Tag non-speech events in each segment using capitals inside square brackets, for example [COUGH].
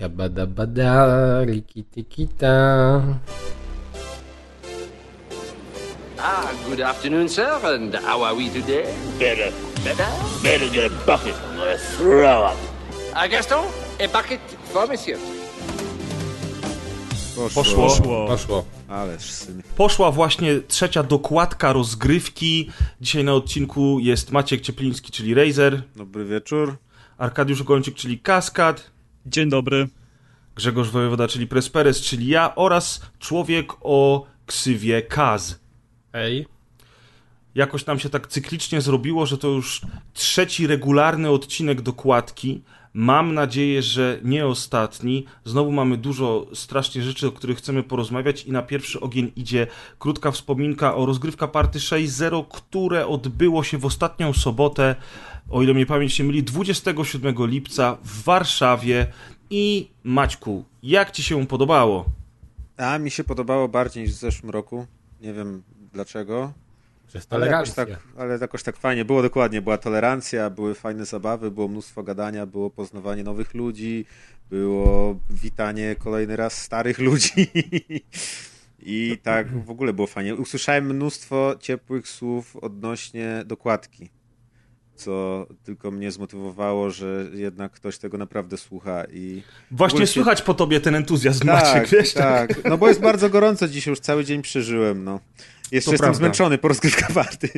Siabada bada, rikiti-kita. Ah, good afternoon, sir, and how are we today? Better, Better? better get a bucket. I'm gonna throw up. Ah, Gaston, a bucket for monsieur. Poszło. Poszło. Poszło. Ależ syn. Poszła właśnie trzecia dokładka rozgrywki. Dzisiaj na odcinku jest Maciek Ciepliński, czyli Razer, Dobry wieczór. Arkadiusz Gończyk, czyli Kaskad, Dzień dobry. Grzegorz Wojewoda, czyli Presperes, czyli ja oraz człowiek o ksywie Kaz. Ej. Jakoś nam się tak cyklicznie zrobiło, że to już trzeci regularny odcinek dokładki. Mam nadzieję, że nie ostatni. Znowu mamy dużo strasznie rzeczy, o których chcemy porozmawiać i na pierwszy ogień idzie krótka wspominka o rozgrywka party 6.0, które odbyło się w ostatnią sobotę, o ile mnie pamięć nie myli, 27 lipca w Warszawie. I Maćku, jak ci się podobało? A mi się podobało bardziej niż w zeszłym roku. Nie wiem dlaczego. Przez Ale jakoś, tolerancję. tak, ale jakoś tak fajnie. Było dokładnie. Była tolerancja, były fajne zabawy, było mnóstwo gadania, było poznawanie nowych ludzi, było witanie kolejny raz starych [LAUGHS] ludzi. I tak w ogóle było fajnie. Usłyszałem mnóstwo ciepłych słów odnośnie dokładki. Co tylko mnie zmotywowało, że jednak ktoś tego naprawdę słucha i Właśnie się- słychać po tobie ten entuzjazm, tak, Maciek, wiesz? tak. No bo jest bardzo gorąco dzisiaj, już cały dzień przeżyłem, no. Jeszcze To jestem prawda. zmęczony po rozgrywka party,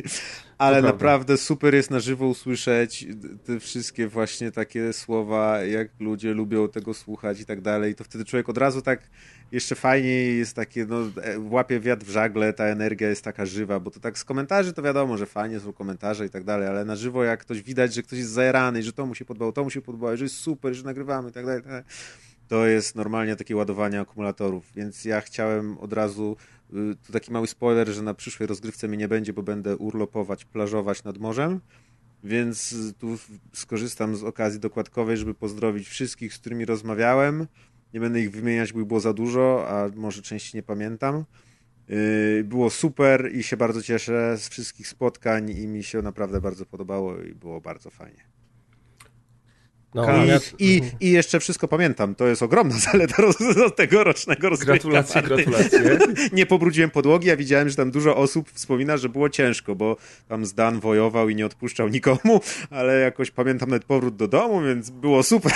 ale naprawdę super jest na żywo usłyszeć te wszystkie właśnie takie słowa, jak ludzie lubią tego słuchać i tak dalej. To wtedy człowiek od razu tak jeszcze fajniej jest takie, no, e, łapie wiatr w żagle, ta energia jest taka żywa, bo to tak z komentarzy to wiadomo, że fajnie są komentarze i tak dalej, ale na żywo jak ktoś widać, że ktoś jest zajarany, że to mu się podobało, to mu się podobało, że jest super, że nagrywamy i tak dalej to jest normalnie takie ładowanie akumulatorów, więc ja chciałem od razu, y, tu taki mały spoiler, że na przyszłej rozgrywce mnie nie będzie, bo będę urlopować, plażować nad morzem, więc y, tu skorzystam z okazji dokładkowej, żeby pozdrowić wszystkich, z którymi rozmawiałem. Nie będę ich wymieniać, bo było za dużo, a może części nie pamiętam. Y, Było super i się bardzo cieszę z wszystkich spotkań i mi się naprawdę bardzo podobało i było bardzo fajnie. No, Ka- ja... I, i, I jeszcze wszystko pamiętam. To jest ogromna [LAUGHS] zaleta roz, tegorocznego rozgrywka Gratulacje, party. gratulacje. [LAUGHS] Nie pobrudziłem podłogi, a widziałem, że tam dużo osób wspomina, że było ciężko, bo tam Zdan wojował i nie odpuszczał nikomu, [LAUGHS] ale jakoś pamiętam nawet powrót do domu, więc było super.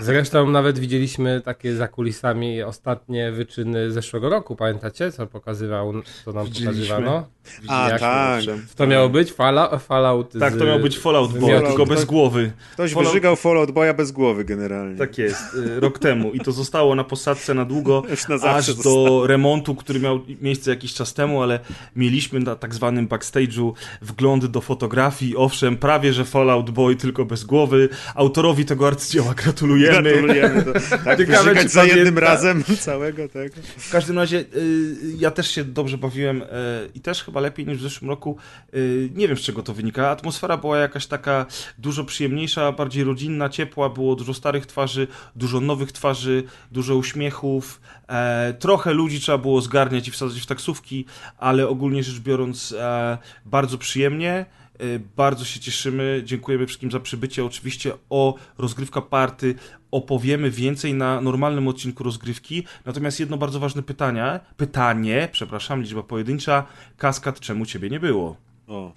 Zresztą nawet widzieliśmy takie za kulisami ostatnie wyczyny zeszłego roku, pamiętacie? Co pokazywał, co nam pokazywano? A, Jak- tak. To miało być Fala, Fallout Tak, z- to miał być Fallout Boy, tylko bez głowy. Ktoś Fallout- wyżygał Fallout Boya bez głowy generalnie. Tak jest, y, rok temu i to zostało na posadce na długo, [LAUGHS] na aż do zostało. remontu, który miał miejsce jakiś czas temu, ale mieliśmy na tak zwanym backstage'u wgląd do fotografii, owszem, prawie że Fallout Boy, tylko bez głowy. Autorowi tego arcydzieła gratulujemy. Gratulujemy. To, [LAUGHS] tak, Ciekawe, za jednym razem całego tego. W każdym razie y, ja też się dobrze bawiłem y, i też chyba lepiej niż w zeszłym roku. Y, nie wiem z czego to wynika. Atmosfera była jakaś taka dużo przyjemniejsza, bardziej rodzinna, ciepła, było dużo starych twarzy, dużo nowych twarzy, dużo uśmiechów. E, trochę ludzi trzeba było zgarniać i wsadzać w taksówki, ale ogólnie rzecz biorąc e, bardzo przyjemnie. E, Bardzo się cieszymy. Dziękujemy wszystkim za przybycie. Oczywiście o rozgrywka party opowiemy więcej na normalnym odcinku rozgrywki. Natomiast jedno bardzo ważne pytanie, pytanie, przepraszam, liczba pojedyncza. Kaskad, czemu ciebie nie było? O.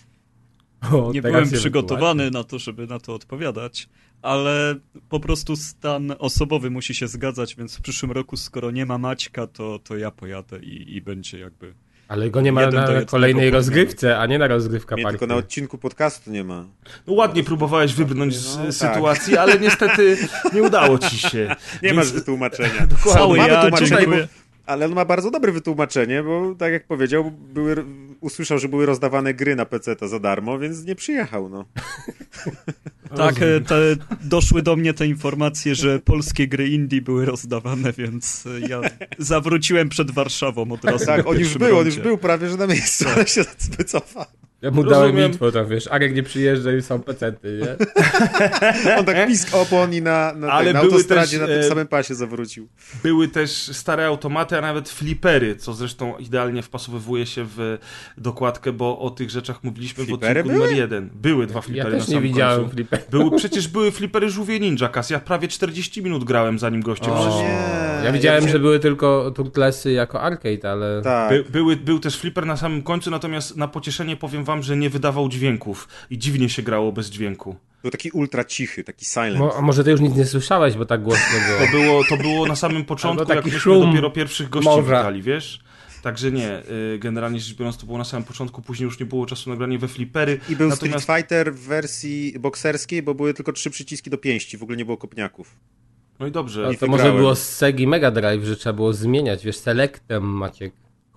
O, Nie teraz byłem przygotowany na to, żeby na to odpowiadać, ale po prostu stan osobowy musi się zgadzać, więc w przyszłym roku, skoro nie ma Maćka, to, to ja pojadę i, i będzie jakby... Ale go nie ma Jeden na kolejnej rozgrywce, a nie na rozgrywka Mnie party. tylko na odcinku podcastu nie ma. No ładnie próbowałeś wybrnąć z No, tak. sytuacji, ale niestety nie udało ci się. [LAUGHS] Nie Więc- masz wytłumaczenia. [LAUGHS] Cały Mamy ja, tłumaczenie, bo- Ale on ma bardzo dobre wytłumaczenie, bo tak jak powiedział, były, usłyszał, że były rozdawane gry na PC za darmo, więc nie przyjechał, no. [LAUGHS] Tak, e, te, doszły do mnie te informacje, że polskie gry indie były rozdawane, więc e, ja zawróciłem przed Warszawą od razu. Tak, on już był, on już rundzie. był prawie, że na miejscu, ale się wycofał. Ja mu dałem Rozumiem. info tam, wiesz, Arek nie przyjeżdża i są pecety, nie? [LAUGHS] On tak pisk opon i na, na, Ale tak, na były autostradzie też, na tym e, samym pasie zawrócił. Były też stare automaty, a nawet flipery, co zresztą idealnie wpasowywuje się w dokładkę, bo o tych rzeczach mówiliśmy Flipery w odcinku były? numer jeden. Były dwa Ja flipery na też nie samym widziałem. Były, [LAUGHS] przecież były flipery żółwie ninja, Kas. Ja prawie 40 minut grałem, zanim goście przyszli. Ja widziałem, że były tylko turtlesy jako arcade, ale... Tak. By, były, był też flipper na samym końcu, natomiast na pocieszenie powiem wam, że nie wydawał dźwięków i dziwnie się grało bez dźwięku. Był taki ultra cichy, taki silent. Mo, a może ty już nic nie słyszałeś, bo tak głośno To było. było, to było na samym początku, jak myśmy szum dopiero pierwszych gości morza. witali, wiesz? Także nie, y, generalnie rzecz biorąc to było na samym początku, później już nie było czasu na granie we flipery. I był Natomiast Street Fighter w wersji bokserskiej, bo były tylko trzy przyciski do pięści, w ogóle nie było kopniaków. No i dobrze. No, i to może było z Segi Mega Drive, że trzeba było zmieniać, wiesz, selektem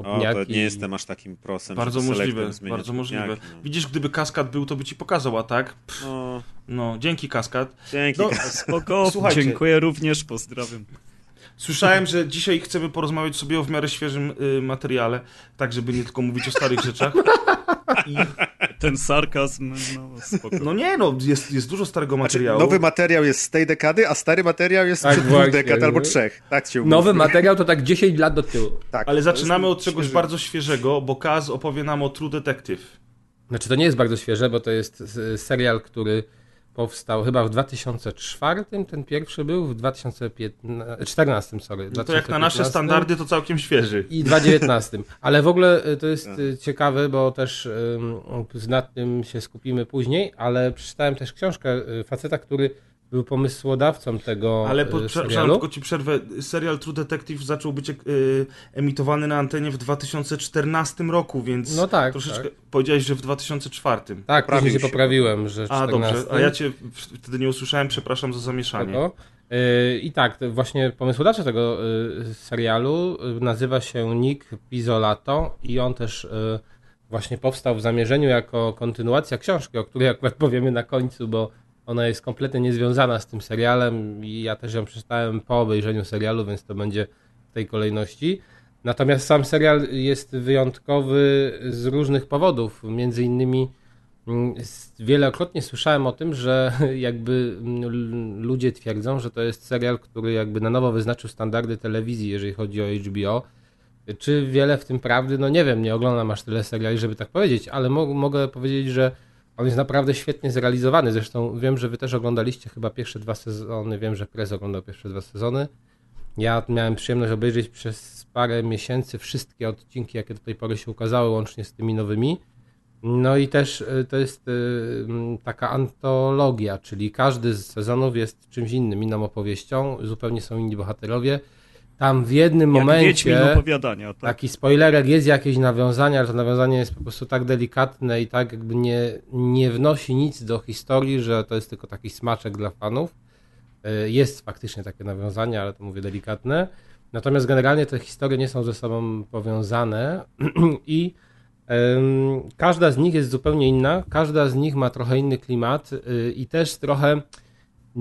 macie O, kopniaki. to nie jestem aż takim prosem. Bardzo możliwe, bardzo możliwe. kopniaki, no. Widzisz, gdyby kaskad był, to by ci pokazał, a tak? Pff, No, no, dzięki kaskad. dzięki. No, Spoko, Słuchajcie. dziękuję również, pozdrawiam. Słyszałem, że dzisiaj chcemy porozmawiać sobie o w miarę świeżym y, materiale, tak żeby nie tylko mówić o starych rzeczach. I, Ten sarkazm, no spoko. no nie, no, jest, jest dużo starego Znaczy, materiału. nowy materiał jest z tej dekady, a stary materiał jest Tak sprzed dwóch dekad albo trzech. Tak się Nowy materiał to tak 10 lat do tyłu. Tak, Ale zaczynamy od czegoś świeży. bardzo świeżego, bo Kaz opowie nam o True Detective. Znaczy to nie jest bardzo świeże, bo to jest s- serial, który powstał chyba w 2004, ten pierwszy był, w 2014, sorry. No to jak na nasze 2015. standardy to całkiem świeży. I 2019. Ale w ogóle y, to jest y, ciekawe, bo też nad tym się skupimy później, ale przeczytałem też książkę y, faceta, który był pomysłodawcą tego Ale y, po, serialu. tylko ci przerwę. Serial True Detective zaczął być y, emitowany na antenie w 2014 roku, więc No tak, troszeczkę tak. powiedziałeś, że w 2004. Tak, później się poprawiłem, że A 14. dobrze, a ja cię wtedy nie usłyszałem, przepraszam za zamieszanie. Spoko. Y, I tak, właśnie pomysłodawca tego serialu nazywa się Nick Pizzolato i on też właśnie powstał w zamierzeniu jako kontynuacja książki, o której akurat [LAUGHS] powiemy na końcu, bo ona jest kompletnie niezwiązana z tym serialem i ja też ją przeczytałem po obejrzeniu serialu, więc to będzie w tej kolejności. Natomiast sam serial jest wyjątkowy z różnych powodów, między innymi Mm, Wielokrotnie słyszałem o tym, że [LAUGHS] jakby mm, ludzie twierdzą, że to jest serial, który jakby na nowo wyznaczył standardy telewizji, jeżeli chodzi o HBO. Czy wiele w tym prawdy? No nie wiem, nie oglądam aż tyle seriali, żeby tak powiedzieć, ale mo mogę powiedzieć, że on jest naprawdę świetnie zrealizowany. Zresztą wiem, że wy też oglądaliście chyba pierwsze dwa sezony, wiem, że Prez oglądał pierwsze dwa sezony. Ja miałem przyjemność obejrzeć przez parę miesięcy wszystkie odcinki, jakie do tej pory się ukazały, łącznie z tymi nowymi. No i też y, to jest y, taka antologia, czyli każdy z sezonów jest czymś innym, inną opowieścią, zupełnie są inni bohaterowie. Tam w jednym Jak momencie opowiadania, tak? taki spoilerek jest jakieś nawiązanie, ale to nawiązanie jest po prostu tak delikatne i tak jakby nie, nie wnosi nic do historii, że to jest tylko taki smaczek dla fanów. Y, Jest faktycznie takie nawiązanie, ale to mówię delikatne. Natomiast generalnie te historie nie są ze sobą powiązane [CLEARS THROAT] i Em, Każda z nich jest zupełnie inna, każda z nich ma trochę inny klimat y, i też trochę.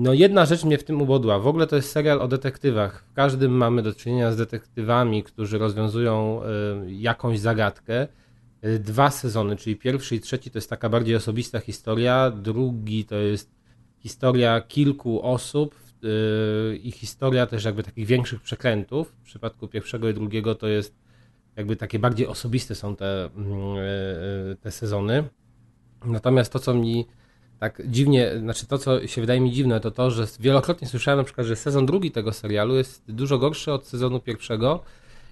No, jedna rzecz mnie w tym ubodła. W ogóle to jest serial o detektywach. W każdym mamy do czynienia z detektywami, którzy rozwiązują y, jakąś zagadkę. Y, Dwa sezony, czyli pierwszy i trzeci, to jest taka bardziej osobista historia. Drugi to jest historia kilku osób y, i historia też jakby takich większych przekrętów. W przypadku pierwszego i drugiego to jest jakby takie bardziej osobiste są te, mm, te sezony. Natomiast to, co mi tak dziwnie, znaczy to, co się wydaje mi dziwne, to to, że wielokrotnie słyszałem na przykład, że sezon drugi tego serialu jest dużo gorszy od sezonu pierwszego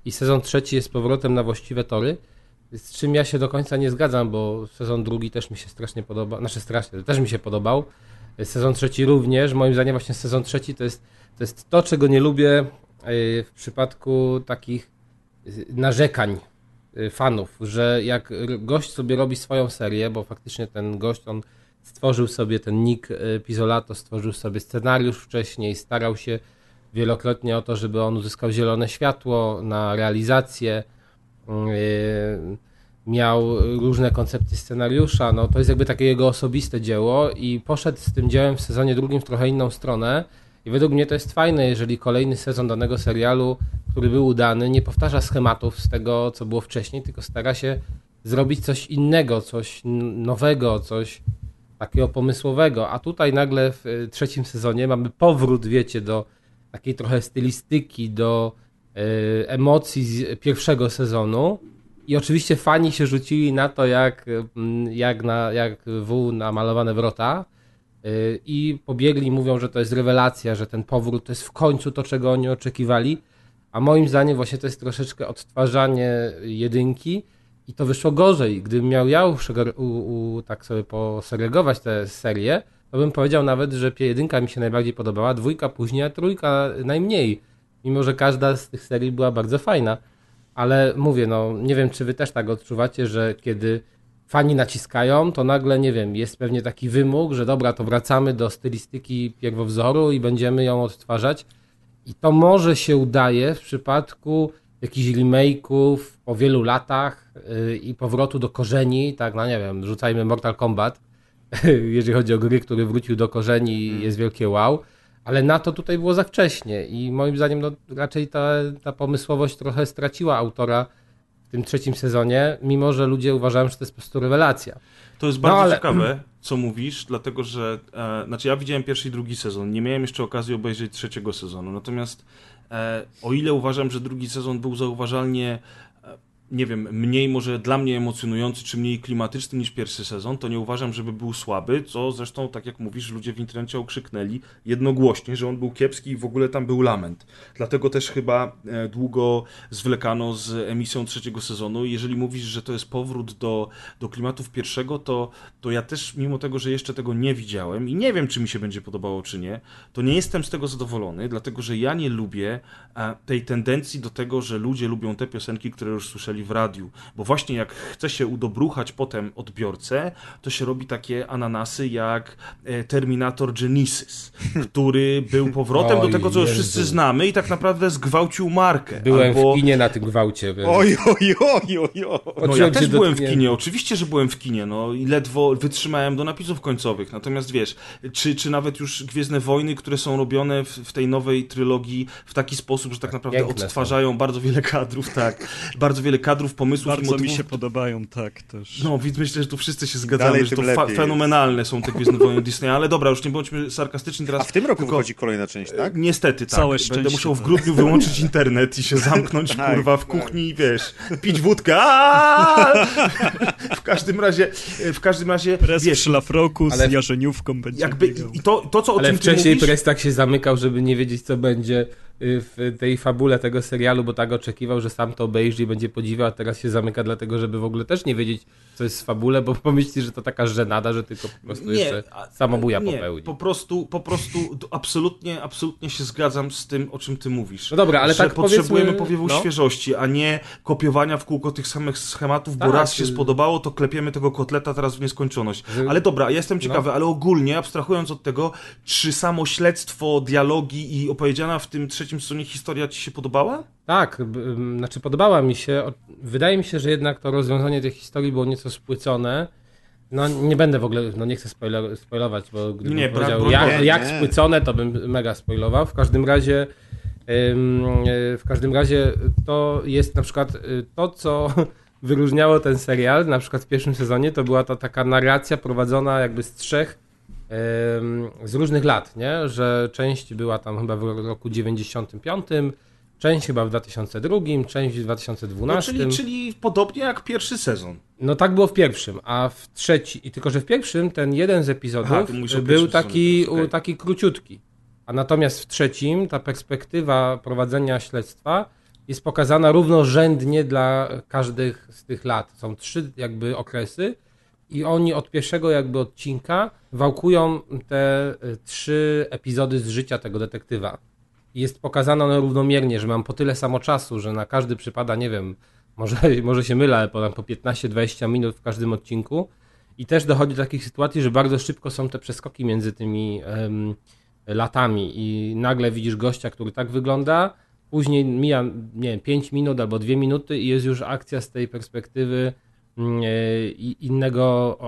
i sezon trzeci jest powrotem na właściwe tory, z czym ja się do końca nie zgadzam, bo sezon drugi też mi się strasznie podoba, znaczy strasznie, też mi się podobał. Sezon trzeci również, moim zdaniem właśnie sezon trzeci to jest to, jest to czego nie lubię e, w przypadku takich narzekań y, fanów, że jak gość sobie robi swoją serię, bo faktycznie ten gość, on stworzył sobie, ten Nick y, Pizzolato stworzył sobie scenariusz wcześniej, starał się wielokrotnie o to, żeby on uzyskał zielone światło na realizację, y, miał różne koncepcje scenariusza, no to jest jakby takie jego osobiste dzieło i poszedł z tym dziełem w sezonie drugim w trochę inną stronę. I według mnie to jest fajne, jeżeli kolejny sezon danego serialu, który był udany, nie powtarza schematów z tego, co było wcześniej, tylko stara się zrobić coś innego, coś nowego, coś takiego pomysłowego, a tutaj nagle w y, trzecim sezonie mamy powrót, wiecie, do takiej trochę stylistyki, do y, emocji z pierwszego sezonu. I oczywiście fani się rzucili na to, jak, mm, jak, na, jak W na malowane wrota. Y, i pobiegli, mówią, że to jest rewelacja, że ten powrót to jest w końcu to, czego oni oczekiwali, a moim zdaniem właśnie to jest troszeczkę odtwarzanie jedynki, i to wyszło gorzej. Gdybym miał ja u, u, tak sobie posegregować tę serię, to bym powiedział nawet, że jedynka mi się najbardziej podobała, dwójka później, a trójka najmniej. Mimo, że każda z tych serii była bardzo fajna. Ale mówię, no nie wiem, czy wy też tak odczuwacie, że kiedy fani naciskają, to nagle, nie wiem, jest pewnie taki wymóg, że dobra, to wracamy do stylistyki pierwowzoru i będziemy ją odtwarzać. I to może się udaje w przypadku jakichś remake'ów po wielu latach yy, i powrotu do korzeni, tak, no nie wiem, rzucajmy Mortal Kombat, [LAUGHS] jeżeli chodzi o gry, który wrócił do korzeni i mm. jest wielkie wow, ale na to tutaj było za wcześnie i moim zdaniem no, raczej ta, ta pomysłowość trochę straciła autora w tym trzecim sezonie, mimo że ludzie uważają, że to jest po prostu rewelacja. To jest bardzo no, ale... ciekawe, co mówisz, dlatego że, e, znaczy ja widziałem pierwszy i drugi sezon, nie miałem jeszcze okazji obejrzeć trzeciego sezonu, natomiast E, o ile uważam, że drugi sezon był zauważalnie nie wiem, mniej może dla mnie emocjonujący, czy mniej klimatyczny niż pierwszy sezon, to nie uważam, żeby był słaby, co zresztą, tak jak mówisz, ludzie w internecie okrzyknęli jednogłośnie, że on był kiepski i w ogóle tam był lament. Dlatego też chyba e, długo zwlekano z emisją trzeciego sezonu. Jeżeli mówisz, że to jest powrót do, do klimatów pierwszego, to, to ja też, mimo tego, że jeszcze tego nie widziałem i nie wiem, czy mi się będzie podobało, czy nie, to nie jestem z tego zadowolony, dlatego że ja nie lubię e, tej tendencji do tego, że ludzie lubią te piosenki, które już słyszeli w radiu. Bo właśnie jak chce się udobruchać potem odbiorcę, to się robi takie ananasy jak e, Terminator Genesis, [LAUGHS] który był powrotem Oj, do tego, co już wszyscy znamy i tak naprawdę zgwałcił markę. Byłem albo... w kinie na tym gwałcie. Więc... Oj, oj, oj, oj, oj. No ja też byłem w kinie, oczywiście, że byłem w kinie, no i ledwo wytrzymałem do napisów końcowych. Natomiast wiesz, czy, czy nawet już Gwiezdne Wojny, które są robione w, w tej nowej trylogii w taki sposób, że tak naprawdę Piękne odtwarzają są. bardzo wiele kadrów, tak, bardzo wiele kadrów, pomysłów Bardzo i motywów. mi się podobają, tak też. No, więc myślę, że tu wszyscy się zgadzamy, Dalej, że to fa fenomenalne są te Gwiezdne Wojny Disneya, ale dobra, już nie bądźmy sarkastyczni teraz. A w tym roku tylko... wychodzi kolejna część, tak? Niestety, tak. Całe Będę musiał w grudniu wyłączyć internet i się [LAUGHS] zamknąć, tak, kurwa, w kuchni i wiesz, pić wódkę. [LAUGHS] W każdym razie, w każdym razie, Pres wiesz, szlafroku ale... z jarzeniówką będzie jakby, I to, to, co o ale czym wcześniej mówisz... Pres tak się zamykał, żeby nie wiedzieć, co będzie w tej fabule tego serialu, bo tak oczekiwał, że sam to obejrzy i będzie podziwiał, a teraz się zamyka dlatego, żeby w ogóle też nie wiedzieć, co jest w fabule, bo [LAUGHS] pomyśli, że to taka żenada, że tylko po prostu nie, jeszcze samobuja nie, popełni. po prostu, po prostu absolutnie, absolutnie się zgadzam z tym, o czym ty mówisz. No dobra, ale że tak potrzebujemy powiewu no. świeżości, a nie kopiowania w kółko tych samych schematów, tak, bo raz się y- spodobało, to klepiemy tego kotleta teraz w nieskończoność. Ale dobra, ja jestem ciekawy, no. ale ogólnie, abstrahując od tego, czy samo śledztwo, dialogi i opowiedziana w tym trzecim trzecim sezonie historia ci się podobała? Tak, znaczy podobała mi się. Wydaje mi się, że jednak to rozwiązanie tej historii było nieco spłycone. No nie będę w ogóle, no nie chcę spoiler, spoilować, bo gdybym nie, powiedział bra, jak, jak nie. spłycone, to bym mega spoilował. W każdym razie w każdym razie to jest na przykład y, to, co [LAUGHS] wyróżniało ten serial, na przykład w pierwszym sezonie, to była to taka narracja prowadzona jakby z trzech z różnych lat, nie? że część była tam chyba w roku 95, część chyba w 2002, część w 2012. No, czyli, czyli podobnie jak pierwszy sezon. No tak było w pierwszym, a w trzeci, i tylko że w pierwszym ten jeden z epizodów Aha, był taki, okay. taki króciutki. A natomiast w trzecim ta perspektywa prowadzenia śledztwa jest pokazana równorzędnie dla każdych z tych lat. Są trzy jakby okresy i oni od pierwszego jakby odcinka wałkują te y, trzy epizody z życia tego detektywa. Jest pokazane równomiernie, że mam po tyle samo czasu, że na każdy przypada, nie wiem, może, [LAUGHS] może się mylę, ale po, po 15-20 minut w każdym odcinku. I też dochodzi do takich sytuacji, że bardzo szybko są te przeskoki między tymi um, latami i nagle widzisz gościa, który tak wygląda, później mija, nie wiem, 5 minut albo 2 minuty i jest już akcja z tej perspektywy innego,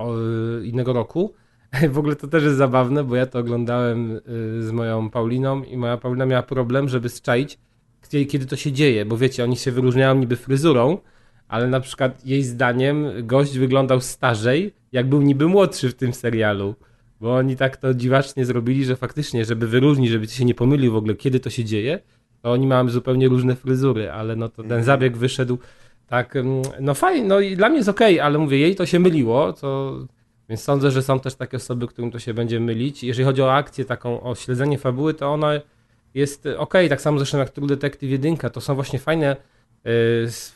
innego roku. [LAUGHS] W ogóle to też jest zabawne, bo ja to oglądałem e, z moją Pauliną i moja Paulina miała problem, żeby zczaić, kiedy to się dzieje, bo wiecie, oni się wyróżniają niby fryzurą, ale na przykład jej zdaniem gość wyglądał starzej, jak był niby młodszy w tym serialu. Bo oni tak to dziwacznie zrobili, że faktycznie, żeby wyróżnić, żeby się nie pomylił w ogóle, kiedy to się dzieje, to oni mają zupełnie różne fryzury, ale no to ten Mhm. zabieg wyszedł tak, no fajnie, no i dla mnie jest okej, ale mówię, jej to się myliło, to, więc sądzę, że są też takie osoby, którym to się będzie mylić. Jeżeli chodzi o akcję taką, o śledzenie fabuły, to ona jest okej, tak samo zresztą jak True Detective 1, to są właśnie fajne, yy,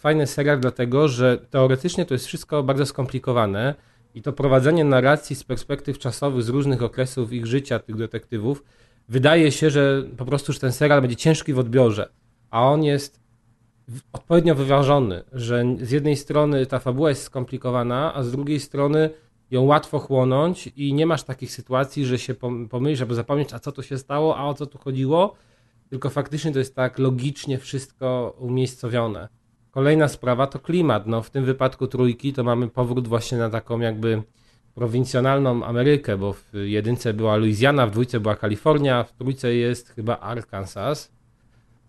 fajny serial, dlatego że teoretycznie to jest wszystko bardzo skomplikowane i to prowadzenie narracji z perspektyw czasowych z różnych okresów ich życia tych detektywów wydaje się, że po prostu że ten serial będzie ciężki w odbiorze, a on jest odpowiednio wyważony, że z jednej strony ta fabuła jest skomplikowana, a z drugiej strony ją łatwo chłonąć i nie masz takich sytuacji, że się pom- pomylisz albo zapomnieć, a co tu się stało, a o co tu chodziło, tylko faktycznie to jest tak logicznie wszystko umiejscowione. Kolejna sprawa to klimat. No, w tym wypadku trójki to mamy powrót właśnie na taką jakby prowincjonalną Amerykę, bo w jedynce była Louisiana, w dwójce była Kalifornia, w trójce jest chyba Arkansas.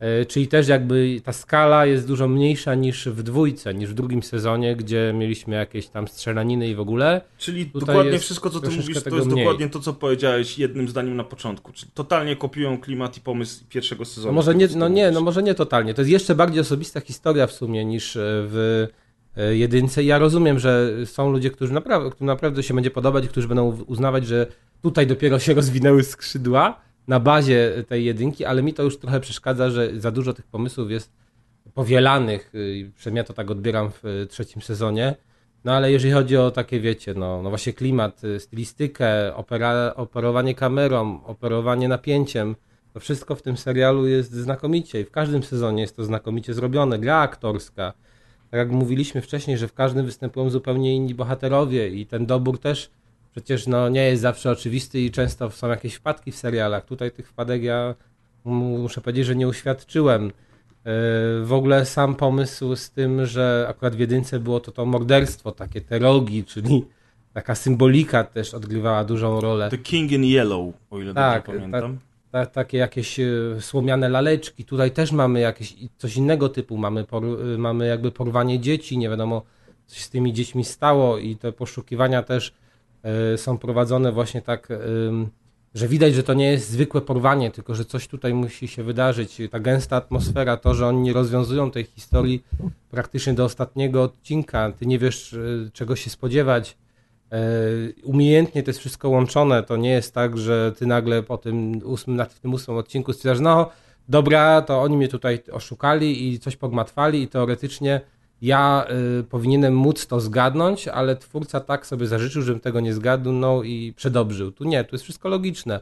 E, Czyli też jakby ta skala jest dużo mniejsza niż w dwójce, niż w drugim sezonie, gdzie mieliśmy jakieś tam strzelaniny i w ogóle. Czyli Tutaj dokładnie wszystko, co ty mówisz, to jest mniej. dokładnie to, co powiedziałeś jednym zdaniem na początku. Czyli totalnie kopiują klimat i pomysł pierwszego sezonu. No może nie, no nie, no może nie totalnie. To jest jeszcze bardziej osobista historia w sumie niż e, w e, jedynce. Ja rozumiem, że są ludzie, którzy naprawdę, którym naprawdę się będzie podobać, którzy będą uznawać, że tutaj dopiero się [LAUGHS] rozwinęły skrzydła na bazie tej jedynki, ale mi to już trochę przeszkadza, że za dużo tych pomysłów jest powielanych. y, Przynajmniej to tak odbieram w y, trzecim sezonie. No ale jeżeli chodzi o takie, wiecie, no, no właśnie klimat, y, stylistykę, opera, operowanie kamerą, operowanie napięciem, to wszystko w tym serialu jest znakomicie i w każdym sezonie jest to znakomicie zrobione. Gra aktorska. Tak jak mówiliśmy wcześniej, że w każdym występują zupełnie inni bohaterowie i ten dobór też przecież no, nie jest zawsze oczywisty i często są jakieś wpadki w serialach. Tutaj tych wpadek ja mu- muszę powiedzieć, że nie uświadczyłem. Yy, W ogóle sam pomysł z tym, że akurat w jedynce było to to morderstwo, takie te rogi, czyli taka symbolika też odgrywała dużą rolę. The King in Yellow, o ile Tak, dobrze pamiętam. Ta, takie jakieś e, słomiane laleczki. Tutaj też mamy jakieś coś innego typu. Mamy, por, e, mamy jakby porwanie dzieci, nie wiadomo co się z tymi dziećmi stało i te poszukiwania też są prowadzone właśnie tak, em, że widać, że to nie jest zwykłe porwanie, tylko że coś tutaj musi się wydarzyć. Ta gęsta atmosfera, to, że oni nie rozwiązują tej historii praktycznie do ostatniego odcinka. Ty nie wiesz, e, czego się spodziewać. E, Umiejętnie to jest wszystko łączone. To nie jest tak, że ty nagle po tym ósmym, na- tym ósmym odcinku stwierdzasz, no dobra, to oni mnie tutaj oszukali i coś pogmatwali i teoretycznie ja y, powinienem móc to zgadnąć, ale twórca tak sobie zażyczył, żebym tego nie zgadnął i przedobrzył. Tu nie, tu jest wszystko logiczne.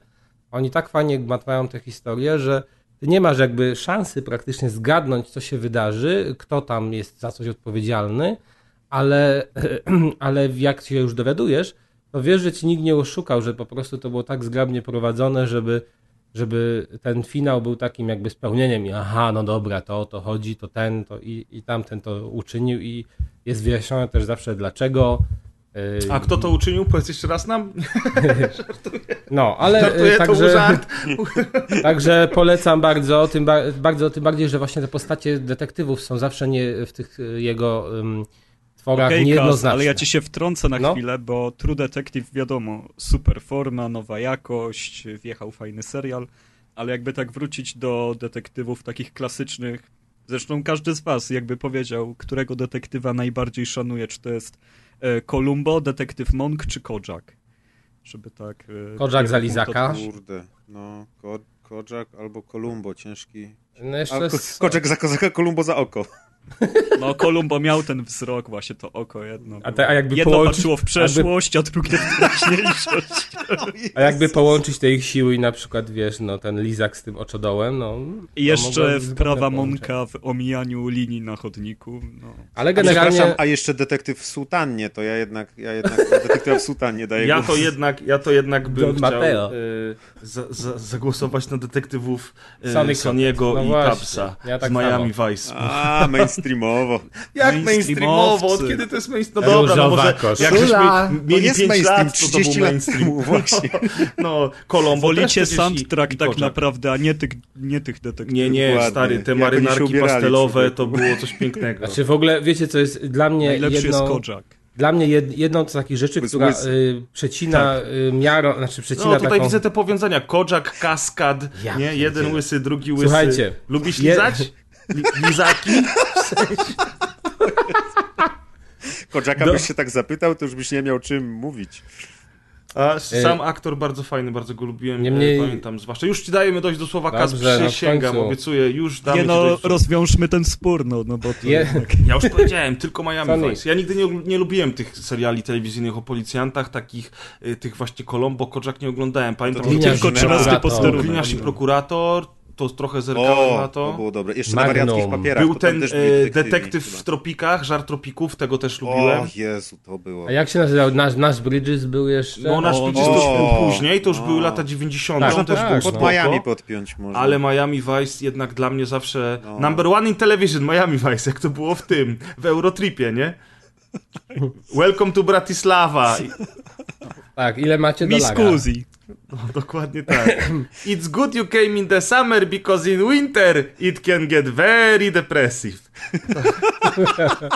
Oni tak fajnie gmatwają tę historię, że ty nie masz jakby szansy praktycznie zgadnąć, co się wydarzy, kto tam jest za coś odpowiedzialny, ale, [CLEARS THROAT] ale jak się już dowiadujesz, to wiesz, że ci nikt nie oszukał, że po prostu to było tak zgrabnie prowadzone, żeby, żeby ten finał był takim jakby spełnieniem i aha, no dobra, to o to chodzi, to ten, to i, i tamten to uczynił i jest wyjaśnione też zawsze dlaczego. A kto to uczynił? Powiedz jeszcze raz nam. [LAUGHS] No, ale Żartuję, był także, żart. [LAUGHS] także polecam bardzo tym, ba- bardzo, tym bardziej, że właśnie te postacie detektywów są zawsze nie w tych y, jego ym, tworach Okej, Kaz, niejednoznaczne. ale ja ci się wtrącę na No. chwilę, bo True Detective wiadomo, super forma, nowa jakość, wjechał fajny serial, ale jakby tak wrócić do detektywów takich klasycznych, zresztą każdy z was jakby powiedział, którego detektywa najbardziej szanuje, czy to jest e, Columbo, detektyw Monk, czy Kojak. Żeby tak... e, Kojak takiego za Lizaka. punktu- Kurde, no, Ko Kojak albo Kolumbo, ciężki. No jeszcze ko z- Kojak za kozaka, Kolumbo za oko. No, Columbo miał ten wzrok, właśnie to oko jedno. A te- a jakby jedno połączyć- patrzyło w przeszłość, a drugie w teraźniejszość. [LAUGHS] A jakby połączyć te ich siły i na przykład, wiesz, no ten lizak z tym oczodołem, no... I jeszcze wprawa. Monka w omijaniu linii na chodniku. No. Ale Przepraszam, generalnie... a jeszcze detektyw w sutannie, to ja jednak, ja jednak na detektywa w sutannie daję Ja głos. to jednak, ja to jednak bym Don chciał Matteo. y, za, za, zagłosować na detektywów y, Soniego no i właśnie. Tapsa Ja tak z Miami Vice. A, main, Mainstreamowo. Jak mainstreamowo? Od kiedy to jest mainstream? No dobra, no może jak To mieli jest 5 mainstream, lat, to, to 30 był lat mainstream. temu, właśnie. [LAUGHS] No, i- soundtrack i tak naprawdę, a nie tych, nie tych detektywów. Nie, nie, Dokładnie. stary, te Jak marynarki pastelowe to było coś pięknego. Znaczy w ogóle, wiecie co jest dla mnie Najlepszy jedną, jest Kojak. dla mnie jed, jedną z takich rzeczy, która y, przecina y, miarą, znaczy przecina No tutaj taką... widzę te powiązania. Kojak, kaskad, Ja nie? Jeden łysy, drugi łysy. Słuchajcie, Lubisz je- lizać? Li, lizaki? [LAUGHS] [LAUGHS] Koczaka Do- byś się tak zapytał, to już byś nie miał czym mówić. A sam aktor bardzo fajny, bardzo go lubiłem. Niemniej-. Pamiętam zwłaszcza. Już ci dajemy dojść do słowa Kaz, no przysięgam, końcu. obiecuję, już damy Nie ci no, do... rozwiążmy ten spór, no, no bo to Je- jednak... [LAUGHS] Ja już powiedziałem, tylko Miami Sony. Vice. Ja nigdy nie, nie lubiłem tych seriali telewizyjnych o policjantach, takich, y, tych właśnie Colombo, Kojak nie oglądałem. Pamiętam, To że Gliniarz tylko i 13 prokurator. posterunek. Gliniarz i prokurator, to trochę zerkałem O, na to to. było dobre. Jeszcze Magnum. na wariatkich papierach. Był ten e, detektyw chyba. w tropikach, żar tropików, tego też O lubiłem. Jezu, to było. A jak się nazywał? Nasz, nasz Bridges był jeszcze? No nasz O, Bridges to już o, był później, to już o. były lata 90. Tak, on też tak, był no. Pod Miami podpiąć może. Ale Miami Vice jednak dla mnie zawsze No. number one in television, Miami Vice, jak to było w tym, w Eurotripie, nie? [LAUGHS] Welcome to Bratislava. [LAUGHS] Tak, ile macie Mi dolara? No, dokładnie tak. It's good you came in the summer because in winter it can get very depressive. [LAUGHS]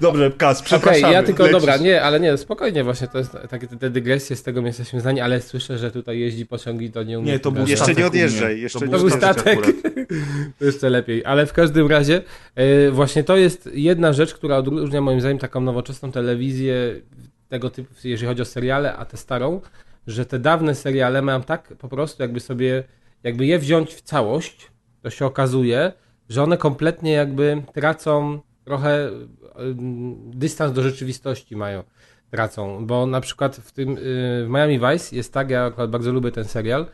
Dobrze, Kas, Okej, przepraszamy. ja tylko, lecisz. dobra, nie, ale nie, spokojnie właśnie, to jest takie te dygresje, z tego my jesteśmy znani, ale słyszę, że tutaj jeździ pociąg i to nie to był. Jeszcze nie odjeżdżaj, jeszcze to nie był To był statek. [LAUGHS] To jeszcze lepiej, ale w każdym razie e, właśnie to jest jedna rzecz, która odróżnia moim zdaniem taką nowoczesną telewizję tego typu, jeżeli chodzi o seriale, a tę starą, że te dawne seriale mają tak po prostu jakby sobie, jakby je wziąć w całość, to się okazuje, że one kompletnie jakby tracą trochę dystans do rzeczywistości mają, tracą, bo na przykład w tym, y, w Miami Vice jest tak, ja akurat bardzo lubię ten serial,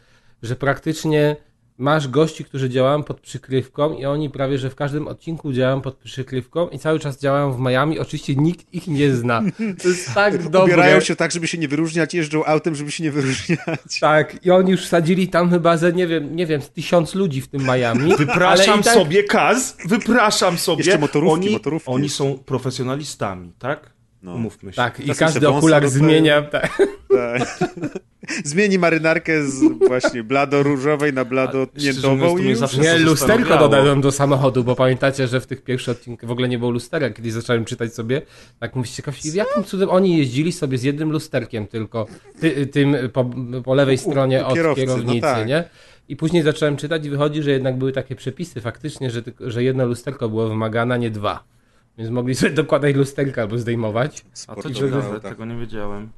że praktycznie masz gości, którzy działają pod przykrywką i oni prawie, że w każdym odcinku działają pod przykrywką i cały czas działają w Miami. Oczywiście nikt ich nie zna. To jest tak [LAUGHS] dobre. Ubierają się tak, żeby się nie wyróżniać, jeżdżą autem, żeby się nie wyróżniać. [LAUGHS] Tak, i oni już wsadzili tam chyba ze, nie wiem, nie wiem, z tysiąc ludzi w tym Miami. [LAUGHS] Wypraszam tak, sobie, Kaz, wypraszam sobie. Jeszcze motorówki, oni, motorówki. Oni są profesjonalistami, tak? No. Umówmy się. Tak, i Czasem każdy dostaje. zmienia. Tak. Tak. [LAUGHS] Zmieni marynarkę z właśnie blado-różowej na blado-miętową i już. Nie, lusterko dodałem do samochodu, bo pamiętacie, że w tych pierwszych odcinkach w ogóle nie było lustera, kiedyś zacząłem czytać sobie, tak mówię ciekawie, jakim cudem oni jeździli sobie z jednym lusterkiem tylko, ty, tym po, po lewej stronie u od kierowcy, no kierownicy, tak. nie? I później zacząłem czytać i wychodzi, że jednak były takie przepisy faktycznie, że, że jedno lusterko było wymagane, a nie dwa. Więc mogli sobie dokładać lusterka albo zdejmować. A to ciekawe, auta. tego nie wiedziałem.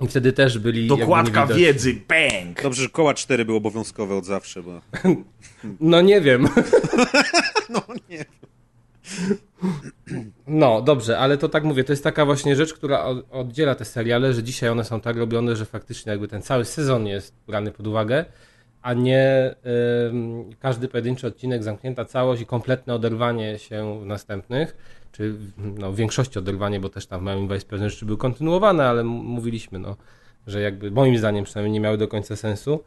I wtedy też byli Dokładka wiedzy, bang! Dobrze, że koła cztery były obowiązkowe od zawsze, bo... No nie wiem. [LAUGHS] No nie. No, dobrze, ale to tak mówię, to jest taka właśnie rzecz, która od- oddziela te seriale, że dzisiaj one są tak robione, że faktycznie jakby ten cały sezon jest brany pod uwagę, a nie każdy pojedynczy odcinek, zamknięta całość i kompletne oderwanie się w następnych, czy no, w większości oderwanie, bo też tam w Miami Vice pewne rzeczy były kontynuowane, ale mówiliśmy, no, że jakby moim zdaniem przynajmniej nie miały do końca sensu.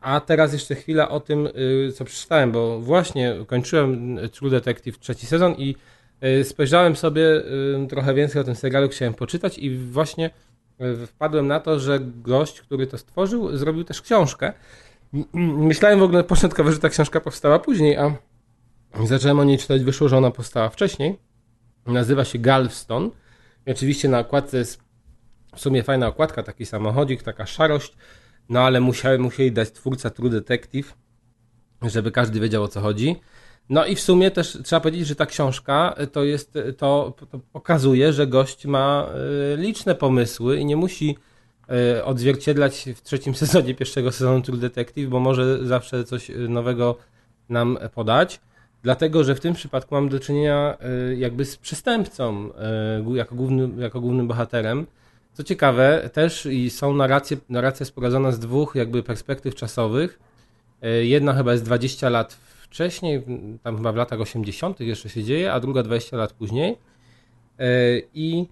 A teraz jeszcze chwila o tym, y, co przeczytałem, bo właśnie kończyłem y, True Detective trzeci sezon i y, spojrzałem sobie trochę więcej o tym serialu, chciałem poczytać i właśnie wpadłem na to, że gość, który to stworzył, zrobił też książkę. Myślałem w ogóle początkowo, że ta książka powstała później, a zacząłem o niej czytać, wyszło, że ona powstała wcześniej. Nazywa się Galveston. I oczywiście na okładce jest w sumie fajna okładka, taki samochodzik, taka szarość. No ale musiałem, musieli dać twórca True Detective, żeby każdy wiedział o co chodzi. No i w sumie też trzeba powiedzieć, że ta książka to jest, to, to pokazuje, że gość ma y, liczne pomysły i nie musi y, odzwierciedlać w trzecim sezonie pierwszego sezonu True Detective, bo może zawsze coś y, nowego nam podać. Dlatego, że w tym przypadku mam do czynienia y, jakby z przestępcą y, jako, głównym, jako głównym bohaterem. Co ciekawe, też i są narracje, narracja jest z dwóch jakby perspektyw czasowych. E, Jedna chyba jest 20 lat wcześniej, tam chyba w latach 80. jeszcze się dzieje, a druga 20 lat później. I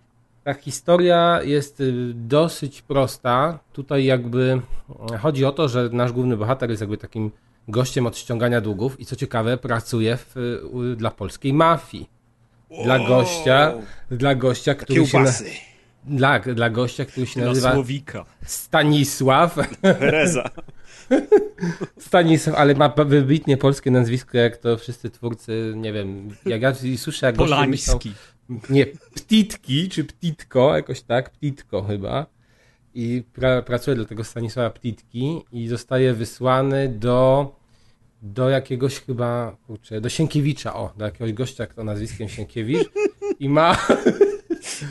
ta historia jest y, dosyć prosta. Tutaj jakby chodzi o to, że nasz główny bohater jest jakby takim gościem od ściągania długów i co ciekawe, pracuje w, u, dla polskiej mafii. Dla gościa, dla gościa, który się, na, dla, dla gościa, który się nazywa Słowika. Stanisław. Pereza. [LAUGHS] Stanisław, ale ma wybitnie polskie nazwisko, jak to wszyscy twórcy, nie wiem, jak ja słyszę, jak goście myślą, Polański. nie, Ptitki, czy Ptitko, jakoś tak, Ptitko chyba. I pra, pracuje dla tego Stanisława Ptitki i zostaje wysłany do, do jakiegoś chyba, kurczę, do Sienkiewicza, o, do jakiegoś gościa o nazwiskiem Sienkiewicz i ma,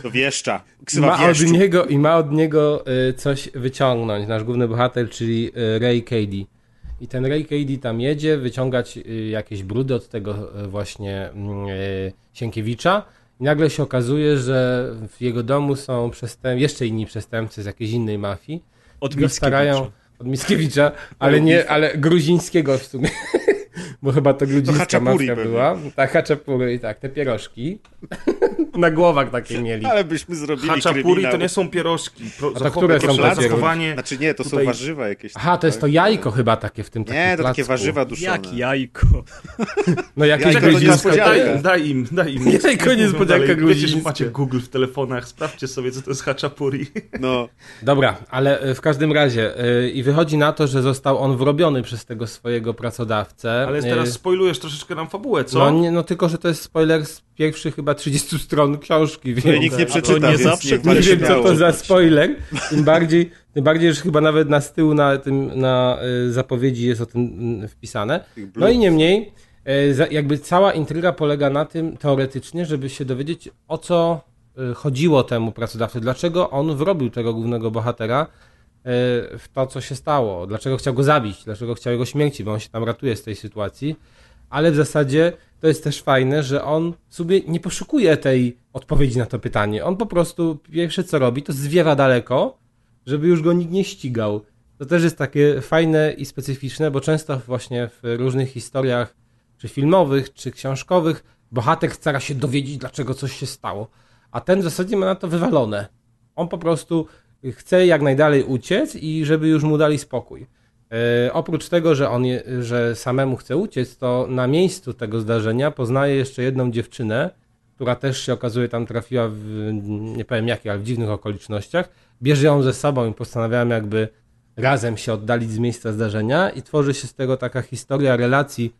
To wieszcza. Ksywa ma, od niego, i ma od niego y, coś wyciągnąć, nasz główny bohater, czyli y, Ray Cady. I ten Ray Cady tam jedzie, wyciągać y, jakieś brudy od tego właśnie mm, Sienkiewicza. I nagle się okazuje, że w jego domu są przestęp... jeszcze inni przestępcy z jakiejś innej mafii. Od go starają Mickiewicza. od Mickiewicza, ale nie, ale gruzińskiego w sumie. [LAUGHS] Bo chyba to gruzińska haczapuri mafia była. Tak, haczapury i tak, te pierożki. [LAUGHS] Na głowach takie mieli. Ale byśmy zrobili Haczapuri kryminał. to nie są pierożki. Pro, to zachowa- które są te pierożki? zachowanie- Znaczy nie, to są Tutaj- warzywa jakieś. Aha, to jest to jajko chyba takie w tym takim Nie, to takie warzywa duszone. Jak jajko. [LAUGHS] No jakieś Jajko gruzińska... Daj, daj im, daj im. [LAUGHS] Jajko niespodzianka gruzińskie. macie Google w telefonach, sprawdźcie sobie, co to jest haczapuri. No, Dobra, ale e, w każdym razie y, i wychodzi na to, że został on wrobiony przez tego swojego pracodawcę. Ale Y, teraz spoilujesz troszeczkę nam fabułę, co? No, nie, no tylko, że to jest spoiler z pierwszych chyba 30 stron książki, której więc nikt nie przeczyta, nie więc zawsze nie wiem co to za spoiler, tym bardziej, tym bardziej, że chyba nawet na z tyłu na tym, na y, zapowiedzi jest o tym mm, wpisane. No i niemniej, y, jakby cała intryga polega na tym teoretycznie, żeby się dowiedzieć o co y, chodziło temu pracodawcy, dlaczego on wrobił tego głównego bohatera w to, co się stało, dlaczego chciał go zabić, dlaczego chciał jego śmierci, bo on się tam ratuje z tej sytuacji, ale w zasadzie to jest też fajne, że on sobie nie poszukuje tej odpowiedzi na to pytanie. On po prostu pierwsze co robi, to zwiewa daleko, żeby już go nikt nie ścigał. To też jest takie fajne i specyficzne, bo często właśnie w różnych historiach, czy filmowych, czy książkowych, bohater stara się dowiedzieć, dlaczego coś się stało. A ten w zasadzie ma na to wywalone. On po prostu chce jak najdalej uciec i żeby już mu dali spokój. E, oprócz tego, że on je, że samemu chce uciec, to na miejscu tego zdarzenia poznaje jeszcze jedną dziewczynę, która też się okazuje tam trafiła w nie powiem jakie, ale w dziwnych okolicznościach. Bierze ją ze sobą i postanawiają jakby razem się oddalić z miejsca zdarzenia i tworzy się z tego taka historia relacji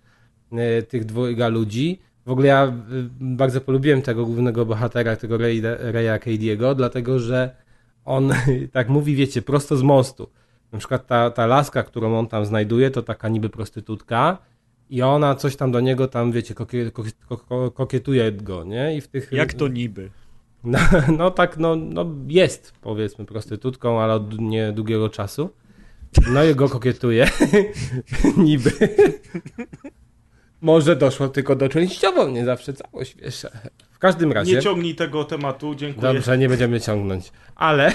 e, tych dwojga ludzi. W ogóle ja e, bardzo polubiłem tego głównego bohatera, tego Ray, Raya Cady'ego, dlatego że on [LAUGHS] tak mówi, wiecie, prosto z mostu. Na przykład ta, ta laska, którą on tam znajduje, to taka niby prostytutka i ona coś tam do niego tam, wiecie, kokie, ko- ko- kokietuje go, nie? I w tych... Jak to niby? No, [LAUGHS] no tak, no, no jest powiedzmy prostytutką, ale od niedługiego czasu. No i go kokietuje. [LAUGHS] Niby. Może doszło tylko do częściowo, nie zawsze całość, wiesz. W każdym razie. Nie ciągnij tego tematu, dziękuję. Dobrze, nie będziemy ciągnąć. Ale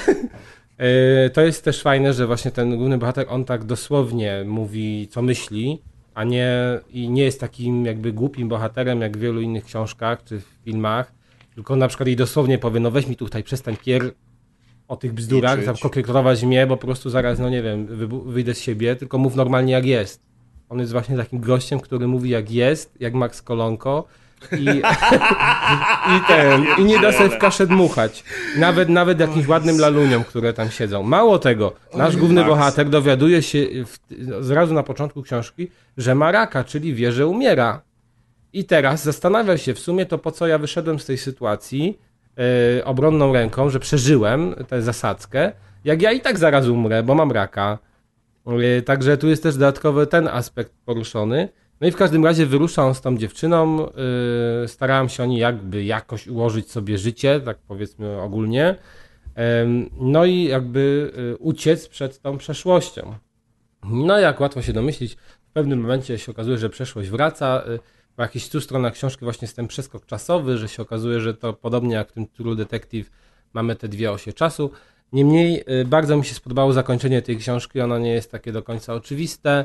to jest też fajne, że właśnie ten główny bohater, on tak dosłownie mówi, co myśli, a nie, i nie jest takim jakby głupim bohaterem, jak w wielu innych książkach czy filmach, tylko na przykład i dosłownie powie, no weź mi tutaj, przestań pier o tych bzdurach, kokietować mnie, bo po prostu zaraz, no nie wiem, wyjdę z siebie, tylko mów normalnie jak jest. On jest właśnie takim gościem, który mówi jak jest, jak Max Kolonko i, i ten, i nie da sobie w kaszę dmuchać. Nawet, nawet jakimś ładnym laluniom, które tam siedzą. Mało tego, nasz główny bohater dowiaduje się w, zrazu na początku książki, że ma raka, czyli wie, że umiera. I teraz zastanawia się w sumie to, po co ja wyszedłem z tej sytuacji yy, obronną ręką, że przeżyłem tę zasadzkę, jak ja i tak zaraz umrę, bo mam raka. Yy, Także tu jest też dodatkowy ten aspekt poruszony. No i w każdym razie wyrusza on z tą dziewczyną. Yy, starałem się oni jakby jakoś ułożyć sobie życie, tak powiedzmy ogólnie. No i jakby y, uciec przed tą przeszłością. No jak łatwo się domyślić, w pewnym momencie się okazuje, że przeszłość wraca. y, Po jakichś 100 stronach książki właśnie jest ten przeskok czasowy, że się okazuje, że to podobnie jak w tym True Detective mamy te dwie osie czasu. Niemniej y, bardzo mi się spodobało zakończenie tej książki, ono nie jest takie do końca oczywiste.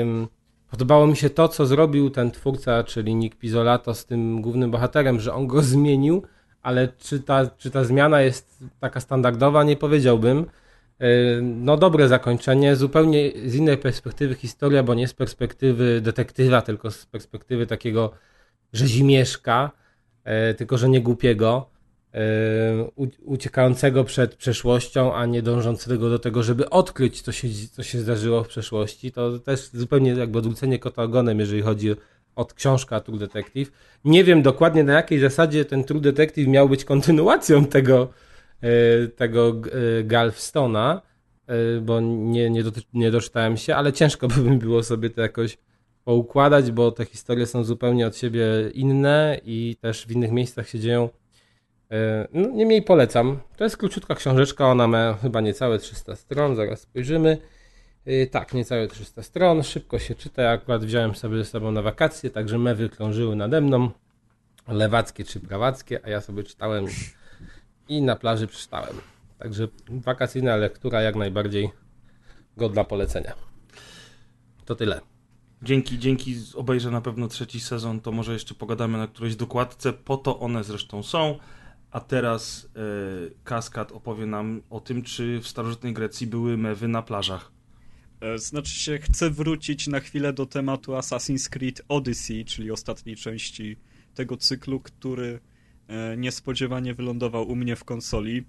Ym, Podobało mi się to, co zrobił ten twórca, czyli Nick Pizzolato z tym głównym bohaterem, że on go zmienił, ale czy ta, czy ta zmiana jest taka standardowa, nie powiedziałbym. no dobre zakończenie, zupełnie z innej perspektywy historia, bo nie z perspektywy detektywa, tylko z perspektywy takiego rzezimieszka, tylko że nie głupiego, uciekającego przed przeszłością, a nie dążącego do tego, żeby odkryć, co się, co się zdarzyło w przeszłości. To też zupełnie jakby odwrócenie kota ogonem, jeżeli chodzi od książka True Detective. Nie wiem dokładnie na jakiej zasadzie ten True Detective miał być kontynuacją tego, e, tego e, Galvestona, e, bo nie, nie, nie doczytałem się, ale ciężko by mi było sobie to jakoś poukładać, bo te historie są zupełnie od siebie inne i też w innych miejscach się dzieją. No, niemniej polecam. To jest króciutka książeczka, ona ma chyba niecałe 300 stron, zaraz spojrzymy. Y, tak, niecałe 300 stron, szybko się czyta. Ja akurat wziąłem sobie ze sobą na wakacje, także mewy krążyły nade mną, lewackie czy prawackie, a ja sobie czytałem i na plaży przeczytałem. Także wakacyjna lektura jak najbardziej godna polecenia. To tyle. Dzięki, dzięki. Obejrzę na pewno trzeci sezon, to może jeszcze pogadamy na którejś dokładce. Po to one zresztą są. A teraz yy, Kaskad opowie nam o tym, czy w starożytnej Grecji były mewy na plażach. E, znaczy się, chcę wrócić na chwilę do tematu Assassin's Creed Odyssey, czyli ostatniej części tego cyklu, który e, niespodziewanie wylądował u mnie w konsoli.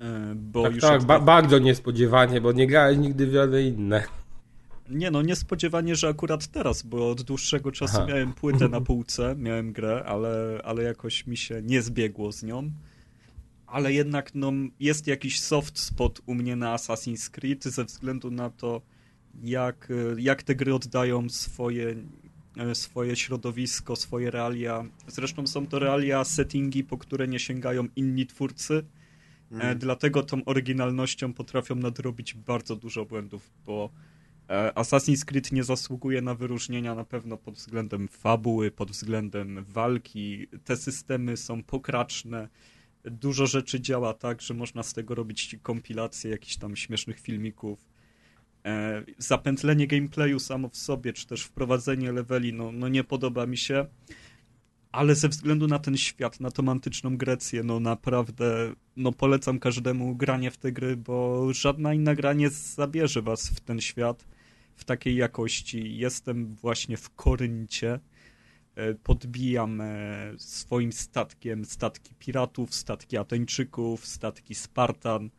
E, bo tak, już tak, od... ba bardzo niespodziewanie, bo nie grałem nigdy w żadne inne. Nie no, niespodziewanie, że akurat teraz, bo od dłuższego czasu Aha. miałem płytę na [LAUGHS] półce, miałem grę, ale, ale jakoś mi się nie zbiegło z nią ale jednak no, jest jakiś soft spot u mnie na Assassin's Creed ze względu na to, jak, jak te gry oddają swoje, e, swoje środowisko, swoje realia. Zresztą są to realia, settingi, po które nie sięgają inni twórcy. Mm. Dlatego tą oryginalnością potrafią nadrobić bardzo dużo błędów, bo Assassin's Creed nie zasługuje na wyróżnienia na pewno pod względem fabuły, pod względem walki. Te systemy są pokraczne dużo rzeczy działa tak, że można z tego robić kompilacje jakichś tam śmiesznych filmików. E, zapętlenie gameplayu samo w sobie, czy też wprowadzenie leveli, no, no nie podoba mi się. Ale ze względu na ten świat, na tą antyczną Grecję, no naprawdę no polecam każdemu granie w te gry, bo żadna inna gra nie zabierze was w ten świat w takiej jakości. Jestem właśnie w Koryncie, E, podbijam e, swoim statkiem statki piratów, statki Ateńczyków, statki Spartan,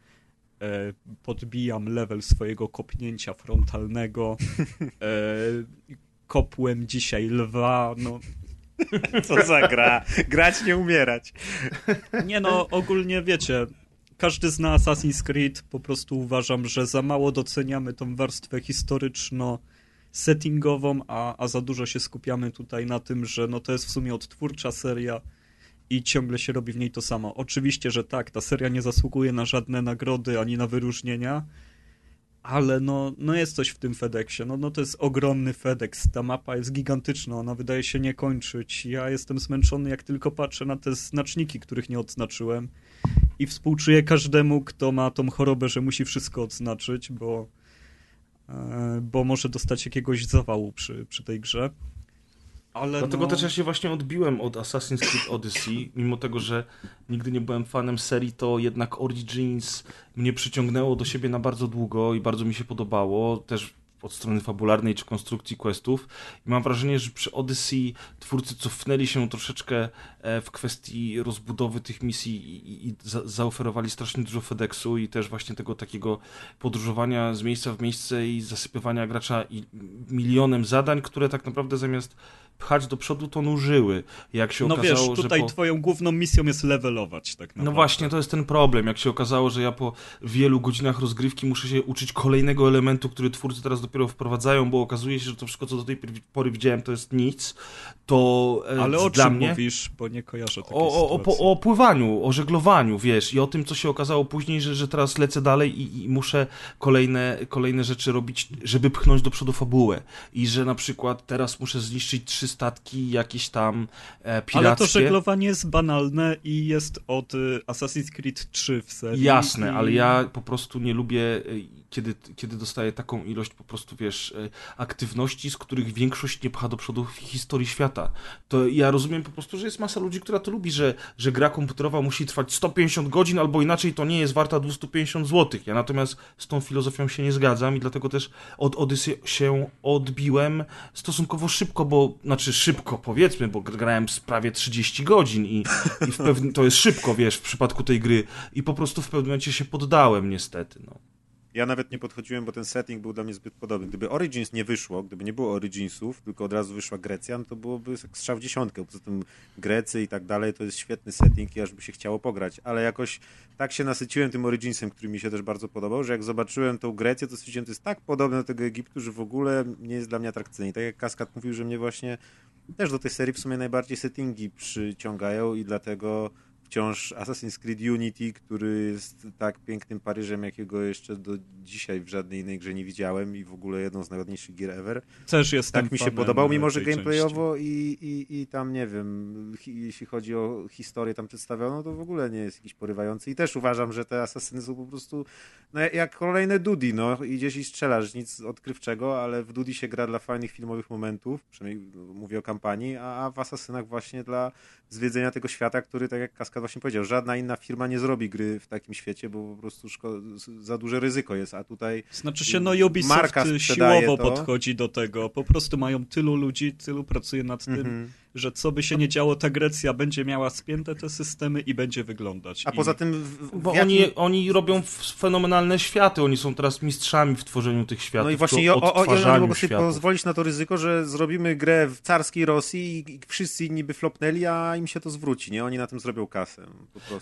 e, podbijam level swojego kopnięcia frontalnego, kopłem dzisiaj lwa, no... Co za gra? Grać, nie umierać. Nie no, ogólnie wiecie, każdy zna Assassin's Creed, po prostu uważam, że za mało doceniamy tą warstwę historyczno- settingową, a, a za dużo się skupiamy tutaj na tym, że no to jest w sumie odtwórcza seria i ciągle się robi w niej to samo. Oczywiście, że tak, ta seria nie zasługuje na żadne nagrody ani na wyróżnienia, ale no, no jest coś w tym FedExie. No, no to jest ogromny FedEx. Ta mapa jest gigantyczna, ona wydaje się nie kończyć. Ja jestem zmęczony, jak tylko patrzę na te znaczniki, których nie odznaczyłem. I współczuję każdemu, kto ma tą chorobę, że musi wszystko odznaczyć, bo E, bo może dostać jakiegoś zawału przy, przy tej grze. Ale Dlatego no... też ja się właśnie odbiłem od Assassin's Creed Odyssey, mimo tego, że nigdy nie byłem fanem serii, to jednak Origins mnie przyciągnęło do siebie na bardzo długo i bardzo mi się podobało. Też od strony fabularnej czy konstrukcji questów. I mam wrażenie, że przy Odyssey twórcy cofnęli się troszeczkę e, w kwestii rozbudowy tych misji i, i za, zaoferowali strasznie dużo FedExu i też właśnie tego takiego podróżowania z miejsca w miejsce i zasypywania gracza i milionem zadań, które tak naprawdę zamiast pchać do przodu, to nużyły. Jak się no okazało, wiesz, tutaj po... twoją główną misją jest levelować, tak naprawdę. No właśnie, to jest ten problem. Jak się okazało, że ja po wielu godzinach rozgrywki muszę się uczyć kolejnego elementu, który twórcy teraz dopiero wprowadzają, bo okazuje się, że to wszystko, co do tej pory widziałem, to jest nic, to e, Ale o czym mnie... mówisz, bo nie kojarzę takiej o, o, o, o pływaniu, o żeglowaniu, wiesz, i o tym, co się okazało później, że, że teraz lecę dalej i, i muszę kolejne, kolejne rzeczy robić, żeby pchnąć do przodu fabułę. I że na przykład teraz muszę zniszczyć trzy statki jakieś tam e, pirackie. Ale to żeglowanie jest banalne i jest od y, Assassin's Creed 3 w serii. Jasne, i... ale ja po prostu nie lubię, y, kiedy, kiedy dostaję taką ilość po prostu, wiesz, y, aktywności, z których większość nie pcha do przodu w historii świata. To ja rozumiem po prostu, że jest masa ludzi, która to lubi, że, że gra komputerowa musi trwać 150 godzin, albo inaczej to nie jest warta 250 zł. Ja natomiast z tą filozofią się nie zgadzam i dlatego też od Odyssey się odbiłem stosunkowo szybko, bo, znaczy szybko powiedzmy, bo grałem prawie 30 godzin i, i pewnym, to jest szybko, wiesz, w przypadku tej gry i po prostu w pewnym momencie się poddałem niestety, no. Ja nawet nie podchodziłem, bo ten setting był dla mnie zbyt podobny. Gdyby Origins nie wyszło, gdyby nie było Originsów, tylko od razu wyszła Grecja, no to byłoby strzał w dziesiątkę. Poza tym Grecy i tak dalej to jest świetny setting i aż by się chciało pograć. Ale jakoś tak się nasyciłem tym Originsem, który mi się też bardzo podobał, że jak zobaczyłem tą Grecję, to stwierdziłem, to jest tak podobne do tego Egiptu, że w ogóle nie jest dla mnie atrakcyjny. Tak jak Kaskad mówił, że mnie właśnie też do tej serii w sumie najbardziej settingi przyciągają i dlatego wciąż Assassin's Creed Unity, który jest tak pięknym Paryżem, jakiego jeszcze do dzisiaj w żadnej innej grze nie widziałem i w ogóle jedną z najładniejszych gier ever. Też jestem Tak mi się podobał, mimo że gameplayowo i, i, i tam, nie wiem, jeśli chodzi o historię tam przedstawioną, to w ogóle nie jest jakiś porywający. I też uważam, że te asasyny są po prostu no, jak kolejne Dudi, no, idziesz i strzelasz, nic odkrywczego, ale w Dudi się gra dla fajnych filmowych momentów, przynajmniej no, mówię o kampanii, a w Asasynach właśnie dla zwiedzenia tego świata, który, tak jak Kaskad właśnie powiedział, żadna inna firma nie zrobi gry w takim świecie, bo po prostu za duże ryzyko jest, a tutaj Znaczy się, no Ubisoft siłowo to. podchodzi do tego, po prostu mają tylu ludzi, tylu pracuje nad tym, mm -hmm że co by się nie działo, ta Grecja będzie miała spięte te systemy i będzie wyglądać. A I... poza tym... W, Bo jakim... oni, oni robią fenomenalne światy, oni są teraz mistrzami w tworzeniu tych światów. No i właśnie o, o, oni mogą sobie pozwolić na to ryzyko, że zrobimy grę w carskiej Rosji i wszyscy inni by flopnęli, a im się to zwróci, nie? Oni na tym zrobią kasę.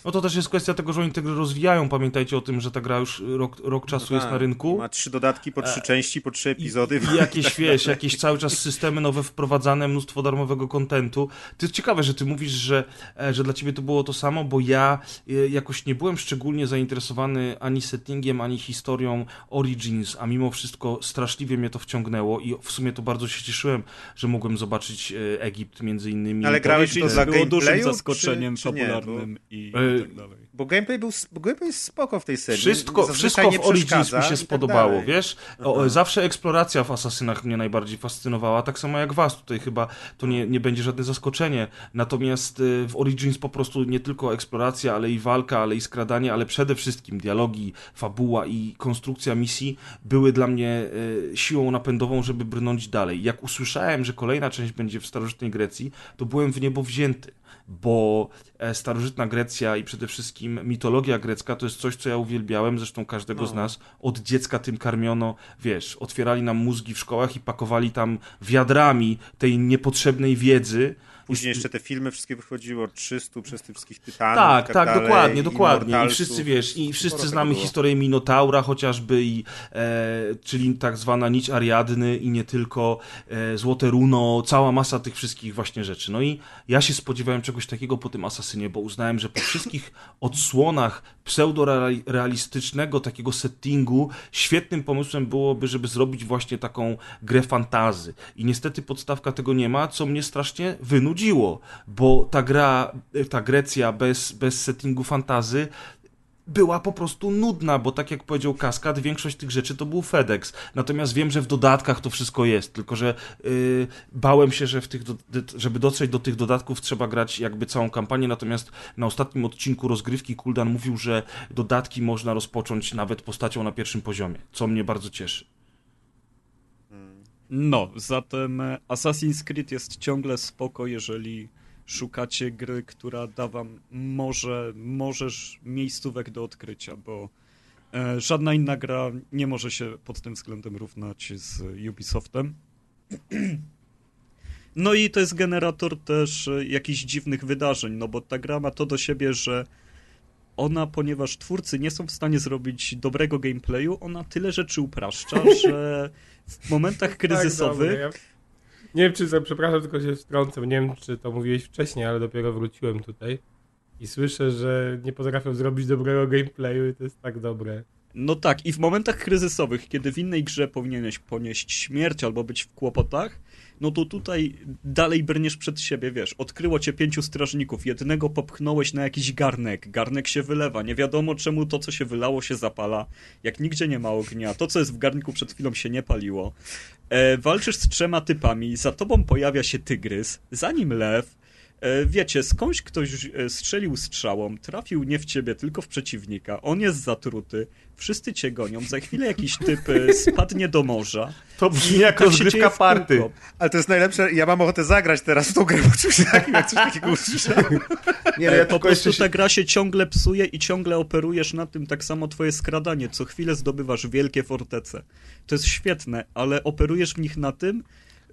No to też jest kwestia tego, że oni tę grę rozwijają. Pamiętajcie o tym, że ta gra już rok, rok czasu no jest tak. na rynku. Ma trzy dodatki po trzy e... części, po trzy epizody. I, i jakieś, wiesz, jakieś cały czas systemy nowe wprowadzane, mnóstwo darmowego kontentu to jest ciekawe, że ty mówisz, że, e, że dla ciebie to było to samo, bo ja e, jakoś nie byłem szczególnie zainteresowany ani settingiem, ani historią Origins, a mimo wszystko straszliwie mnie to wciągnęło i w sumie to bardzo się cieszyłem, że mogłem zobaczyć e, Egipt między innymi. Ale grałeś to dla było dużym zaskoczeniem czy, czy popularnym bo, i, i tak dalej. Bo gameplay, był, bo gameplay jest spoko w tej serii. Wszystko, wszystko w Origins mi się tak spodobało, tak wiesz? O, zawsze eksploracja w Asasynach mnie najbardziej fascynowała, tak samo jak was. Tutaj chyba to nie, nie będzie żadne zaskoczenie. Natomiast y, w Origins po prostu nie tylko eksploracja, ale i walka, ale i skradanie, ale przede wszystkim dialogi, fabuła i konstrukcja misji były dla mnie y, siłą napędową, żeby brnąć dalej. Jak usłyszałem, że kolejna część będzie w starożytnej Grecji, to byłem w niebo wzięty bo e, starożytna Grecja i przede wszystkim mitologia grecka to jest coś, co ja uwielbiałem, zresztą każdego no. z nas. Od dziecka tym karmiono, wiesz, otwierali nam mózgi w szkołach i pakowali tam wiadrami tej niepotrzebnej wiedzy, Później jeszcze te filmy wszystkie wychodziły od 300 przez tych wszystkich tytanów. Tak, tak, tak dokładnie, dokładnie. I wszyscy wiesz, i wszyscy znamy historię Minotaura chociażby, i, e, czyli tak zwana nić Ariadny i nie tylko, e, Złote Runo, cała masa tych wszystkich właśnie rzeczy. No i ja się spodziewałem czegoś takiego po tym Asasynie, bo uznałem, że po wszystkich odsłonach pseudo-realistycznego takiego settingu, świetnym pomysłem byłoby, żeby zrobić właśnie taką grę fantazy. I niestety podstawka tego nie ma, co mnie strasznie wynudziło, bo ta gra, ta Grecja bez, bez settingu fantazy była po prostu nudna, bo tak jak powiedział Kaskad, większość tych rzeczy to był FedEx. Natomiast wiem, że w dodatkach to wszystko jest, tylko że yy, bałem się, że w tych do, żeby dotrzeć do tych dodatków trzeba grać jakby całą kampanię, natomiast na ostatnim odcinku rozgrywki Kuldan mówił, że dodatki można rozpocząć nawet postacią na pierwszym poziomie, co mnie bardzo cieszy. No, zatem Assassin's Creed jest ciągle spoko, jeżeli szukacie gry, która da wam może, możesz miejscówek do odkrycia, bo e, żadna inna gra nie może się pod tym względem równać z Ubisoftem. [CLEARS THROAT] No i to jest generator też e, jakichś dziwnych wydarzeń, no bo ta gra ma to do siebie, że ona, ponieważ twórcy nie są w stanie zrobić dobrego gameplayu, ona tyle rzeczy upraszcza, [LAUGHS] że w momentach tak, kryzysowych nie wiem, czy, przepraszam, tylko się wtrącę, nie wiem, czy to mówiłeś wcześniej, ale dopiero wróciłem tutaj i słyszę, że nie potrafią zrobić dobrego gameplayu i to jest tak dobre. No tak, i w momentach kryzysowych, kiedy w innej grze powinieneś ponieść śmierć albo być w kłopotach, no to tutaj dalej brniesz przed siebie, wiesz, odkryło cię pięciu strażników, jednego popchnąłeś na jakiś garnek, garnek się wylewa, nie wiadomo czemu to, co się wylało, się zapala, jak nigdzie nie ma ognia, to, co jest w garnku przed chwilą się nie paliło. E, walczysz z trzema typami, za tobą pojawia się tygrys, za nim lew, wiecie, skądś ktoś e, strzelił strzałą, trafił nie w ciebie, tylko w przeciwnika, on jest zatruty, wszyscy cię gonią, za chwilę jakiś typ e, spadnie do morza. To brzmi jak Tak się rozgrywka party. Ale to jest najlepsze, ja mam ochotę zagrać teraz w tą grę, bo się takim, jak coś takiego [LAUGHS] usłyszałem. Nie, no ja po prostu się... ta gra się ciągle psuje i ciągle operujesz na tym, tak samo twoje skradanie. Co chwilę zdobywasz wielkie fortece. To jest świetne, ale operujesz w nich na tym,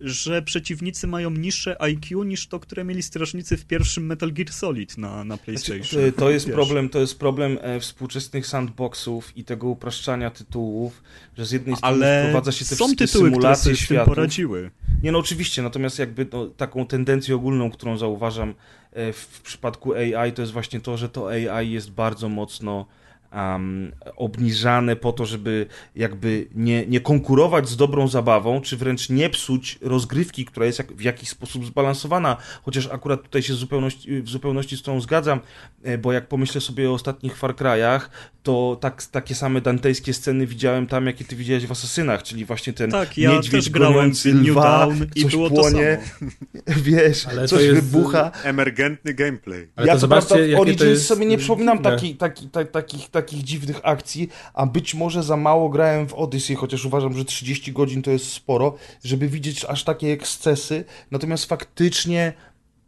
że przeciwnicy mają niższe IQ niż to, które mieli strażnicy w pierwszym Metal Gear Solid na, na PlayStation. Znaczy, to jest Wiesz. problem, to jest problem e, współczesnych sandboxów i tego upraszczania tytułów, że z jednej strony Ale wprowadza się te są wszystkie tytuły, które symulacje sobie z tym światów. poradziły. Nie no oczywiście, natomiast jakby no, taką tendencję ogólną, którą zauważam e, w przypadku AI, to jest właśnie to, że to AI jest bardzo mocno um, obniżane po to, żeby jakby nie, nie konkurować z dobrą zabawą, czy wręcz nie psuć rozgrywki, która jest jak, w jakiś sposób zbalansowana, chociaż akurat tutaj się w zupełności, w zupełności z tą zgadzam, e, bo jak pomyślę sobie o ostatnich Far Cry'ach, to tak, takie same dantejskie sceny widziałem tam, jakie ty widziałeś w Asasynach, czyli właśnie ten Tak, ja niedźwiedź goniący lwa, i coś było to płonie, [LAUGHS] wiesz, Ale to coś jest- wybucha. Emergentny gameplay. Ale ja to co zobaczcie, prawda w jakie to Origins jest sobie nie przypominam taki, taki, ta, takich, takich dziwnych akcji, a być może za mało grałem w Odyssey, chociaż uważam, że 30 godzin to jest sporo, żeby widzieć aż takie ekscesy. Natomiast faktycznie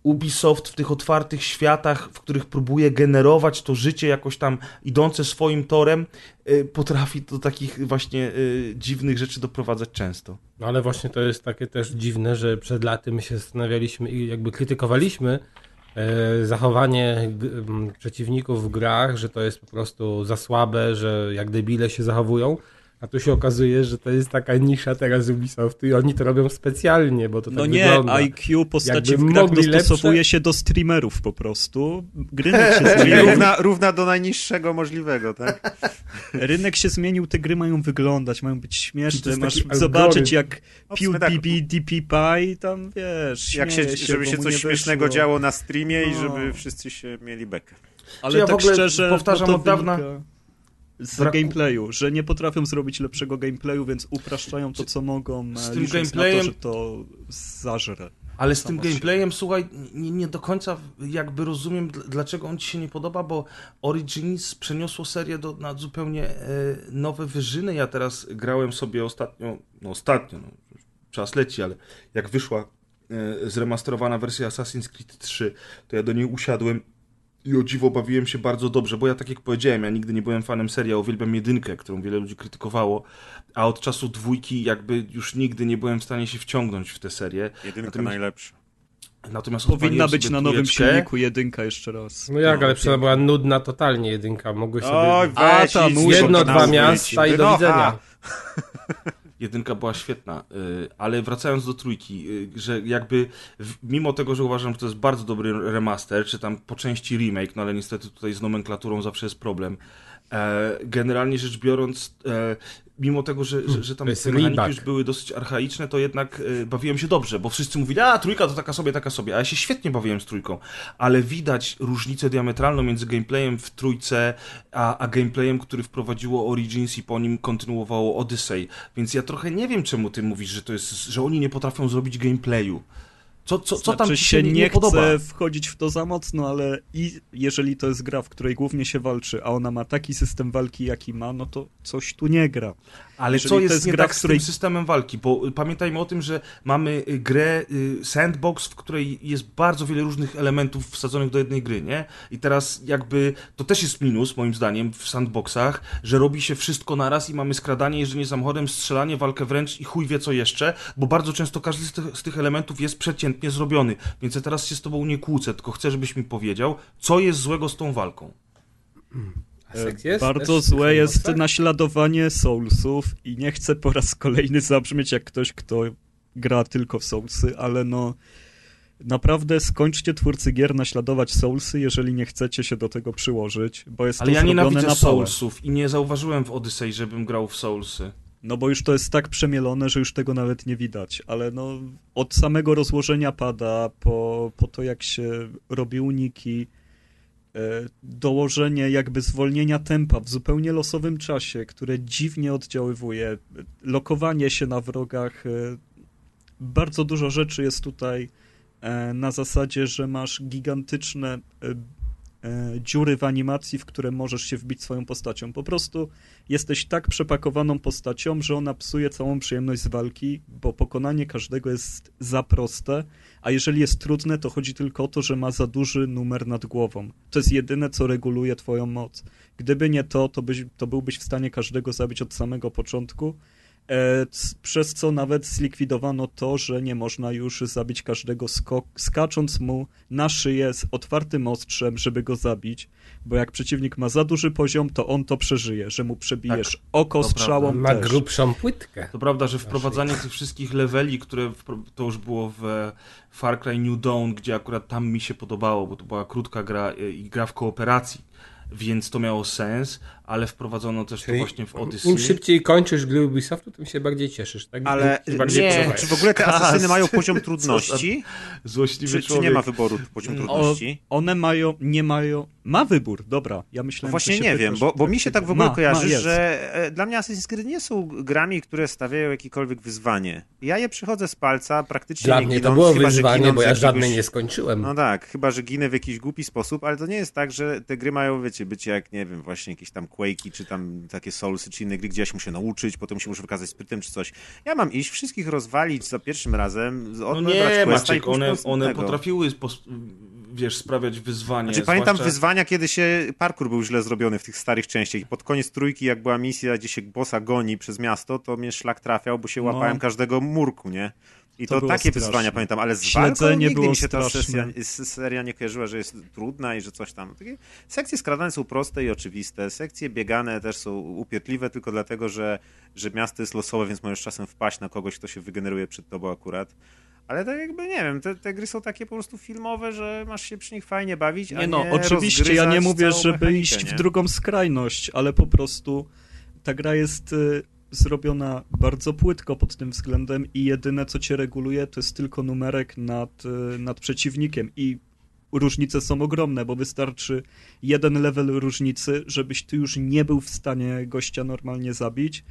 Ubisoft w tych otwartych światach, w których próbuje generować to życie jakoś tam idące swoim torem, y, potrafi do takich właśnie y, dziwnych rzeczy doprowadzać często. No ale właśnie to jest takie też dziwne, że przed laty my się zastanawialiśmy i jakby krytykowaliśmy zachowanie g- m, przeciwników w grach, że to jest po prostu za słabe, że jak debile się zachowują. A tu się okazuje, że to jest taka nisza teraz Ubisoftu i oni to robią specjalnie, bo to No tak nie, wygląda. IQ postaci Jakby w grach dostosowuje lepsze- się do streamerów po prostu. Rynek się [LAUGHS] zmienił, równa, równa do najniższego możliwego, tak? [LAUGHS] rynek się zmienił, te gry mają wyglądać, mają być śmieszne, masz taki zobaczyć algorytm. jak No sumie tak. PewDiePie, DPPie, tam wiesz, Jak się, się, żeby się coś śmiesznego działo na streamie i No. żeby wszyscy się mieli bekę. Ale ja tak w ogóle szczerze, powtarzam no od dawna- wynika Z braku- gameplayu, że nie potrafią zrobić lepszego gameplayu, więc upraszczają to, co mogą, z e, tym gameplayem- na to, że to zażre. Ale z tym gameplayem, słuchaj, nie, nie do końca jakby rozumiem, dl- dlaczego on ci się nie podoba, bo Origins przeniosło serię do, na zupełnie e, nowe wyżyny. Ja teraz grałem sobie ostatnio, no ostatnio, no, czas leci, ale jak wyszła e, zremasterowana wersja Assassin's Creed 3, to ja do niej usiadłem i o dziwo bawiłem się bardzo dobrze, bo ja tak jak powiedziałem, ja nigdy nie byłem fanem serii, ja uwielbiam jedynkę, którą wiele ludzi krytykowało, a od czasu dwójki jakby już nigdy nie byłem w stanie się wciągnąć w tę serię. Jedynka Natomiast- najlepsza. Natomiast Powinna być na nowym silniku jedynka jeszcze raz. No jak, No, ale przynajmniej była nudna totalnie jedynka. Mogłeś sobie Oj, A, weź, ta idź, nóż, jedno, dwa miasta i do Wynocha. widzenia. [LAUGHS] Jedynka była świetna, y, ale wracając do trójki, y, że jakby mimo tego, że uważam, że to jest bardzo dobry remaster, czy tam po części remake, no ale niestety tutaj z nomenklaturą zawsze jest problem. E, Generalnie rzecz biorąc, e, mimo tego, że, że, że tam jest te mechaniki już były dosyć archaiczne, to jednak e, bawiłem się dobrze, bo wszyscy mówili, a trójka to taka sobie, taka sobie, a ja się świetnie bawiłem z trójką, ale widać różnicę diametralną między gameplayem w trójce, a, a gameplayem, który wprowadziło Origins i po nim kontynuowało Odyssey, więc ja trochę nie wiem, czemu ty mówisz, że to jest, że oni nie potrafią zrobić gameplayu. Co, co, co tam znaczy ci się nie, nie chcę podoba? wchodzić w to za mocno, ale i jeżeli to jest gra, w której głównie się walczy, a ona ma taki system walki, jaki ma, no to coś tu nie gra. Ale Jeżeli co to jest, jest nie gra, tak w z której- tym systemem walki? Bo y, pamiętajmy o tym, że mamy y, grę y, sandbox, w której jest bardzo wiele różnych elementów wsadzonych do jednej gry, nie? I teraz jakby to też jest minus, moim zdaniem, w sandboxach, że robi się wszystko naraz i mamy skradanie, jeżdżenie samochodem, strzelanie, walkę wręcz i chuj wie co jeszcze, bo bardzo często każdy z tych, z tych elementów jest przeciętnie zrobiony. Więc ja teraz się z tobą nie kłócę, tylko chcę, żebyś mi powiedział, co jest złego z tą walką. Jest? Bardzo w złe jest naśladowanie Soulsów i nie chcę po raz kolejny zabrzmieć jak ktoś, kto gra tylko w Soulsy, ale no naprawdę skończcie twórcy gier naśladować Soulsy, jeżeli nie chcecie się do tego przyłożyć, bo jest Ale to ja zrobione nienawidzę na pałę. Soulsów i nie zauważyłem w Odyssey, żebym grał w Soulsy. No bo już to jest tak przemielone, że już tego nawet nie widać, ale no od samego rozłożenia pada, po, po to jak się robi uniki, e, dołożenie jakby zwolnienia tempa w zupełnie losowym czasie, które dziwnie oddziaływuje, lokowanie się na wrogach, e, bardzo dużo rzeczy jest tutaj e, na zasadzie, że masz gigantyczne dziury w animacji, w które możesz się wbić swoją postacią. Po prostu jesteś tak przepakowaną postacią, że ona psuje całą przyjemność z walki, bo pokonanie każdego jest za proste, a jeżeli jest trudne, to chodzi tylko o to, że ma za duży numer nad głową. To jest jedyne, co reguluje twoją moc. Gdyby nie to, to, byś, to byłbyś w stanie każdego zabić od samego początku, e, przez co nawet zlikwidowano to, że nie można już zabić każdego skok, skacząc mu na szyję z otwartym ostrzem, żeby go zabić, bo jak przeciwnik ma za duży poziom, to on to przeżyje, że mu przebijesz oko to strzałą Ma też. grubszą płytkę. To prawda, że wprowadzanie tych wszystkich leveli, które to już było w Far Cry New Dawn, gdzie akurat tam mi się podobało, bo to była krótka gra e, i gra w kooperacji, więc to miało sens, ale wprowadzono też to Czyli właśnie w Odyssey. Im szybciej kończysz gry Ubisoftu, tym się bardziej cieszysz, tak? Ale bardziej nie, czy w ogóle te [LAUGHS] Kas. asesyny mają poziom [LAUGHS] trudności? Złośliwy Czy, czy nie ma wyboru poziom Mm, O, trudności? one mają, nie mają, ma wybór, dobra, ja myślałem, No właśnie nie wiem, bo, bo mi się tak w ogóle Ma, kojarzy, ma, że e, dla mnie Assassin's Creed nie są grami, które stawiają jakiekolwiek wyzwanie. Ja je przychodzę z palca, praktycznie Dla nie mnie to ginąc, było chyba, wyzwanie, bo ja jakiegoś- żadnej nie skończyłem. No tak, chyba, że ginę w jakiś głupi sposób, ale to nie jest tak, że te gry mają, wiecie, być jak, nie wiem, właśnie jakieś tam Quake'i, czy tam takie Soulsy, czy inne gry, gdzie ja się muszę nauczyć, potem się muszę wykazać sprytem, czy coś. Ja mam iść, wszystkich rozwalić za pierwszym razem, No nie, Maciek, one, one potrafiły, wiesz, sprawiać wyzwanie. Znaczy, pamiętam zwłaszcza- wyzwania, kiedy się parkour był źle zrobiony w tych starych częściach i pod koniec trójki, jak była misja, gdzie się bossa goni przez miasto, to mnie szlak trafiał, bo się No. łapałem każdego murku, nie? I To to, takie straszne. wyzwania pamiętam, ale z Śledzenie walką nigdy mi się ta sesja, seria nie kojarzyła, że jest trudna i że coś tam. Takie sekcje skradane są proste i oczywiste, sekcje biegane też są upierdliwe tylko dlatego, że, że miasto jest losowe, więc możesz czasem wpaść na kogoś, kto się wygeneruje przed tobą akurat. Ale tak jakby, nie wiem, te, te gry są takie po prostu filmowe, że masz się przy nich fajnie bawić, Nie no, nie oczywiście ja nie mówię, żeby mechanikę, iść nie? w drugą skrajność, ale po prostu ta gra jest y, zrobiona bardzo płytko pod tym względem i jedyne co cię reguluje to jest tylko numerek nad, y, nad przeciwnikiem i różnice są ogromne, bo wystarczy jeden level różnicy, żebyś ty już nie był w stanie gościa normalnie zabić.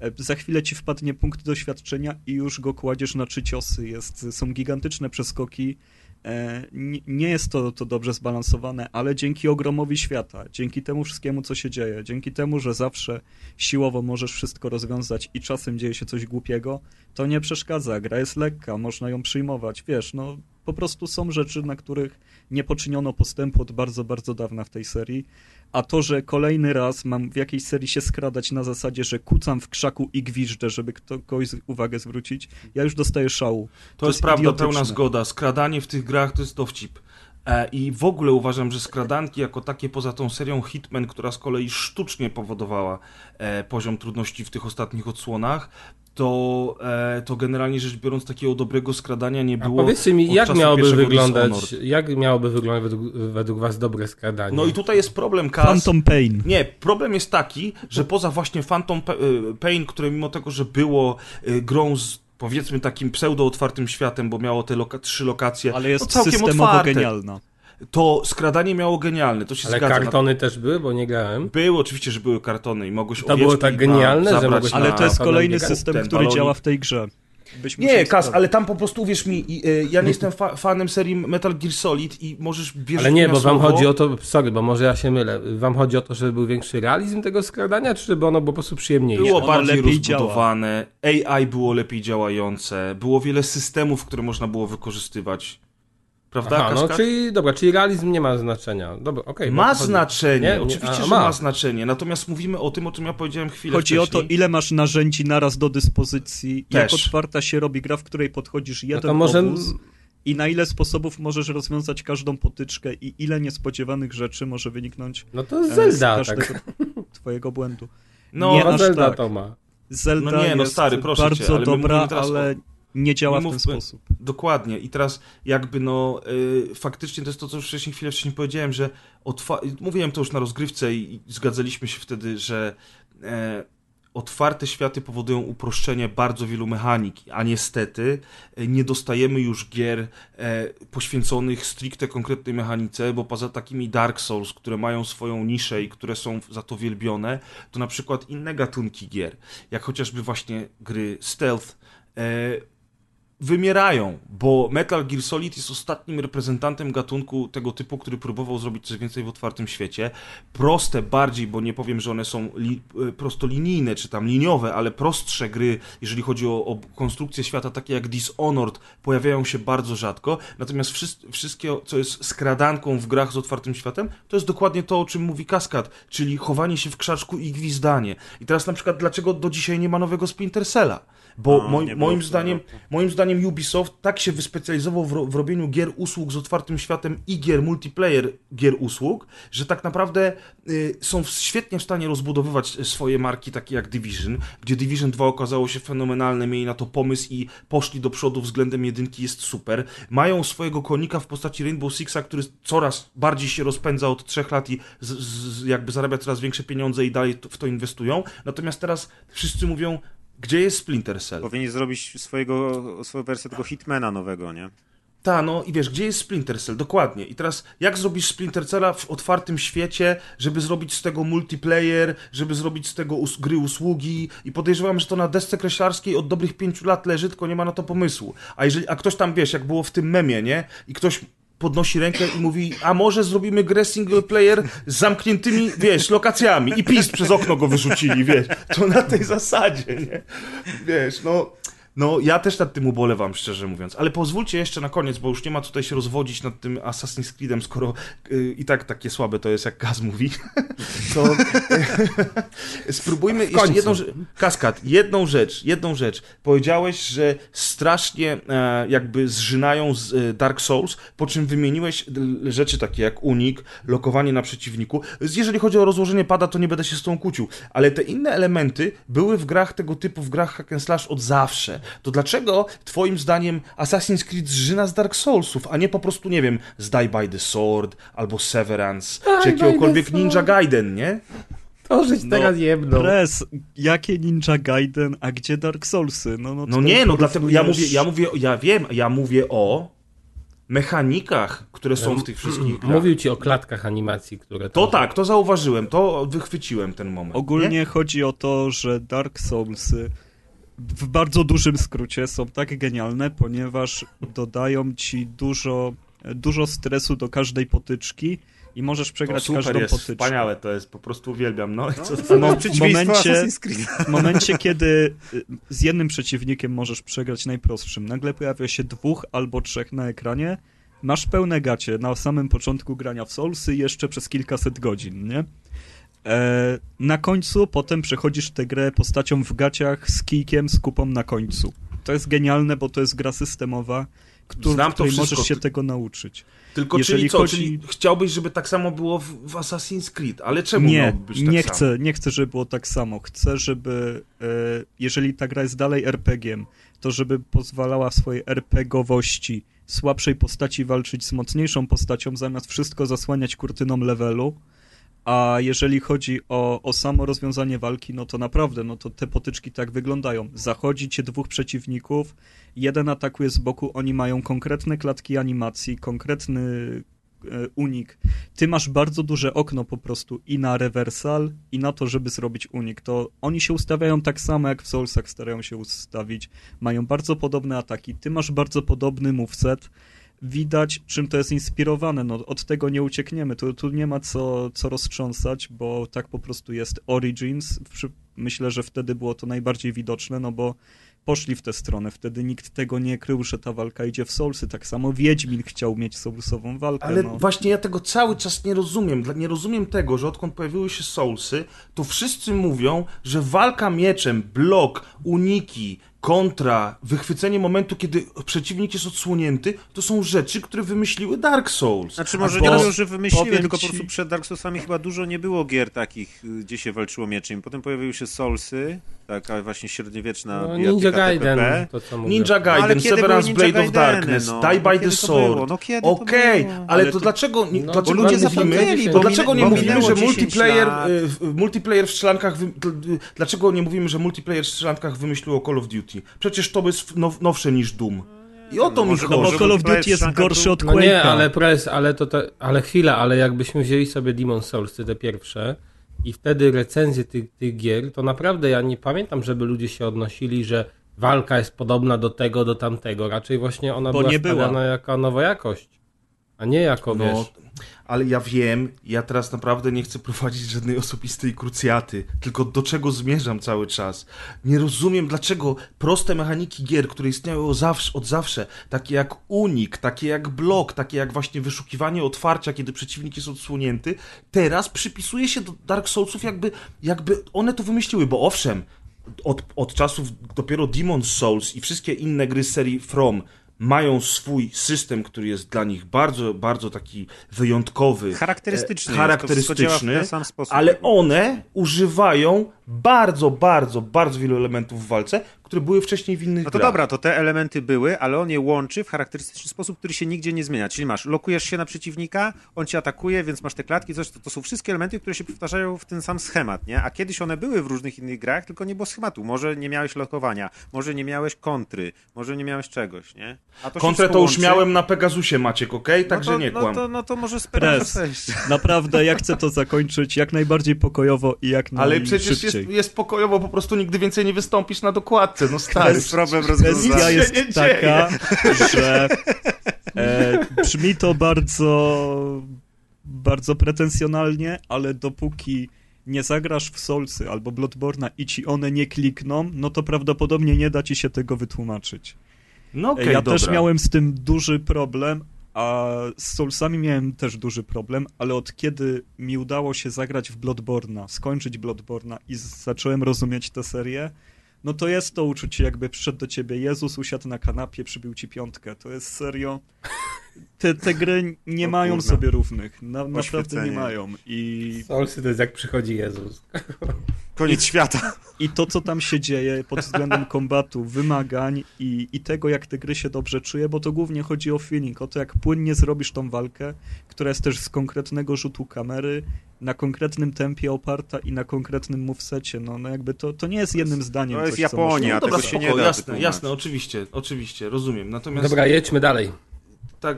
E, Za chwilę ci wpadnie punkt doświadczenia i już go kładziesz na trzy ciosy. Jest, są gigantyczne przeskoki. E, Nie, jest to, to dobrze zbalansowane, ale dzięki ogromowi świata, dzięki temu wszystkiemu, co się dzieje, dzięki temu, że zawsze siłowo możesz wszystko rozwiązać i czasem dzieje się coś głupiego, to nie przeszkadza. Gra jest lekka, można ją przyjmować. Wiesz, no po prostu są rzeczy, na których nie poczyniono postępu od bardzo, bardzo dawna w tej serii. A to, że kolejny raz mam w jakiejś serii się skradać na zasadzie, że kucam w krzaku i gwiżdżę, żeby kogoś uwagę zwrócić, ja już dostaję szału. To, jest, prawda, idiotyczne. pełna zgoda. Skradanie w tych grach to jest dowcip. E, I w ogóle uważam, że skradanki jako takie poza tą serią Hitman, która z kolei sztucznie powodowała e, poziom trudności w tych ostatnich odsłonach, to, e, to generalnie rzecz biorąc takiego dobrego skradania nie A było. powiedzcie mi, od jak czasu miałoby wyglądać, Dishonored. jak miałoby wyglądać według, według was dobre skradanie? No i tutaj jest problem, Kaz. Phantom Pain. Nie, problem jest taki, że poza właśnie Phantom y, Pain, które mimo tego, że było y, grą z powiedzmy takim pseudo-otwartym światem, bo miało te loka- trzy lokacje, Ale jest no całkiem systemowo otwarte, genialna. to skradanie miało genialne, to się Ale zgadza. kartony też były, bo nie grałem. Były oczywiście, że były kartony i mogłeś To było tak na- genialne, że zabrać mogłeś na- Ale to jest kolejny system, ten który działa w tej grze. Nie, Kas, ale tam po prostu, uwierz mi, y, ja nie jestem fa fanem serii Metal Gear Solid i możesz wierzyć Ale nie, bo wam słowo. chodzi o to, sorry, bo może ja się mylę. Wam chodzi o to, żeby był większy realizm tego skradania, czy żeby ono było po prostu przyjemniejsze? Było bardziej lepiej działa. rozbudowane, AI było lepiej działające, było wiele systemów, które można było wykorzystywać. Prawda, Aha, no czyli, dobra, czyli realizm nie ma znaczenia. Dobra, okej. Ma no znaczenie, Nie? Oczywiście, a, że ma. ma. znaczenie. Natomiast mówimy o tym, o czym ja powiedziałem chwilę Chodzi o to, wcześniej. ile masz narzędzi naraz do dyspozycji, jak Też. otwarta się robi gra, w której podchodzisz No jeden to może... obóz i na ile sposobów możesz rozwiązać każdą potyczkę i ile niespodziewanych rzeczy może wyniknąć No to e, Zelda, z tak. każdego [LAUGHS] twojego błędu. No, nie No aż Zelda tak. to ma. Zelda No nie, no jest stary, proszę cię, bardzo ale my dobra, ale nie działa my w ten mówmy- sposób. Dokładnie. I teraz jakby no y, faktycznie to jest to, co już wcześniej chwilę wcześniej powiedziałem, że mówiłem to już na rozgrywce i, i zgadzaliśmy się wtedy, że e, otwarte światy powodują uproszczenie bardzo wielu mechanik, a niestety e, nie dostajemy już gier e, poświęconych stricte konkretnej mechanice, bo poza takimi Dark Souls, które mają swoją niszę i które są za to wielbione, to na przykład inne gatunki gier, jak chociażby właśnie gry stealth, wymierają, bo Metal Gear Solid jest ostatnim reprezentantem gatunku tego typu, który próbował zrobić coś więcej w otwartym świecie. Proste bardziej, bo nie powiem, że one są li, e, prostolinijne czy tam liniowe, ale prostsze gry, jeżeli chodzi o, o konstrukcję świata, takie jak Dishonored, pojawiają się bardzo rzadko. Natomiast wszystkie, co jest skradanką w grach z otwartym światem, to jest dokładnie to, o czym mówi Kaskad, czyli chowanie się w krzaczku i gwizdanie. I teraz na przykład, dlaczego do dzisiaj nie ma nowego Splinter Cella? Bo no, moim, moim, zdaniem, moim zdaniem Ubisoft tak się wyspecjalizował w, w, robieniu gier usług z otwartym światem i gier multiplayer gier usług, że tak naprawdę y, są świetnie w stanie rozbudowywać swoje marki, takie jak Division, gdzie Division 2 okazało się fenomenalne, mieli na to pomysł i poszli do przodu względem jedynki, jest super. Mają swojego konika w postaci Rainbow Sixa, który coraz bardziej się rozpędza od trzech lat i z, z, jakby zarabia coraz większe pieniądze i dalej w to inwestują. Natomiast teraz wszyscy mówią, gdzie jest Splinter Cell? Powinni zrobić swojego, swoją wersję tego Hitmana nowego, nie? Ta, no i wiesz, gdzie jest Splinter Cell? Dokładnie. I teraz, jak zrobisz Splinter Cella w otwartym świecie, żeby zrobić z tego multiplayer, żeby zrobić z tego us gry usługi i podejrzewam, że to na desce kreślarskiej od dobrych pięciu lat leży, tylko nie ma na to pomysłu. A jeżeli, a ktoś tam, wiesz, jak było w tym memie, nie? I ktoś podnosi rękę i mówi, a może zrobimy grę single player z zamkniętymi, wiesz, lokacjami i pist przez okno go wyrzucili, wiesz, to na tej zasadzie, nie? Wiesz, no... No, ja też nad tym ubolewam, szczerze mówiąc. Ale pozwólcie jeszcze na koniec, bo już nie ma tutaj się rozwodzić nad tym Assassin's Creedem, skoro yy, i tak takie słabe to jest, jak Gaz mówi. [LAUGHS] to spróbujmy jeszcze jedną rzecz. Kaskad, jedną rzecz, jedną rzecz. Powiedziałeś, że strasznie e, jakby zżynają z e, Dark Souls, po czym wymieniłeś rzeczy takie jak unik, lokowanie na przeciwniku. Jeżeli chodzi o rozłożenie pada, to nie będę się z tą kłócił, ale te inne elementy były w grach tego typu, w grach hack and slash od zawsze to dlaczego twoim zdaniem Assassin's Creed zżyna z Dark Soulsów, a nie po prostu, nie wiem, z Die by the Sword, albo Severance, Die czy jakiegokolwiek Ninja Gaiden, nie? To żeś no, teraz jebnął. Pres, jakie Ninja Gaiden, a gdzie Dark Soulsy? No, no, no nie, no dlatego ja mówię, ja mówię, ja wiem, ja mówię o mechanikach, które są w tych wszystkich grach. Mówił ci o klatkach animacji, które... To, to tak, to zauważyłem, to wychwyciłem ten moment. Ogólnie nie? chodzi o to, że Dark Soulsy w bardzo dużym skrócie są tak genialne, ponieważ dodają ci dużo, dużo stresu do każdej potyczki i możesz przegrać to każdą jest potyczkę. Wspaniałe to jest, po prostu uwielbiam. No, co, co no, w momencie, w momencie, kiedy y, z jednym przeciwnikiem możesz przegrać najprostszym, nagle pojawia się dwóch albo trzech na ekranie, masz pełne gacie na samym początku grania w Soulsy jeszcze przez kilkaset godzin, nie? E, na końcu potem przechodzisz tę grę postacią w gaciach z kijkiem, z kupą na końcu. To jest genialne, bo to jest gra systemowa, który, Znam której możesz się tego nauczyć. Tylko Jeżeli czyli co? Chodzi... Czyli chciałbyś, żeby tak samo było w, w Assassin's Creed, ale czemu nie, być tak nie samo? chcę, nie chcę, żeby było tak samo. Chcę, żeby e, jeżeli ta gra jest dalej RPG-iem, to żeby pozwalała w swojej RPGowości słabszej postaci walczyć z mocniejszą postacią, zamiast wszystko zasłaniać kurtyną levelu a jeżeli chodzi o, o samo rozwiązanie walki, no to naprawdę, no to te potyczki tak wyglądają. Zachodzi cię dwóch przeciwników, jeden atakuje z boku, oni mają konkretne klatki animacji, konkretny e, unik. Ty masz bardzo duże okno po prostu i na rewersal, i na to, żeby zrobić unik. To oni się ustawiają tak samo, jak w Soulsach starają się ustawić. Mają bardzo podobne ataki. Ty masz bardzo podobny moveset widać, czym to jest inspirowane. No, od tego nie uciekniemy. Tu, tu nie ma co, co roztrząsać, bo tak po prostu jest Origins. Myślę, że wtedy było to najbardziej widoczne, no bo poszli w tę stronę. Wtedy nikt tego nie krył, że ta walka idzie w Soulsy. Tak samo Wiedźmin chciał mieć Soulsową walkę. Ale no. właśnie ja tego cały czas nie rozumiem. Nie rozumiem tego, że odkąd pojawiły się Soulsy, to wszyscy mówią, że walka mieczem, blok, uniki, kontra, wychwycenie momentu, kiedy przeciwnik jest odsłonięty, to są rzeczy, które wymyśliły Dark Souls. Znaczy może nie mówią, że wymyśliły, tylko po prostu przed Dark Soulsami chyba dużo nie było gier takich, gdzie się walczyło mieczem. Potem pojawiły się Soulsy, taka właśnie średniowieczna No, Ninja. Gaiden, to co mówię. Ninja No, Gaiden, kiedy Severance Blade of Darkness, no? Die No by the Sword. No Okej, było? ale, Ale to to- dlaczego, nie- No, dlaczego ludzie nie mówimy, to bo dlaczego nie mówimy, że 10 multiplayer, y, w- multiplayer w d- dlaczego nie mówimy, że multiplayer w strzelankach wymyśliło Call of Duty? Przecież to jest now, nowsze niż Doom. I o to mi może- No bo chodzi. Call of Duty jest gorszy od No Quake'a. nie, ale pres, ale to, to ale chwila, ale jakbyśmy wzięli sobie Demon Soulsy, te pierwsze i wtedy recenzje tych, tych gier, to naprawdę ja nie pamiętam, żeby ludzie się odnosili, że walka jest podobna do tego, do tamtego. Raczej właśnie ona Bo była nie była. jako nowa jakość, a nie jako, No, wiesz... ale ja wiem, ja teraz naprawdę nie chcę prowadzić żadnej osobistej krucjaty, tylko do czego zmierzam cały czas. Nie rozumiem, dlaczego proste mechaniki gier, które istniały od zawsze, od zawsze takie jak unik, takie jak blok, takie jak właśnie wyszukiwanie otwarcia, kiedy przeciwnik jest odsłonięty, teraz przypisuje się do Dark Soulsów jakby, jakby one to wymyśliły, bo owszem, od, od czasów dopiero Demon's Souls i wszystkie inne gry z serii From mają swój system, który jest dla nich bardzo, bardzo taki wyjątkowy. Charakterystyczny charakterystyczny, ale one używają bardzo, bardzo, bardzo wielu elementów w walce, które były wcześniej w innych No to grach. dobra, to te elementy były, ale on je łączy w charakterystyczny sposób, który się nigdzie nie zmienia. Czyli masz, lokujesz się na przeciwnika, on cię atakuje, więc masz te klatki, coś, to, to są wszystkie elementy, które się powtarzają w ten sam schemat, nie? A kiedyś one były w różnych innych grach, tylko nie było schematu. Może nie miałeś lokowania, może nie miałeś kontry, może nie miałeś czegoś, nie? A to Kontrę to już miałem na Pegasusie, Maciek, okej? Także no to, nie no kłam. to, no to może sprawdzę. Naprawdę, ja chcę to zakończyć jak najbardziej pokojowo i jak Ale przecież jest, najszybciej. Jest pokojowo, po prostu nigdy więcej nie wystąpisz na dokładce, no stary. jest problem Kwestia rozwiązany. jest nie taka, że e, brzmi to bardzo, bardzo pretensjonalnie, ale dopóki nie zagrasz w Soulsy albo Bloodborne'a i ci one nie klikną, no to prawdopodobnie nie da ci się tego wytłumaczyć. No okej, ja dobra. też miałem z tym duży problem, a z Soulsami miałem też duży problem, ale od kiedy mi udało się zagrać w Bloodborne'a, skończyć Bloodborne'a i zacząłem rozumieć tę serię, no to jest to uczucie, jakby przyszedł do ciebie Jezus, usiadł na kanapie, przybił ci piątkę. To jest serio. Te, te gry nie O mają kurna. sobie równych. Na, naprawdę nie mają. I, Soulsy to jest jak przychodzi Jezus. Koniec świata. I to, co tam się dzieje pod względem kombatu, wymagań i, i tego, jak te gry się dobrze czuje, bo to głównie chodzi o feeling, o to, jak płynnie zrobisz tą walkę, która jest też z konkretnego rzutu kamery, na konkretnym tempie oparta i na konkretnym movesecie. No, no jakby to, to nie jest jednym zdaniem. to jest coś, co Japonia, No dobra, tego się nie spoko, da jasne, wytłumaczyć. jasne, oczywiście, oczywiście, rozumiem. Natomiast Dobra, jedźmy dalej. tak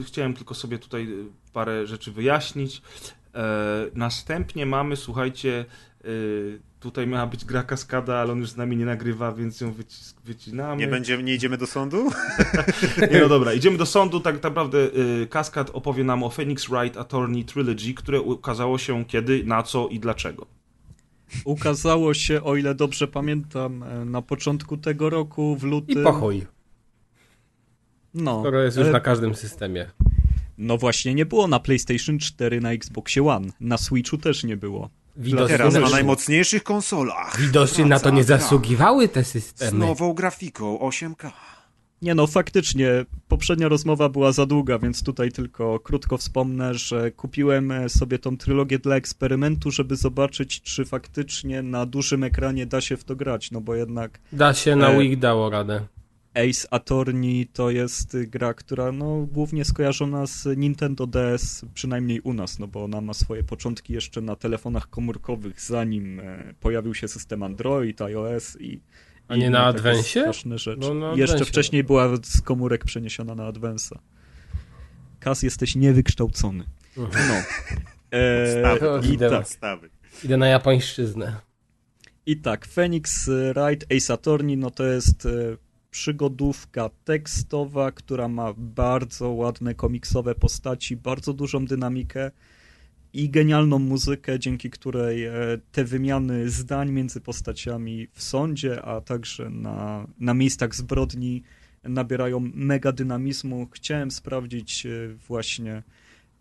y, chciałem tylko sobie tutaj y, parę rzeczy wyjaśnić. E, następnie mamy, słuchajcie, y, tutaj miała być gra kaskada, ale on już z nami nie nagrywa, więc ją wyci- wycinamy. Nie, będziemy, nie idziemy do sądu? [LAUGHS] Nie, no dobra, idziemy do sądu. Tak naprawdę y, Kaskad opowie nam o Phoenix Wright Attorney Trilogy, które ukazało się kiedy, na co i dlaczego. Ukazało się, o ile dobrze pamiętam, e, na początku tego roku, w I lutym. pochuj, No, skoro jest już e, na każdym systemie. no właśnie nie było na PlayStation 4, na Xboxie One. Na Switchu też nie było. Widocznie, Teraz na, na najmocniejszych konsolach. widocznie na to nie zasługiwały te Z systemy. nową grafiką 8K. Nie no, faktycznie, poprzednia rozmowa była za długa, więc tutaj tylko krótko wspomnę, że kupiłem sobie tą trylogię dla eksperymentu, żeby zobaczyć, czy faktycznie na dużym ekranie da się w to grać, no bo jednak Da się, na E, Wii dało radę. Ace Attorney to jest gra, która no głównie skojarzona z Nintendo DS, przynajmniej u nas, no bo ona ma swoje początki jeszcze na telefonach komórkowych, zanim e, pojawił się system Android, iOS i A nie na Advance'ie? Straszne rzeczy. No, na Jeszcze wcześniej była z komórek przeniesiona na Advance'a. Kas, jesteś niewykształcony. Mhm. No. [LAUGHS] E, Podstawy. I Idę. tak. Podstawy. Idę na japońszczyznę. I tak, Phoenix Wright Ace Attorney, no to jest e, przygodówka tekstowa, która ma bardzo ładne komiksowe postaci, bardzo dużą dynamikę i genialną muzykę, dzięki której e, te wymiany zdań między postaciami w sądzie, a także na, na miejscach zbrodni nabierają mega dynamizmu. Chciałem sprawdzić e, właśnie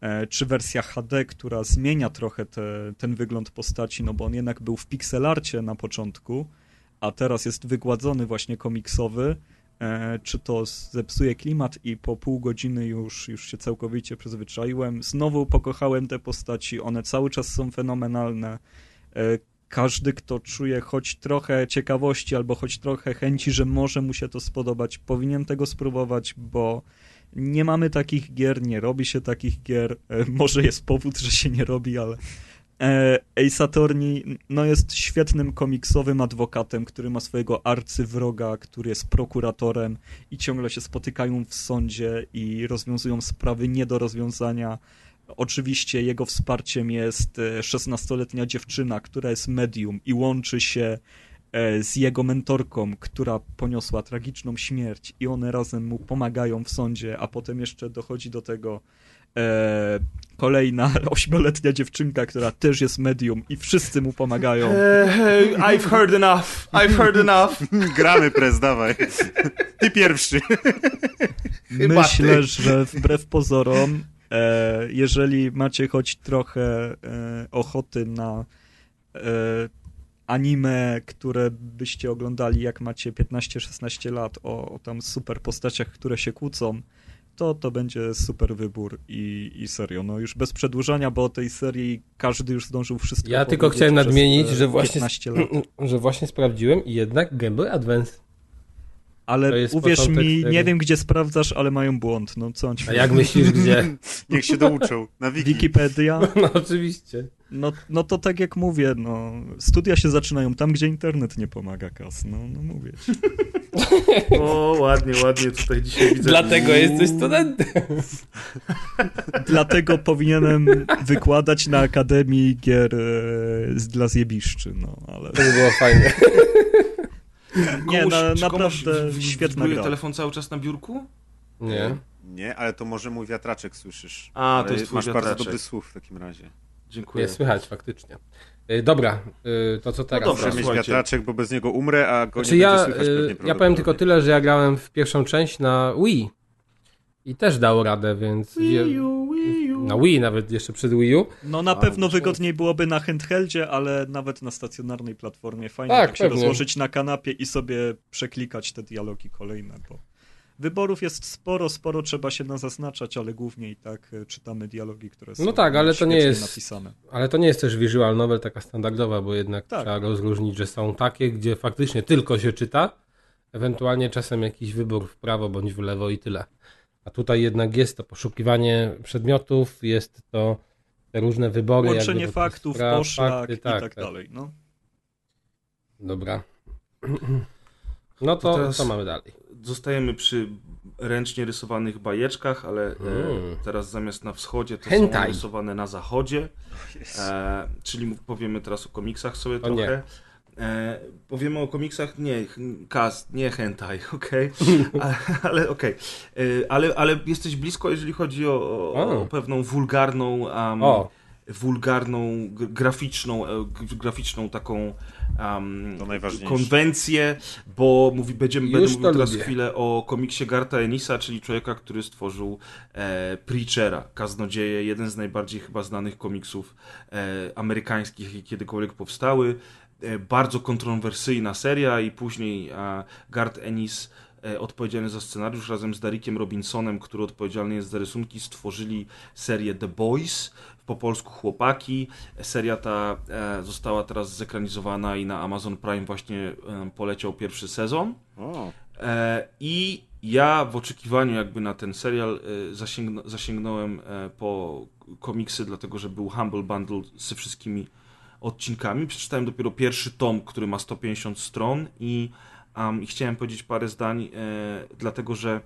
e, czy wersja HD, która zmienia trochę te, ten wygląd postaci, no bo on jednak był w pixelarcie na początku, a teraz jest wygładzony właśnie komiksowy, e, czy to zepsuje klimat i po pół godziny już, już się całkowicie przyzwyczaiłem. Znowu pokochałem te postaci, one cały czas są fenomenalne. E, każdy, kto czuje choć trochę ciekawości albo choć trochę chęci, że może mu się to spodobać, powinien tego spróbować, bo nie mamy takich gier, nie robi się takich gier. E, może jest powód, że się nie robi, ale Ace Attorney no jest świetnym komiksowym adwokatem, który ma swojego arcywroga, który jest prokuratorem i ciągle się spotykają w sądzie i rozwiązują sprawy nie do rozwiązania. Oczywiście jego wsparciem jest 16-letnia dziewczyna, która jest medium i łączy się e, z jego mentorką, która poniosła tragiczną śmierć i one razem mu pomagają w sądzie, a potem jeszcze dochodzi do tego e, kolejna [LAUGHS] ośmioletnia dziewczynka, która też jest medium i wszyscy mu pomagają. Hey, I've heard enough, I've heard enough. [LAUGHS] Gramy, prez, dawaj. Ty pierwszy. Myślę, że wbrew pozorom E, jeżeli macie choć trochę e, ochoty na e, anime, które byście oglądali jak macie 15-16 lat o, o, tam super postaciach, które się kłócą, to to będzie super wybór i, i serio, no już bez przedłużania, bo o tej serii każdy już zdążył wszystko Ja tylko chciałem nadmienić, że właśnie, [CLEARS THROAT] że właśnie sprawdziłem i jednak Game Boy Advance ale uwierz mi, nie wiem gdzie sprawdzasz, ale mają błąd. No co on ci A jak myślisz gdzie? [LAUGHS] Niech się douczą. Na Wiki. Wikipedia? [LAUGHS] No oczywiście. No, no to tak jak mówię, no, studia się zaczynają tam, gdzie internet nie pomaga kas. No, no mówię ci. [LAUGHS] O, ładnie, ładnie tutaj dzisiaj widzę. Dlatego jesteś studentem. Dlatego powinienem wykładać na Akademii Gier e, dla zjebiszczy, no, ale... To by było fajne. Nie, na, naprawdę świetna gra. telefon cały czas na biurku? Nie. Nie, ale to może mój wiatraczek słyszysz. A, to jest twój Masz wiatraczek. bardzo dobry słuch w takim razie. Dziękuję. Nie słychać faktycznie. Y, dobra, y, to co teraz? No dobra, Muszę mieć wiatraczek, bo bez niego umrę, a go Znaczy nie ja, będzie słychać y, pewnie ja powiem tylko tyle, że ja grałem w pierwszą część na Wii i też dało radę, więc Wii U, Wii U. na Wii nawet jeszcze przed Wii U. No na A, pewno no wygodniej byłoby na handheldzie, ale nawet na stacjonarnej platformie fajnie Tak, tak, się pewnie. rozłożyć na kanapie i sobie przeklikać te dialogi kolejne, bo wyborów jest sporo, sporo trzeba się nazaznaczać, ale głównie i tak e, czytamy dialogi, które są No tak, ale to nie jest- napisane. Ale to nie jest też visual novel taka standardowa, bo jednak Tak. trzeba rozróżnić, że są takie, gdzie faktycznie tylko się czyta, ewentualnie czasem jakiś wybór w prawo bądź w lewo i tyle. A tutaj jednak jest to poszukiwanie przedmiotów, jest to te różne wybory. jakby Łączenie tych faktów, spraw, poszlak fakty, i tak, dalej. No. Dobra. [CLEARS THROAT] No to, To co mamy dalej? Zostajemy przy ręcznie rysowanych bajeczkach, ale e, Mm. teraz zamiast na wschodzie to Hentai. są rysowane na zachodzie. E, czyli powiemy teraz o komiksach sobie O trochę. E, powiemy o komiksach, nie, cast, nie hentai, [LAUGHS] okej, ale, ale okej, E, ale, ale jesteś blisko, jeżeli chodzi o, o, o pewną wulgarną, um, O, wulgarną, graficzną, e, graficzną taką um, konwencję, bo mówi, będziemy, Już będę mówił teraz lubię. chwilę o komiksie Garta Enisa, czyli człowieka, który stworzył e, Preachera, Kaznodzieje, jeden z najbardziej chyba znanych komiksów e, amerykańskich, jakie kiedykolwiek powstały. E, bardzo kontrowersyjna seria i później e, Gart Ennis e, odpowiedzialny za scenariusz razem z Darikiem Robinsonem, który odpowiedzialny jest za rysunki, stworzyli serię The Boys, po polsku Chłopaki. Seria ta została teraz zekranizowana i na Amazon Prime właśnie poleciał pierwszy sezon. O, E, I ja w oczekiwaniu jakby na ten serial zasięgnąłem po komiksy, dlatego że był Humble Bundle ze wszystkimi odcinkami. Przeczytałem dopiero pierwszy tom, który ma 150 stron i, um, i chciałem powiedzieć parę zdań, e, dlatego że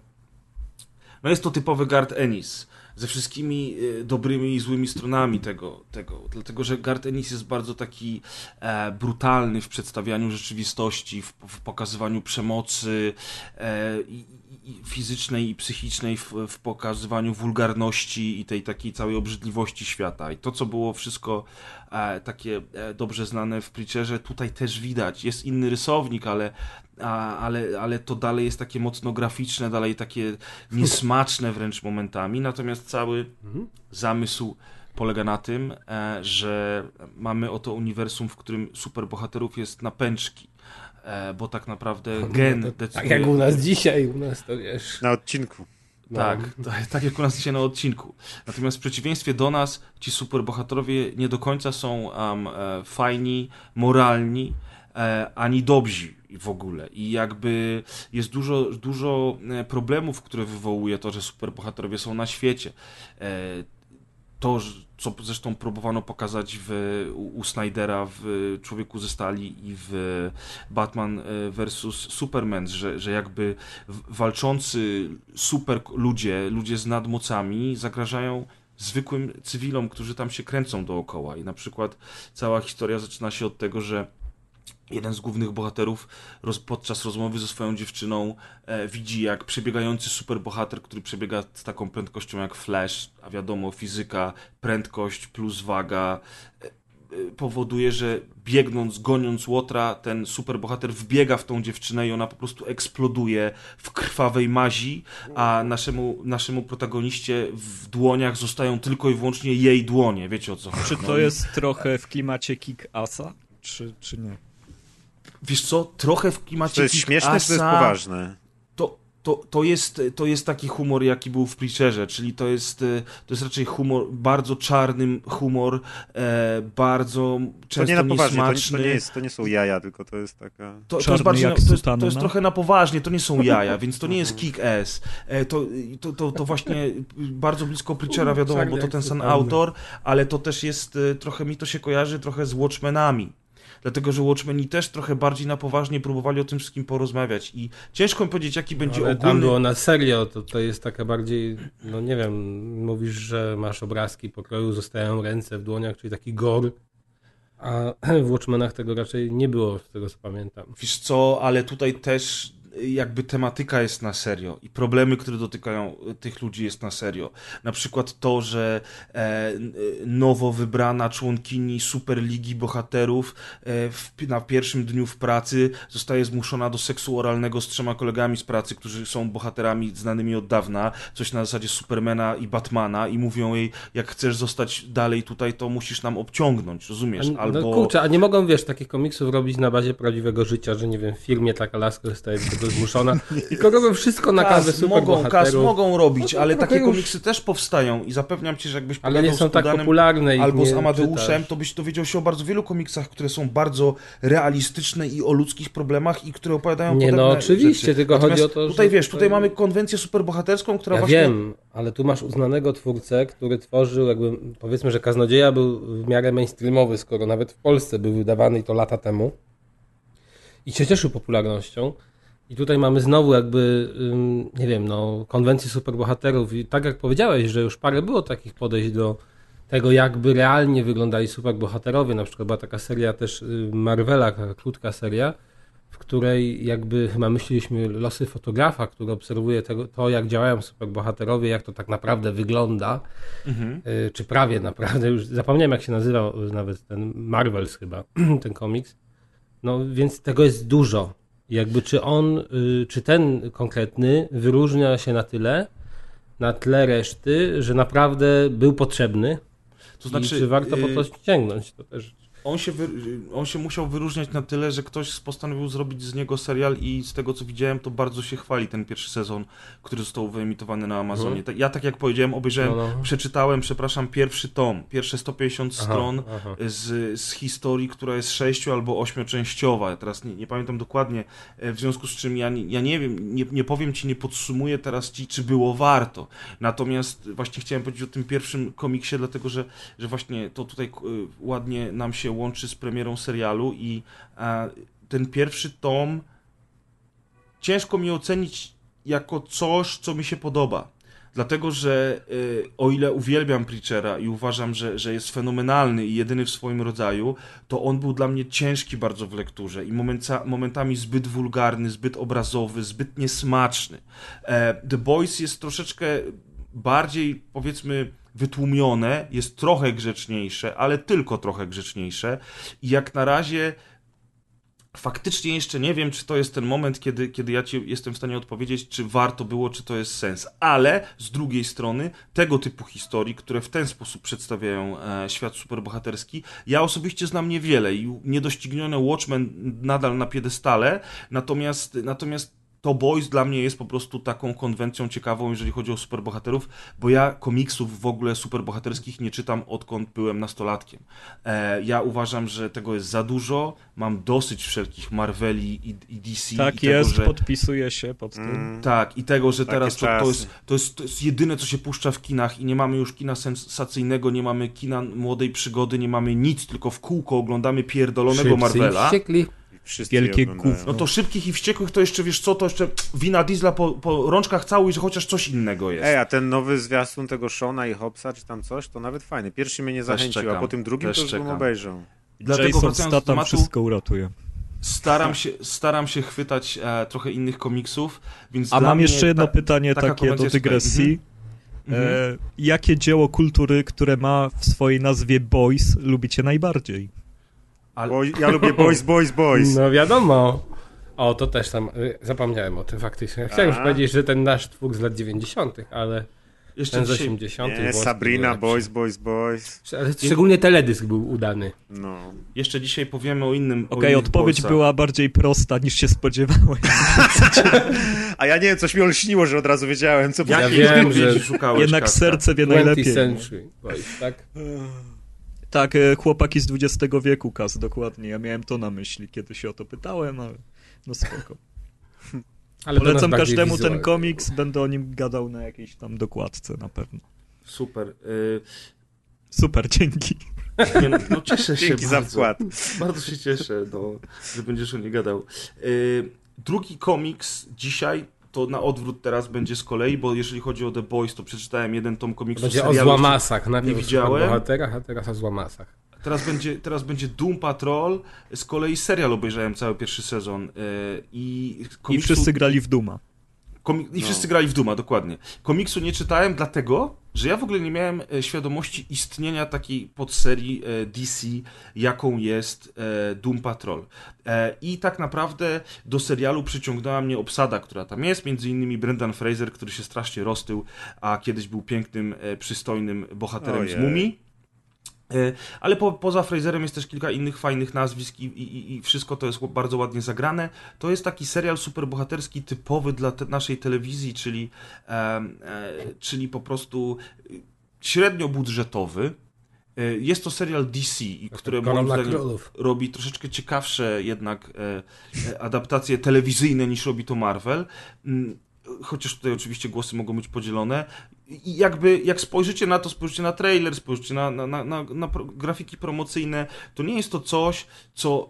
no jest to typowy Gart Ennis ze wszystkimi e, dobrymi i złymi stronami tego, tego. Dlatego, że Gart Ennis jest bardzo taki e, brutalny w przedstawianiu rzeczywistości, w, w pokazywaniu przemocy e, i fizycznej i psychicznej, w, w pokazywaniu wulgarności i tej takiej całej obrzydliwości świata. I to, co było wszystko e, takie e, dobrze znane w Preacherze, tutaj też widać. Jest inny rysownik, ale a, ale, ale to dalej jest takie mocno graficzne, dalej takie niesmaczne wręcz momentami. Natomiast cały zamysł polega na tym, e, że mamy oto uniwersum, w którym superbohaterów jest na pęczki. E, bo tak naprawdę [LAUGHS] gen No to, decyduje... tak jak u nas dzisiaj, u nas to wiesz. Na odcinku. No. Tak, tak, jak u nas dzisiaj na odcinku. Natomiast w przeciwieństwie do nas, ci superbohaterowie nie do końca są um, fajni, moralni, e, ani dobrzy w ogóle. I jakby jest dużo, dużo problemów, które wywołuje to, że superbohaterowie są na świecie. E, to, że- co zresztą próbowano pokazać w, u, u Snydera w Człowieku ze Stali i w Batman e, vs. Superman, że, że jakby walczący super ludzie, ludzie z nadmocami zagrażają zwykłym cywilom, którzy tam się kręcą dookoła. I na przykład cała historia zaczyna się od tego, że jeden z głównych bohaterów roz, podczas rozmowy ze swoją dziewczyną e, widzi, jak przebiegający superbohater, który przebiega z taką prędkością jak Flash, a wiadomo, fizyka, prędkość plus waga e, e, powoduje, że biegnąc, goniąc łotra, ten superbohater wbiega w tą dziewczynę i ona po prostu eksploduje w krwawej mazi, a naszemu, naszemu protagoniście w dłoniach zostają tylko i wyłącznie jej dłonie. Wiecie o co chodzi. Czy no to i- jest trochę w klimacie Kick-Asa, czy, czy nie? Wiesz co, trochę w klimacie To jest śmieszne, czy to jest poważne? To, to, to, jest, to jest taki humor, jaki był w Preacherze, czyli to jest, e, to jest raczej humor, bardzo czarny humor, e, bardzo To często nie na poważnie, to, nie- niesmaczny. to, nie jest, to nie są jaja, tylko to jest taka... To, to jest bardziej, jak to, jest, to jest trochę na poważnie, to nie są [LAUGHS] jaja, więc to nie jest kick-ass. E, To, to, to, to właśnie bardzo blisko Preachera, wiadomo, bo to ten sam autor, ale to też jest, e, trochę mi to się kojarzy trochę z Watchmenami. Dlatego, że Watchmeni też trochę bardziej na poważnie próbowali o tym wszystkim porozmawiać i ciężko mi powiedzieć, jaki będzie Ale ogólny... tam było na serio, to, to jest taka bardziej, no nie wiem, mówisz, że masz obrazki pokroju, zostają ręce w dłoniach, czyli taki gore, a [CLEARS THROAT] w Watchmenach tego raczej nie było, z tego co pamiętam. Wiesz co, ale tutaj też jakby tematyka jest na serio i problemy, które dotykają tych ludzi jest na serio. Na przykład to, że e, nowo wybrana członkini Superligi Bohaterów e, na pierwszym dniu w pracy zostaje zmuszona do seksu oralnego z trzema kolegami z pracy, którzy są bohaterami znanymi od dawna, coś na zasadzie Supermana i Batmana i mówią jej, jak chcesz zostać dalej tutaj, to musisz nam obciągnąć, rozumiesz? A, Albo... No kurczę, a nie mogą, wiesz, takich komiksów robić na bazie prawdziwego życia, że nie wiem, w firmie taka laska zostaje [LAUGHS] do zmuszona, tylko robią wszystko na każdy Kas, super mogą, kas mogą robić, No ale takie już- komiksy też powstają i zapewniam cię, że jakbyś Ale nie są tak popularne. albo z Amadeuszem, to byś dowiedział się o bardzo wielu komiksach, które są bardzo realistyczne i o ludzkich problemach i które opowiadają Nie, no oczywiście, rzeczy. tylko Natomiast chodzi o to, Tutaj że wiesz, tutaj- tutaj mamy konwencję superbohaterską, która Ja właśnie... wiem, ale tu masz uznanego twórcę, który tworzył jakby, powiedzmy, że Kaznodzieja był w miarę mainstreamowy, skoro nawet w Polsce był wydawany i to lata temu i się cieszył popularnością. I tutaj mamy znowu jakby, nie wiem, no, konwencję superbohaterów i tak jak powiedziałeś, że już parę było takich podejść do tego, jakby realnie wyglądali superbohaterowie. Na przykład była taka seria też y, Marvela, taka krótka seria, w której jakby chyba myśleliśmy losy fotografa, który obserwuje tego, to, jak działają superbohaterowie, jak to tak naprawdę wygląda, Mhm. y, czy prawie naprawdę, już zapomniałem jak się nazywał nawet ten Marvels chyba, [CLEARS THROAT] ten komiks. No więc tego jest dużo. Jakby czy on, y, czy ten konkretny wyróżnia się na tyle, na tle reszty, że naprawdę był potrzebny To znaczy, i czy warto po y, to sięgnąć, to też on się, wy, on się musiał wyróżniać na tyle, że ktoś postanowił zrobić z niego serial i z tego co widziałem, to bardzo się chwali ten pierwszy sezon, który został wyemitowany na Amazonie. Mhm. Tak- Ja tak jak powiedziałem, obejrzałem, No, no. przeczytałem, przepraszam, pierwszy tom, pierwsze 150 Aha, stron aha. z, z historii, która jest sześciu albo ośmioczęściowa. Ja Teraz nie, nie pamiętam dokładnie, e, w związku z czym ja nie, ja nie wiem, nie, nie powiem ci, nie podsumuję teraz ci, czy było warto. Natomiast właśnie chciałem powiedzieć o tym pierwszym komiksie, dlatego że, że właśnie to tutaj e, ładnie nam się łączy z premierą serialu i e, ten pierwszy tom ciężko mi ocenić jako coś, co mi się podoba. Dlatego, że y, o ile uwielbiam Preachera i uważam, że, że jest fenomenalny i jedyny w swoim rodzaju, to on był dla mnie ciężki bardzo w lekturze i momentami zbyt wulgarny, zbyt obrazowy, zbyt niesmaczny. E, The Boys jest troszeczkę bardziej, powiedzmy, wytłumione, jest trochę grzeczniejsze, ale tylko trochę grzeczniejsze i jak na razie faktycznie jeszcze nie wiem, czy to jest ten moment, kiedy, kiedy ja ci jestem w stanie odpowiedzieć, czy warto było, czy to jest sens. Ale z drugiej strony, tego typu historii, które w ten sposób przedstawiają e, świat superbohaterski, ja osobiście znam niewiele i niedoścignione Watchmen nadal na piedestale, natomiast, natomiast to Boys dla mnie jest po prostu taką konwencją ciekawą, jeżeli chodzi o superbohaterów, bo ja komiksów w ogóle superbohaterskich nie czytam odkąd byłem nastolatkiem. E, ja uważam, że tego jest za dużo, mam dosyć wszelkich Marveli i, i DC. Tak i jest, tego, że... podpisuję się pod tym. Mm. Tak, i tego, że teraz to, to, jest, to, jest, to jest jedyne, co się puszcza w kinach i nie mamy już kina sensacyjnego, nie mamy kina młodej przygody, nie mamy nic, tylko w kółko oglądamy pierdolonego Szybcy Marvela. wściekli. Wszyscy Wielkie gówno. No to szybkich i wściekłych to jeszcze, wiesz co, to jeszcze wina Diesla po, po rączkach całuj, że chociaż coś innego jest. Ej, a ten nowy zwiastun tego Shona i Hobbsa, czy tam coś, to nawet fajny. Pierwszy mnie nie zachęcił, a czekam, po tym drugim też to już bym obejrzał. Dlatego Jason Statham tematu, wszystko uratuje. staram się, staram się chwytać e, trochę innych komiksów, więc A mam jeszcze jedno ta- pytanie takie do dygresji. Mhm. E, jakie dzieło kultury, które ma w swojej nazwie Boys, lubicie najbardziej? Ale- Bo ja lubię Boys, Boys, Boys. No wiadomo. O, to też tam, y, zapomniałem o tym faktycznie. Chciałem już powiedzieć, że ten nasz twór z lat 90., ale Jeszcze ten z dzisiaj, 80. Nie, Sabrina, Boys, Boys, Boys. Ale szczególnie teledysk był udany. No. jeszcze dzisiaj powiemy o innym Okej, innych odpowiedź boysach. była bardziej prosta niż się spodziewałem. [LAUGHS] A ja nie wiem, coś mi olśniło, że od razu wiedziałem, co Ja wiem, że szukałeś, Jednak serce wie 20 najlepiej. Century Boys, tak? Tak, e, chłopaki z XX wieku, Kas, dokładnie. Ja miałem to na myśli, kiedy się o to pytałem, ale no spoko. [LAUGHS] Ale Polecam każdemu ten komiks, będę o nim gadał na jakiejś tam dokładce na pewno. Super. Y, Super, dzięki. nie, no, no cieszę [LAUGHS] się Dzięki za bardzo. wkład. Bardzo się cieszę, no, że będziesz o nie gadał. Y, drugi komiks dzisiaj, to na odwrót teraz będzie z kolei, bo jeżeli chodzi o The Boys, to przeczytałem jeden tom komiksu Będzie o serialu, złamasach. Najpierw nie o widziałem. bohaterach, a teraz o złamasach. Teraz będzie, teraz będzie Doom Patrol, z kolei serial obejrzałem cały pierwszy sezon y, i I komiksu- wszyscy grali w Duma. Komi- I wszyscy grali w Duma, dokładnie. Komiksu nie czytałem dlatego, że ja w ogóle nie miałem e, świadomości istnienia takiej podserii e, DC, jaką jest e, Doom Patrol. I tak naprawdę do serialu przyciągnęła mnie obsada, która tam jest, między innymi Brendan Fraser, który się strasznie roztył, a kiedyś był pięknym, przystojnym bohaterem z. Mumii. E, Ale po, poza Fraserem jest też kilka innych fajnych nazwisk i, i, i wszystko to jest bardzo ładnie zagrane. To jest taki serial superbohaterski typowy dla te, naszej telewizji, czyli, em, e, czyli po prostu y, średnio budżetowy. E, Jest to serial DC, moim zdaniem Królów. robi troszeczkę ciekawsze jednak e, e, adaptacje telewizyjne niż robi to Marvel. Chociaż tutaj oczywiście głosy mogą być podzielone. I jakby, jak spojrzycie na to, spojrzycie na trailer, spojrzycie na, na, na, na, grafiki promocyjne, to nie jest to coś, co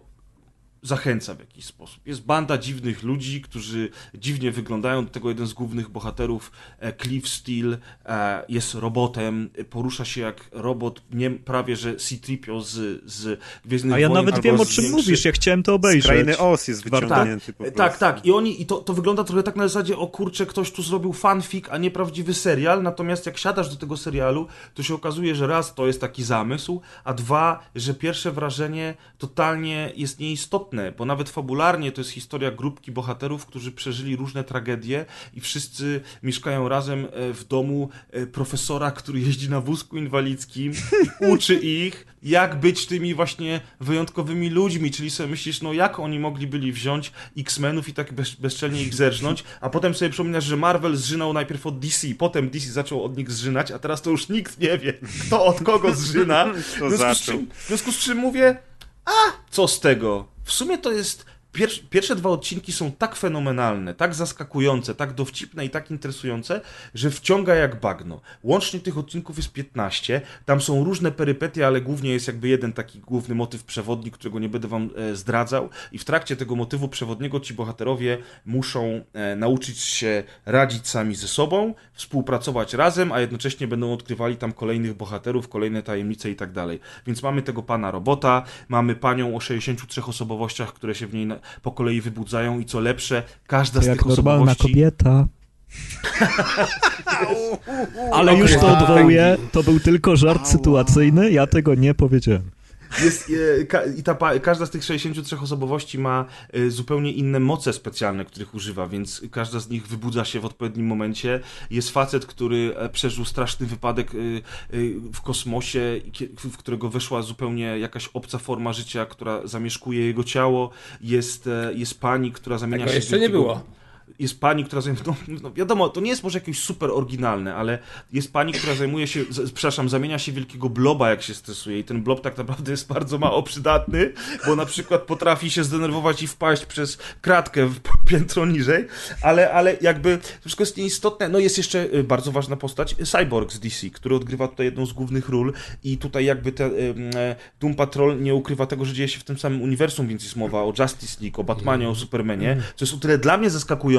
zachęca w jakiś sposób. Jest banda dziwnych ludzi, którzy dziwnie wyglądają. Do tego jeden z głównych bohaterów, e, Cliff Steele, e, jest robotem, porusza się jak robot, nie prawie że C-3PO z, z Gwiezdnych A ja Wojen, nawet wiem o czym mówisz, ja chciałem to obejrzeć. krainy Os jest wyciągnięty po tak, prostu. tak, tak. I oni, i to, to wygląda trochę tak na zasadzie, o kurczę, ktoś tu zrobił fanfic, a nie prawdziwy serial. Natomiast jak siadasz do tego serialu, to się okazuje, że raz to jest taki zamysł, a dwa, że pierwsze wrażenie totalnie jest nieistotne, bo nawet fabularnie to jest historia grupki bohaterów, którzy przeżyli różne tragedie i wszyscy mieszkają razem e, w domu e, profesora, który jeździ na wózku inwalidzkim i [LAUGHS] uczy ich, jak być tymi właśnie wyjątkowymi ludźmi, czyli sobie myślisz, no jak oni mogli byli wziąć X-Menów i tak bez, bezczelnie ich zerżnąć, a potem sobie przypominasz, że Marvel zżynał najpierw od DC, potem DC zaczął od nich zżynać, a teraz to już nikt nie wie, kto od kogo zżyna. [LAUGHS] W związku, czym, w związku z czym mówię, a co z tego? W sumie to jest. Pier pierwsze dwa odcinki są tak fenomenalne, tak zaskakujące, tak dowcipne i tak interesujące, że wciąga jak bagno. Łącznie tych odcinków jest 15. Tam są różne perypetie, ale głównie jest jakby jeden taki główny motyw przewodni, którego nie będę wam e, zdradzał. I w trakcie tego motywu przewodniego ci bohaterowie muszą e, nauczyć się radzić sami ze sobą, współpracować razem, a jednocześnie będą odkrywali tam kolejnych bohaterów, kolejne tajemnice i tak dalej. Więc mamy tego pana robota, mamy panią o 63 osobowościach, które się w niej po kolei wybudzają i co lepsze, każda z Jak tych normalna osobowości... kobieta. [LAUGHS] Ale już to odwołuję, to był tylko żart sytuacyjny, ja tego nie powiedziałem. Jest, e, ka, I ta, każda z tych 63 osobowości ma e, zupełnie inne moce specjalne, których używa, więc każda z nich wybudza się w odpowiednim momencie. Jest facet, który e, przeżył straszny wypadek e, e, w kosmosie, w którego weszła zupełnie jakaś obca forma życia, która zamieszkuje jego ciało. Jest, e, jest pani, która zamienia Tego się jeszcze nie było. Jest pani, która zajmuje. No, no wiadomo, to nie jest może jakieś super oryginalne, ale jest pani, która zajmuje się. Z, przepraszam, zamienia się wielkiego bloba, jak się stresuje. I ten blob tak naprawdę jest bardzo mało przydatny, bo na przykład potrafi się zdenerwować i wpaść przez kratkę w piętro niżej, ale, ale jakby to wszystko jest nieistotne. No jest jeszcze y, bardzo ważna postać, Cyborg z DC, który odgrywa tutaj jedną z głównych ról i tutaj jakby te, y, e, Doom Patrol nie ukrywa tego, że dzieje się w tym samym uniwersum, więc jest mowa o Justice League, o Batmanie, o Supermanie, co jest o tyle dla mnie zaskakujące,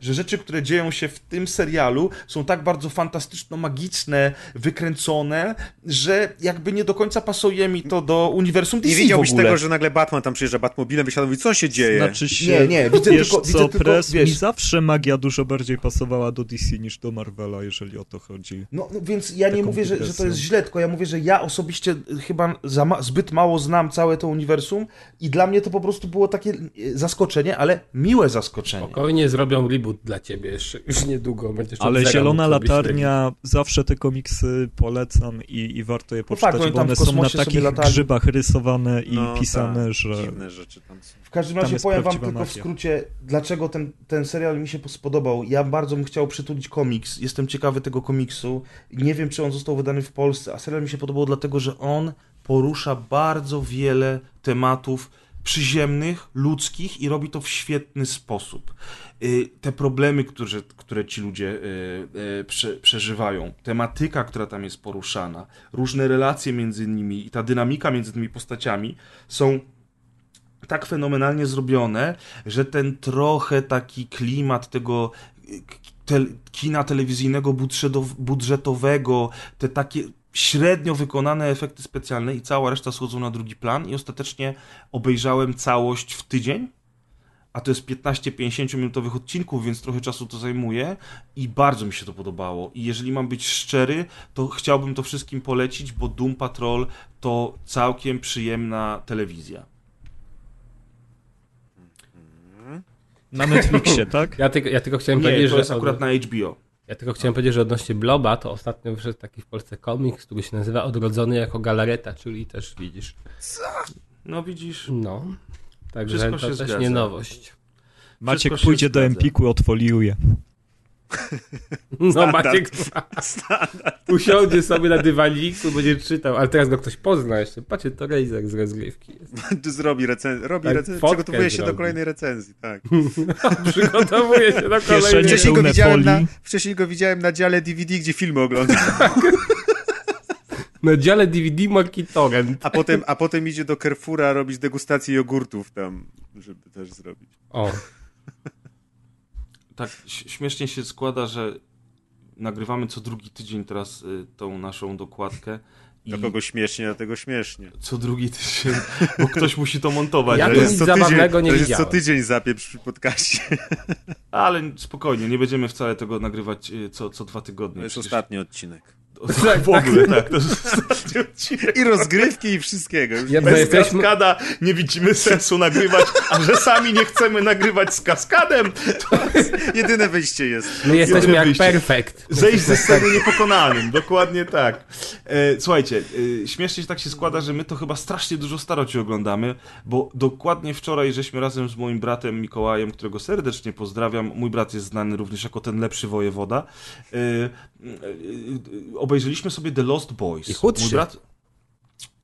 że rzeczy, które dzieją się w tym serialu są tak bardzo fantastyczno-magiczne, wykręcone, że jakby nie do końca pasuje mi to do uniwersum DC Nie w wiedziałbyś ogóle. tego, że nagle Batman tam przyjeżdża Batmobilem, wysiadł i mówi, co się dzieje? Znaczy się, Nie, nie, widzę wiesz tylko- co, widzę tylko, Press, wiesz- mi zawsze magia dużo bardziej pasowała do DC niż do Marvela, jeżeli o to chodzi. No, no więc ja nie mówię, że, że to jest źle, tylko ja mówię, że ja osobiście chyba za ma- zbyt mało znam całe to uniwersum i dla mnie to po prostu było takie e, zaskoczenie, ale miłe zaskoczenie. Spokojnie zrobią reboot dla ciebie jeszcze, [LAUGHS] już niedługo. Będziesz Ale Zielona Latarnia, zawsze te komiksy polecam i, i warto je poczytać, tak, oni bo w one są na takich latali. grzybach rysowane i No, pisane, tak, że... Dziwne rzeczy tam są. W każdym razie powiem wam tylko w magia. skrócie, dlaczego ten, ten serial mi się spodobał. Ja bardzo bym chciał przytulić komiks, jestem ciekawy tego komiksu. Nie wiem, czy on został wydany w Polsce, a serial mi się podobał dlatego, że on porusza bardzo wiele tematów przyziemnych, ludzkich i robi to w świetny sposób. Y, Te problemy, które, które ci ludzie y, y, prze, przeżywają, tematyka, która tam jest poruszana, różne relacje między nimi i ta dynamika między tymi postaciami są tak fenomenalnie zrobione, że ten trochę taki klimat tego te, kina telewizyjnego budżetow- budżetowego, te takie średnio wykonane efekty specjalne i cała reszta schodzą na drugi plan. I ostatecznie obejrzałem całość w tydzień, a to jest 15-50 minutowych odcinków, więc trochę czasu to zajmuje i bardzo mi się to podobało. I jeżeli mam być szczery, to chciałbym to wszystkim polecić, bo Doom Patrol to całkiem przyjemna telewizja. [LAUGHS] Na Netflixie, tak? Ja tylko, ja tylko chciałem Nie, powiedzieć, to jest że akurat od, na HBO. ja tylko chciałem powiedzieć, że odnośnie Bloba, to ostatnio wyszedł taki w Polsce komiks, który się nazywa Odrodzony jako galareta, czyli też widzisz. No widzisz, No. Także Wszystko to się też zgadza. nie nowość. Maciek pójdzie do. Empiku, odfoliuje. [LAUGHS] No Standard. [LAUGHS] Maciek usiądzie sobie na dywaniku, będzie czytał, ale teraz go ktoś pozna jeszcze. Patrzcie, to Razer z rozgrywki jest. [LAUGHS] Zrobi recenzję, robi Tak, recenzję, przygotowuje się do kolejnej recenzji, tak. Przygotowuje się do kolejnej. Wcześniej go, widziałem na, wcześniej go widziałem na dziale DVD, gdzie filmy oglądam, Na dziale DVD Marki Torrent. a potem, a potem idzie do Carrefoura robić degustację jogurtów tam, żeby też zrobić. O, [LAUGHS] tak śmiesznie się składa, że nagrywamy co drugi tydzień teraz y, tą naszą dokładkę. I Do kogo śmiesznie, do tego śmiesznie. co drugi tydzień, bo ktoś musi to montować. Ja jest nic co tydzień, zabawnego nie to jest co widziałem. tydzień zapieprz przy podcaście. Ale spokojnie, nie będziemy wcale tego nagrywać y, co, co dwa tygodnie. To jest Przecież- ostatni odcinek. W ogóle, tak. To jest ostatni odcinek. I rozgrywki i wszystkiego. Już Ja- nie- Bez jesteśmy- kaskada nie widzimy sensu nagrywać, a że sami nie chcemy nagrywać z kaskadem, to Jedyne wyjście jest. my jesteśmy jak wyjście. perfekt. Zejść ze sceny niepokonanym, dokładnie tak. E, słuchajcie, e, śmiesznie się tak się składa, że my to chyba strasznie dużo staroci oglądamy, bo dokładnie wczoraj żeśmy razem z moim bratem Mikołajem, którego serdecznie pozdrawiam, mój brat jest znany również jako ten lepszy wojewoda, e, e, e, obejrzeliśmy sobie The Lost Boys. I chudszy. Brat...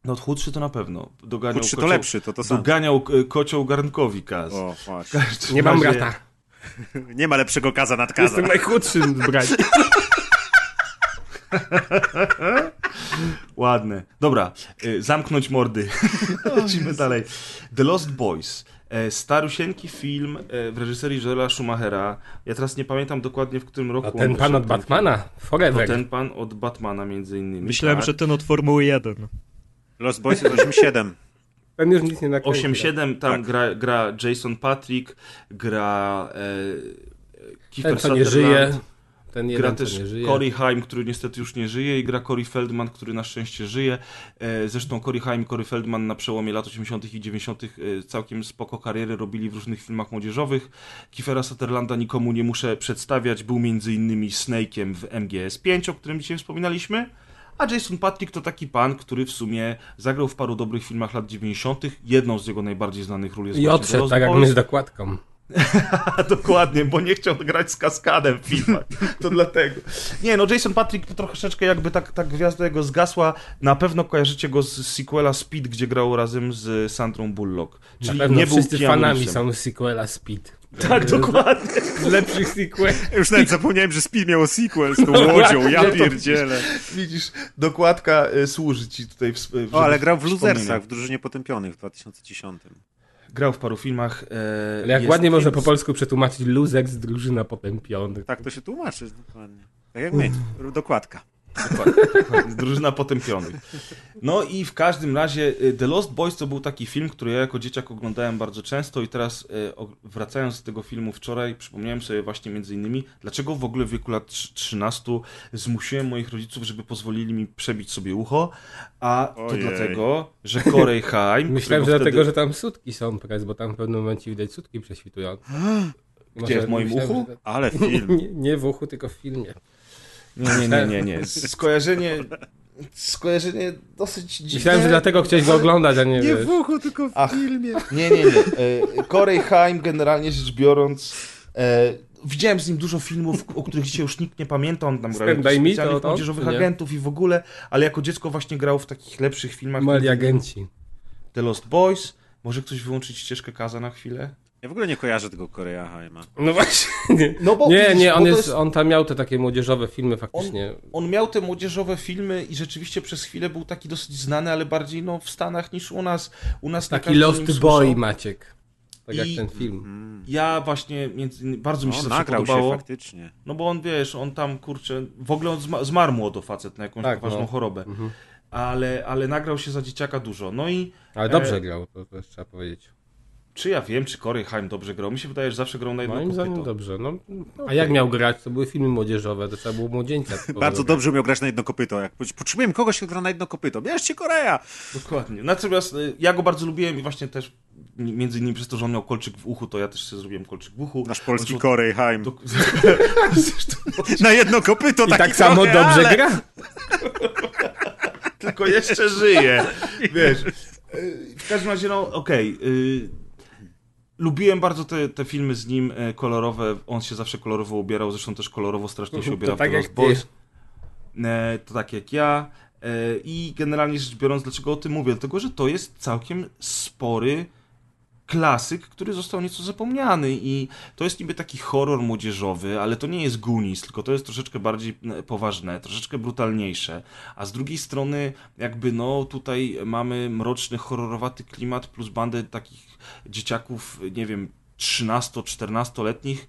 No chudszy to na pewno. Doganiał Chudszy to kocioł- lepszy, to to samo. Doganiał e, kocioł garnkowi Kaz. O, właśnie. Nie mam brata. [LAUGHS] Nie ma lepszego kaza nad kaza. Jestem najchudszym z braci. [LAUGHS] Ładne. Dobra, y, zamknąć mordy. [LAUGHS] Lecimy dalej. The Lost Boys. E, Starusieńki film e, w reżyserii Joela Schumachera. Ja teraz nie pamiętam dokładnie w którym roku. A ten pan od Batmana? To Forever. ten pan od Batmana między innymi. Myślałem, tak. że ten od Formuły 1. Lost Boys jest 8-7. Ten już nic nie nakręci. 8-7 tam Tak. gra, gra Jason Patrick, gra e, Ten, Kiefer co nie Sutherland. żyje. Ten Gra jeden, co też. Corey Haim, który niestety już nie żyje i gra Corey Feldman, który na szczęście żyje. E, Zresztą Corey Haim i Corey Feldman na przełomie lat 80. i 90. e, całkiem spoko kariery robili w różnych filmach młodzieżowych. Kiefera Sutherlanda nikomu nie muszę przedstawiać, był między innymi Snake'iem w MGS5, o którym dzisiaj wspominaliśmy. A Jason Patrick to taki pan, który w sumie zagrał w paru dobrych filmach lat 90. Jedną z jego najbardziej znanych ról jest I odszedł tak jak my z dokładką. [LAUGHS] Dokładnie, bo nie chciał grać z kaskadem w filmach. To dlatego. Nie, no Jason Patrick to troszeczkę jakby tak, tak gwiazda jego zgasła. Na pewno kojarzycie go z sequela Speed, gdzie grał razem z Sandrą Bullock. Na Czyli pewno nie był wszyscy Keanu fanami Reevesem. są sequela Speed. Tak, [LAUGHS] dokładnie. Z lepszych sequel. Już nawet zapomniałem, że Speed miało sequel z tą [LAUGHS] No łodzią, ja pierdzielę. Widzisz, dokładka y, służy ci tutaj w, w O, ale grał w. Losersach, w Drużynie Potępionych w 2010. Grał w paru filmach. E, Ale jak ładnie można film po z- polsku przetłumaczyć luzek z drużyna potępionych. Tak to się tłumaczy, dokładnie. Tak jak my, dokładka. Dokładnie. Drużyna potępionych. No i w każdym razie y, The Lost Boys to był taki film, który ja jako dzieciak oglądałem bardzo często i teraz y, wracając z tego filmu wczoraj przypomniałem sobie właśnie między innymi, dlaczego w ogóle w wieku lat trz- 13 zmusiłem moich rodziców, żeby pozwolili mi przebić sobie ucho, a to Ojej. dlatego, że Corey Haim, Myślałem, że którego dlatego, wtedy- że tam sutki są bo tam w pewnym momencie widać sutki prześwitujące. Gdzie, w moim myślałem, uchu? że- Ale film. [LAUGHS] Nie, nie w uchu, tylko w filmie. Nie, nie, nie, nie, nie. [LAUGHS] Skojarzenie, skojarzenie dosyć dziwne. Myślałem, że dlatego chciałeś go oglądać, a nie, Nie wiesz. w uchu, tylko w Ach. filmie. Nie, nie, nie. E, Corey Haim generalnie rzecz biorąc e, widziałem z nim dużo filmów, o których dzisiaj już nikt nie pamięta. On tam grał specjalnych młodzieżowych agentów i w ogóle, ale jako dziecko właśnie grał w takich lepszych filmach. Mali agenci. The Lost Boys. Może ktoś wyłączyć ścieżkę Kaza na chwilę? Ja w ogóle nie kojarzę tego Korea Haima. No właśnie. No bo Nie, widzisz, nie, on, to jest, on tam miał te takie młodzieżowe filmy faktycznie. On miał te młodzieżowe filmy i rzeczywiście przez chwilę był taki dosyć znany, ale bardziej no, w Stanach niż u nas. U nas Taki Lost Boy. Maciek. Tak jak I- ten film. Ja właśnie między, bardzo mi się No, zawsze nagrał podobało. się faktycznie. No bo on, wiesz, on tam, kurczę, w ogóle on zma- zmarł młodo facet na jakąś Tak, poważną no. chorobę. Mhm. Ale, ale nagrał się za dzieciaka dużo. No i Ale dobrze E, grał, to też trzeba powiedzieć. Czy ja wiem, czy Corey Haim dobrze grał? Mi się wydaje, że zawsze grał na jedno Moim zdaniem dobrze. No, a jak miał grać? To były filmy młodzieżowe, to trzeba było młodzieńca. [LAUGHS] Bardzo dobrze umiał grać na jedno kopyto. Jak potrzebujemy kogoś, kto gra na jedno kopyto. Bierzcie Korea! Dokładnie. Natomiast y, ja go bardzo lubiłem i właśnie też między innymi przez to, że on miał kolczyk w uchu, to ja też sobie zrobiłem kolczyk w uchu. Nasz polski On- Korea Haim. Do... [LAUGHS] Zresztą, [LAUGHS] Na jedno kopyto I tak samo trochę, dobrze ale... gra. tylko jeszcze żyje. Wiesz. Y, W każdym razie, no okej. y, Lubiłem bardzo te, te filmy z nim e, kolorowe. On się zawsze kolorowo ubierał, zresztą też kolorowo strasznie [LAUGHS] się To ubierał. w tak The jak. Boys. E, To tak jak ja. E, I generalnie rzecz biorąc, dlaczego o tym mówię? Dlatego, że to jest całkiem spory klasyk, który został nieco zapomniany i to jest niby taki horror młodzieżowy, ale to nie jest Goonies, tylko to jest troszeczkę bardziej e, poważne, troszeczkę brutalniejsze, a z drugiej strony jakby no tutaj mamy mroczny, horrorowaty klimat plus bandę takich dzieciaków, nie wiem, 13-14-letnich e,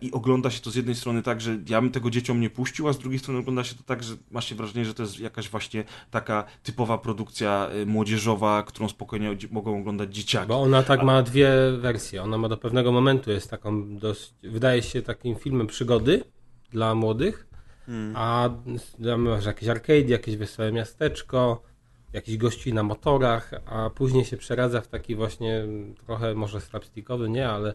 i ogląda się to z jednej strony tak, że ja bym tego dzieciom nie puścił, a z drugiej strony ogląda się to tak, że ma się wrażenie, że to jest jakaś właśnie taka typowa produkcja e, młodzieżowa, którą spokojnie mogą oglądać dzieciaki. Bo ona tak ma dwie wersje. Ona ma do pewnego momentu, jest taką dość, wydaje się takim filmem przygody dla młodych, a tam masz jakieś arcade, jakieś wesołe miasteczko, jakiś gości na motorach, a później się przeradza w taki właśnie trochę może slapstickowy, nie, ale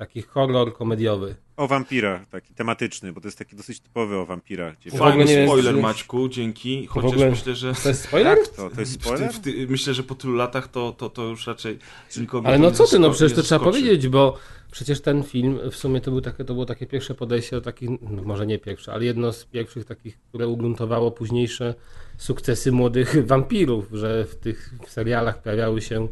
taki horror komediowy. O wampirach, taki tematyczny, bo to jest taki dosyć typowy o wampirach. Gdzie... W ogóle Fajny nie jest- spoiler, Maćku, dzięki. Chociaż ogóle- myślę, że. To jest spoiler? To, to jest W ty, spoiler? w ty, myślę, że po tylu latach to, to, to już raczej nikogo Ale no co ty, no przecież to trzeba powiedzieć, bo przecież ten film w sumie to, był takie, to było takie pierwsze podejście do takich, no może nie pierwsze, ale jedno z pierwszych takich, które ugruntowało późniejsze sukcesy młodych [LAUGHS] wampirów, że w tych serialach pojawiały się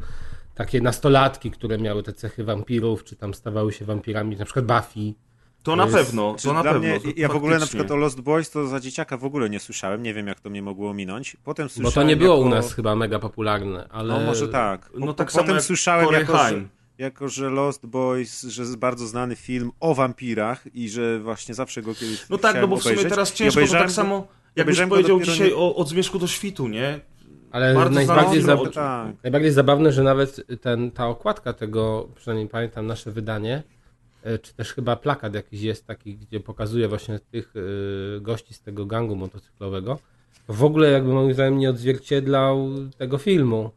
takie nastolatki, które miały te cechy wampirów, czy tam stawały się wampirami, na przykład Buffy. To na jest- pewno, to na pewno. mnie, ja w ogóle na przykład o Lost Boys to za dzieciaka w ogóle nie słyszałem. Nie wiem, jak to mnie mogło ominąć. Potem Bo słyszałem to nie było jako... u nas chyba mega popularne, ale... No może tak. No Po- tak po- samo Potem jak słyszałem, Corey jako że, jako że Lost Boys, że jest bardzo znany film o wampirach i że właśnie zawsze go kiedyś No tak, no bo w sumie obejrzeć. teraz ciężko, to tak samo, jakbyś powiedział dzisiaj nie- o Od Zmierzchu do Świtu, nie? Ale Bardzo najbardziej, zab... Tak. najbardziej zabawne, że nawet ten, ta okładka tego, przynajmniej pamiętam nasze wydanie, e, czy też chyba plakat jakiś jest taki, gdzie pokazuje właśnie tych e, gości z tego gangu motocyklowego, to w ogóle jakby moim zdaniem nie odzwierciedlał tego filmu.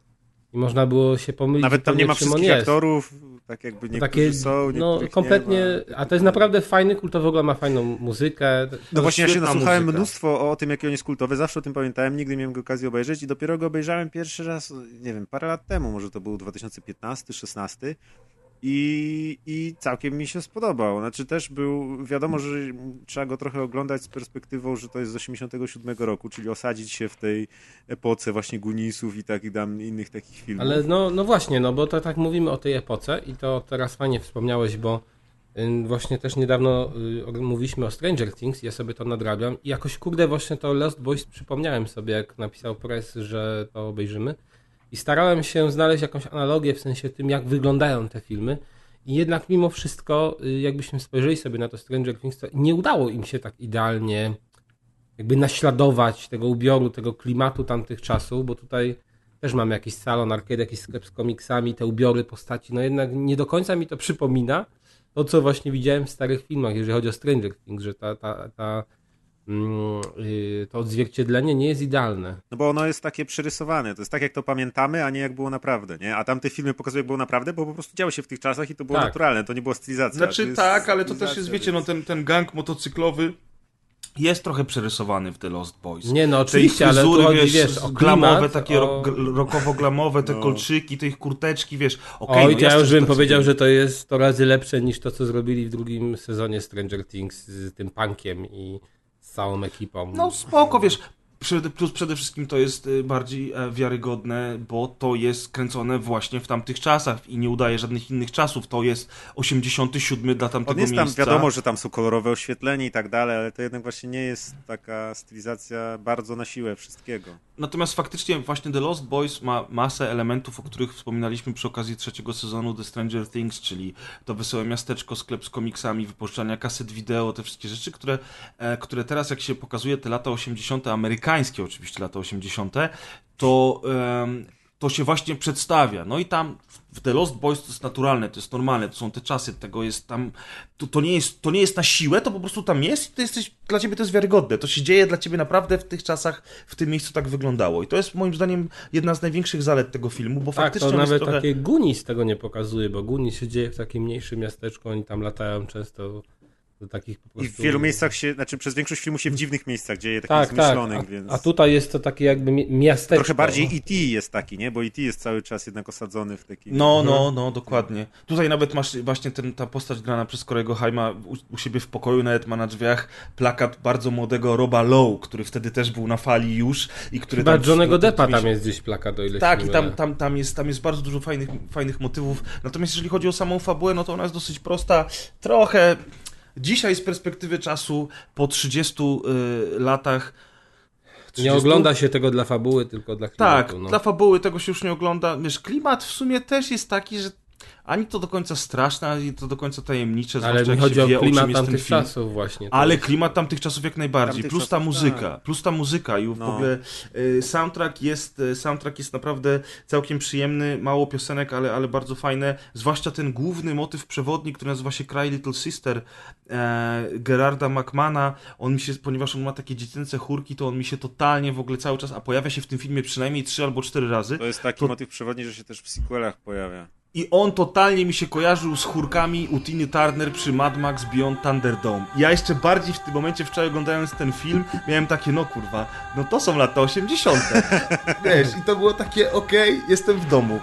I można było się pomylić. Nawet tam nie ma wszystkich jest. aktorów, tak jakby niektórzy Takie, są, no kompletnie, nie ma. a to jest naprawdę fajny, kultowy w ogóle ma fajną muzykę. No właśnie, ja się nasłuchałem muzyka. mnóstwo o tym, jaki on jest kultowy, zawsze o tym pamiętałem, nigdy nie miałem okazji obejrzeć i dopiero go obejrzałem pierwszy raz, nie wiem, parę lat temu, może to był 2015-16 i, i całkiem mi się spodobał. Znaczy też był, wiadomo, że trzeba go trochę oglądać z perspektywą, że to jest z 87 roku, czyli osadzić się w tej epoce właśnie Gunisów i takich tam innych takich filmów. Ale no, no właśnie, no bo to tak mówimy o tej epoce i to teraz fajnie wspomniałeś, bo y, właśnie też niedawno y, mówiliśmy o Stranger Things, ja sobie to nadrabiam i jakoś kurde właśnie to Lost Boys przypomniałem sobie, jak napisał Press, że to obejrzymy i starałem się znaleźć jakąś analogię w sensie tym, jak wyglądają te filmy. I jednak mimo wszystko, y, jakbyśmy spojrzeli sobie na to Stranger Things, to nie udało im się tak idealnie jakby naśladować tego ubioru, tego klimatu tamtych czasów, bo tutaj też mamy jakiś salon arcade, jakiś sklep z komiksami, te ubiory postaci, no jednak nie do końca mi to przypomina to, co właśnie widziałem w starych filmach, jeżeli chodzi o Stranger Things, że ta, ta, ta, to odzwierciedlenie nie jest idealne. No bo ono jest takie przerysowane, to jest tak jak to pamiętamy, a nie jak było naprawdę, nie? A tamte filmy pokazują jak było naprawdę, bo po prostu działo się w tych czasach i to było Tak. naturalne, to nie była stylizacja. Znaczy tak, ale to też jest, wiecie, no ten, ten gang motocyklowy jest trochę przerysowany w The Lost Boys. Nie no, Te oczywiście, ale tu fryzury, wiesz, wiesz, o glamowe, klimat, takie o... ro- rokowo-glamowe, te No. kolczyki, te ich kurteczki, wiesz. okej, Oj, no ja już bym powiedział, że to jest 100 razy lepsze niż to, co zrobili w drugim sezonie Stranger Things z tym punkiem i całą ekipą. No spoko, wiesz. Przede- Plus przede wszystkim to jest y, bardziej e, wiarygodne, bo to jest kręcone właśnie w tamtych czasach i nie udaje żadnych innych czasów. To jest 87 dla tamtego On jest tam, miejsca. wiadomo, że tam są kolorowe oświetlenie i tak dalej, ale to jednak właśnie nie jest taka stylizacja bardzo na siłę wszystkiego. Natomiast faktycznie właśnie The Lost Boys ma masę elementów, o których wspominaliśmy przy okazji trzeciego sezonu The Stranger Things, czyli to wesołe miasteczko, sklep z komiksami, wypożyczania kaset wideo, te wszystkie rzeczy, które, e, które teraz jak się pokazuje te lata 80., amerykańskie oczywiście lata 80., to, em, to się właśnie przedstawia. No i tam w The Lost Boys to jest naturalne, to jest normalne, to są te czasy, tego jest tam, to, to, nie, jest, to nie jest na siłę, to po prostu tam jest i to jesteś, dla ciebie to jest wiarygodne. To się dzieje dla ciebie naprawdę w tych czasach, w tym miejscu tak wyglądało. I to jest moim zdaniem jedna z największych zalet tego filmu, bo Tak, faktycznie to nawet trochę... takie Goonies tego nie pokazuje, bo Goonies się dzieje w takim mniejszym miasteczku, oni tam latają często do takich po I prostu... w wielu miejscach się, znaczy przez większość filmu się w dziwnych miejscach dzieje, takich tak, tak, zmyślonych, a, więc... a tutaj jest to takie jakby mi- miasteczko. Trochę bardziej E.T. jest taki, nie? Bo E.T. jest cały czas jednak osadzony w takim... No, no, no, dokładnie. Tutaj nawet masz właśnie ten, ta postać grana przez Korego Haima u, u siebie w pokoju, nawet ma na drzwiach plakat bardzo młodego Roba Lowe, który wtedy też był na fali już i który Chyba tam... Johnnego Deppa tam jest gdzieś plakat, o ile Tak, się i tam, tam, tam, jest, tam jest bardzo dużo fajnych, fajnych motywów. Natomiast jeżeli chodzi o samą fabułę, no to ona jest dosyć prosta. Trochę dzisiaj z perspektywy czasu, po 30 y, latach. 30? Nie ogląda się tego dla fabuły, tylko dla Tak, klimatu. no. dla fabuły tego się już nie ogląda. Wiesz, klimat w sumie też jest taki, że ani to do końca straszne, ani to do końca tajemnicze, Ale zwłaszcza jak chodzi się o wie, o czym klimat jest ten film. czasów właśnie. to Ale jest- klimat tamtych czasów jak najbardziej. Tamtych plus ta muzyka. tak. Plus ta muzyka. I w No. ogóle y, soundtrack, jest, y, soundtrack jest naprawdę całkiem przyjemny. Mało piosenek, ale, ale bardzo fajne. Zwłaszcza ten główny motyw przewodni, który nazywa się Cry Little Sister e, Gerarda McMana. On mi się, ponieważ on ma takie dziecięce chórki, to on mi się totalnie w ogóle cały czas, a pojawia się w tym filmie przynajmniej trzy albo cztery razy. To jest taki To- motyw przewodni, że się też w sequelach pojawia. I on totalnie mi się kojarzył z chórkami u Tiny Turner przy Mad Max Beyond Thunderdome. Ja jeszcze bardziej w tym momencie wczoraj oglądając ten film miałem takie, no kurwa, no to są lata 80. [LAUGHS] Wiesz, i to było takie, okej, jestem w domu.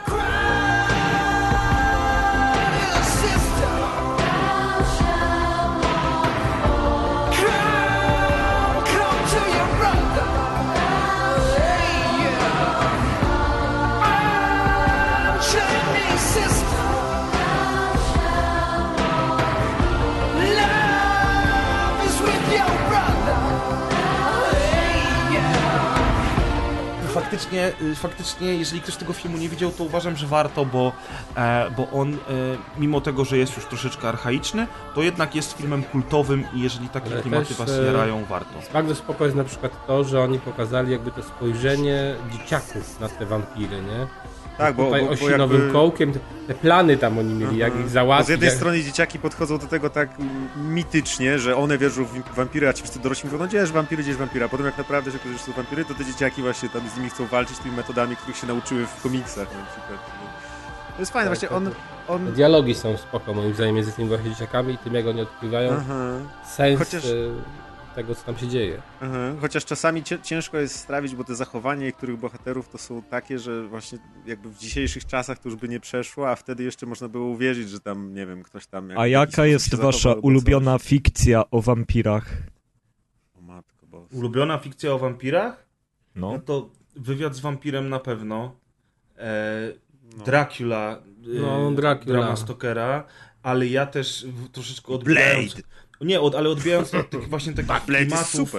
Faktycznie, y, faktycznie, jeżeli ktoś tego filmu nie widział, to uważam, że warto, bo, e, bo on, e, mimo tego, że jest już troszeczkę archaiczny, to jednak jest filmem kultowym i jeżeli takie Ale klimaty też, was e, jarają, warto. Bardzo spoko jest na przykład to, że oni pokazali jakby to spojrzenie dzieciaków na te wampiry, nie? Tak, bo, bo, bo jakby... kołkiem, te, plany tam oni mieli, jak ich Bo z załatwić. jednej jak- strony dzieciaki podchodzą do tego tak mitycznie, że one wierzą w wampiry, a ci wszyscy dorośli mówią, no gdzież wampiry, gdzież wampiry, a potem jak naprawdę się okazuje, że są wampiry, to te dzieciaki właśnie tam z nimi chcą walczyć tymi metodami, których się nauczyły w komiksach na przykład. To jest fajne, Tak, właśnie tak, on... on... Dialogi są spoko moim zdaniem między tymi właśnie dzieciakami i tym jak oni odkrywają Aha. sens Chociaż- e, tego, co tam się dzieje. Aha, Chociaż czasami ciężko jest strawić, bo te zachowania niektórych bohaterów to są takie, że właśnie jakby w dzisiejszych czasach to już by nie przeszło, a wtedy jeszcze można było uwierzyć, że tam, nie wiem, ktoś tam... A jaka jest wasza ulubiona fikcja o wampirach? coś. O matko boska. Ulubiona fikcja o wampirach? No No. to wywiad z wampirem na pewno. E, No. Dracula, e, No, Dracula. drama Stokera, ale ja też troszeczkę odbijając... Blade! Nie, od, ale odbijając od tych właśnie takich jest klimatów,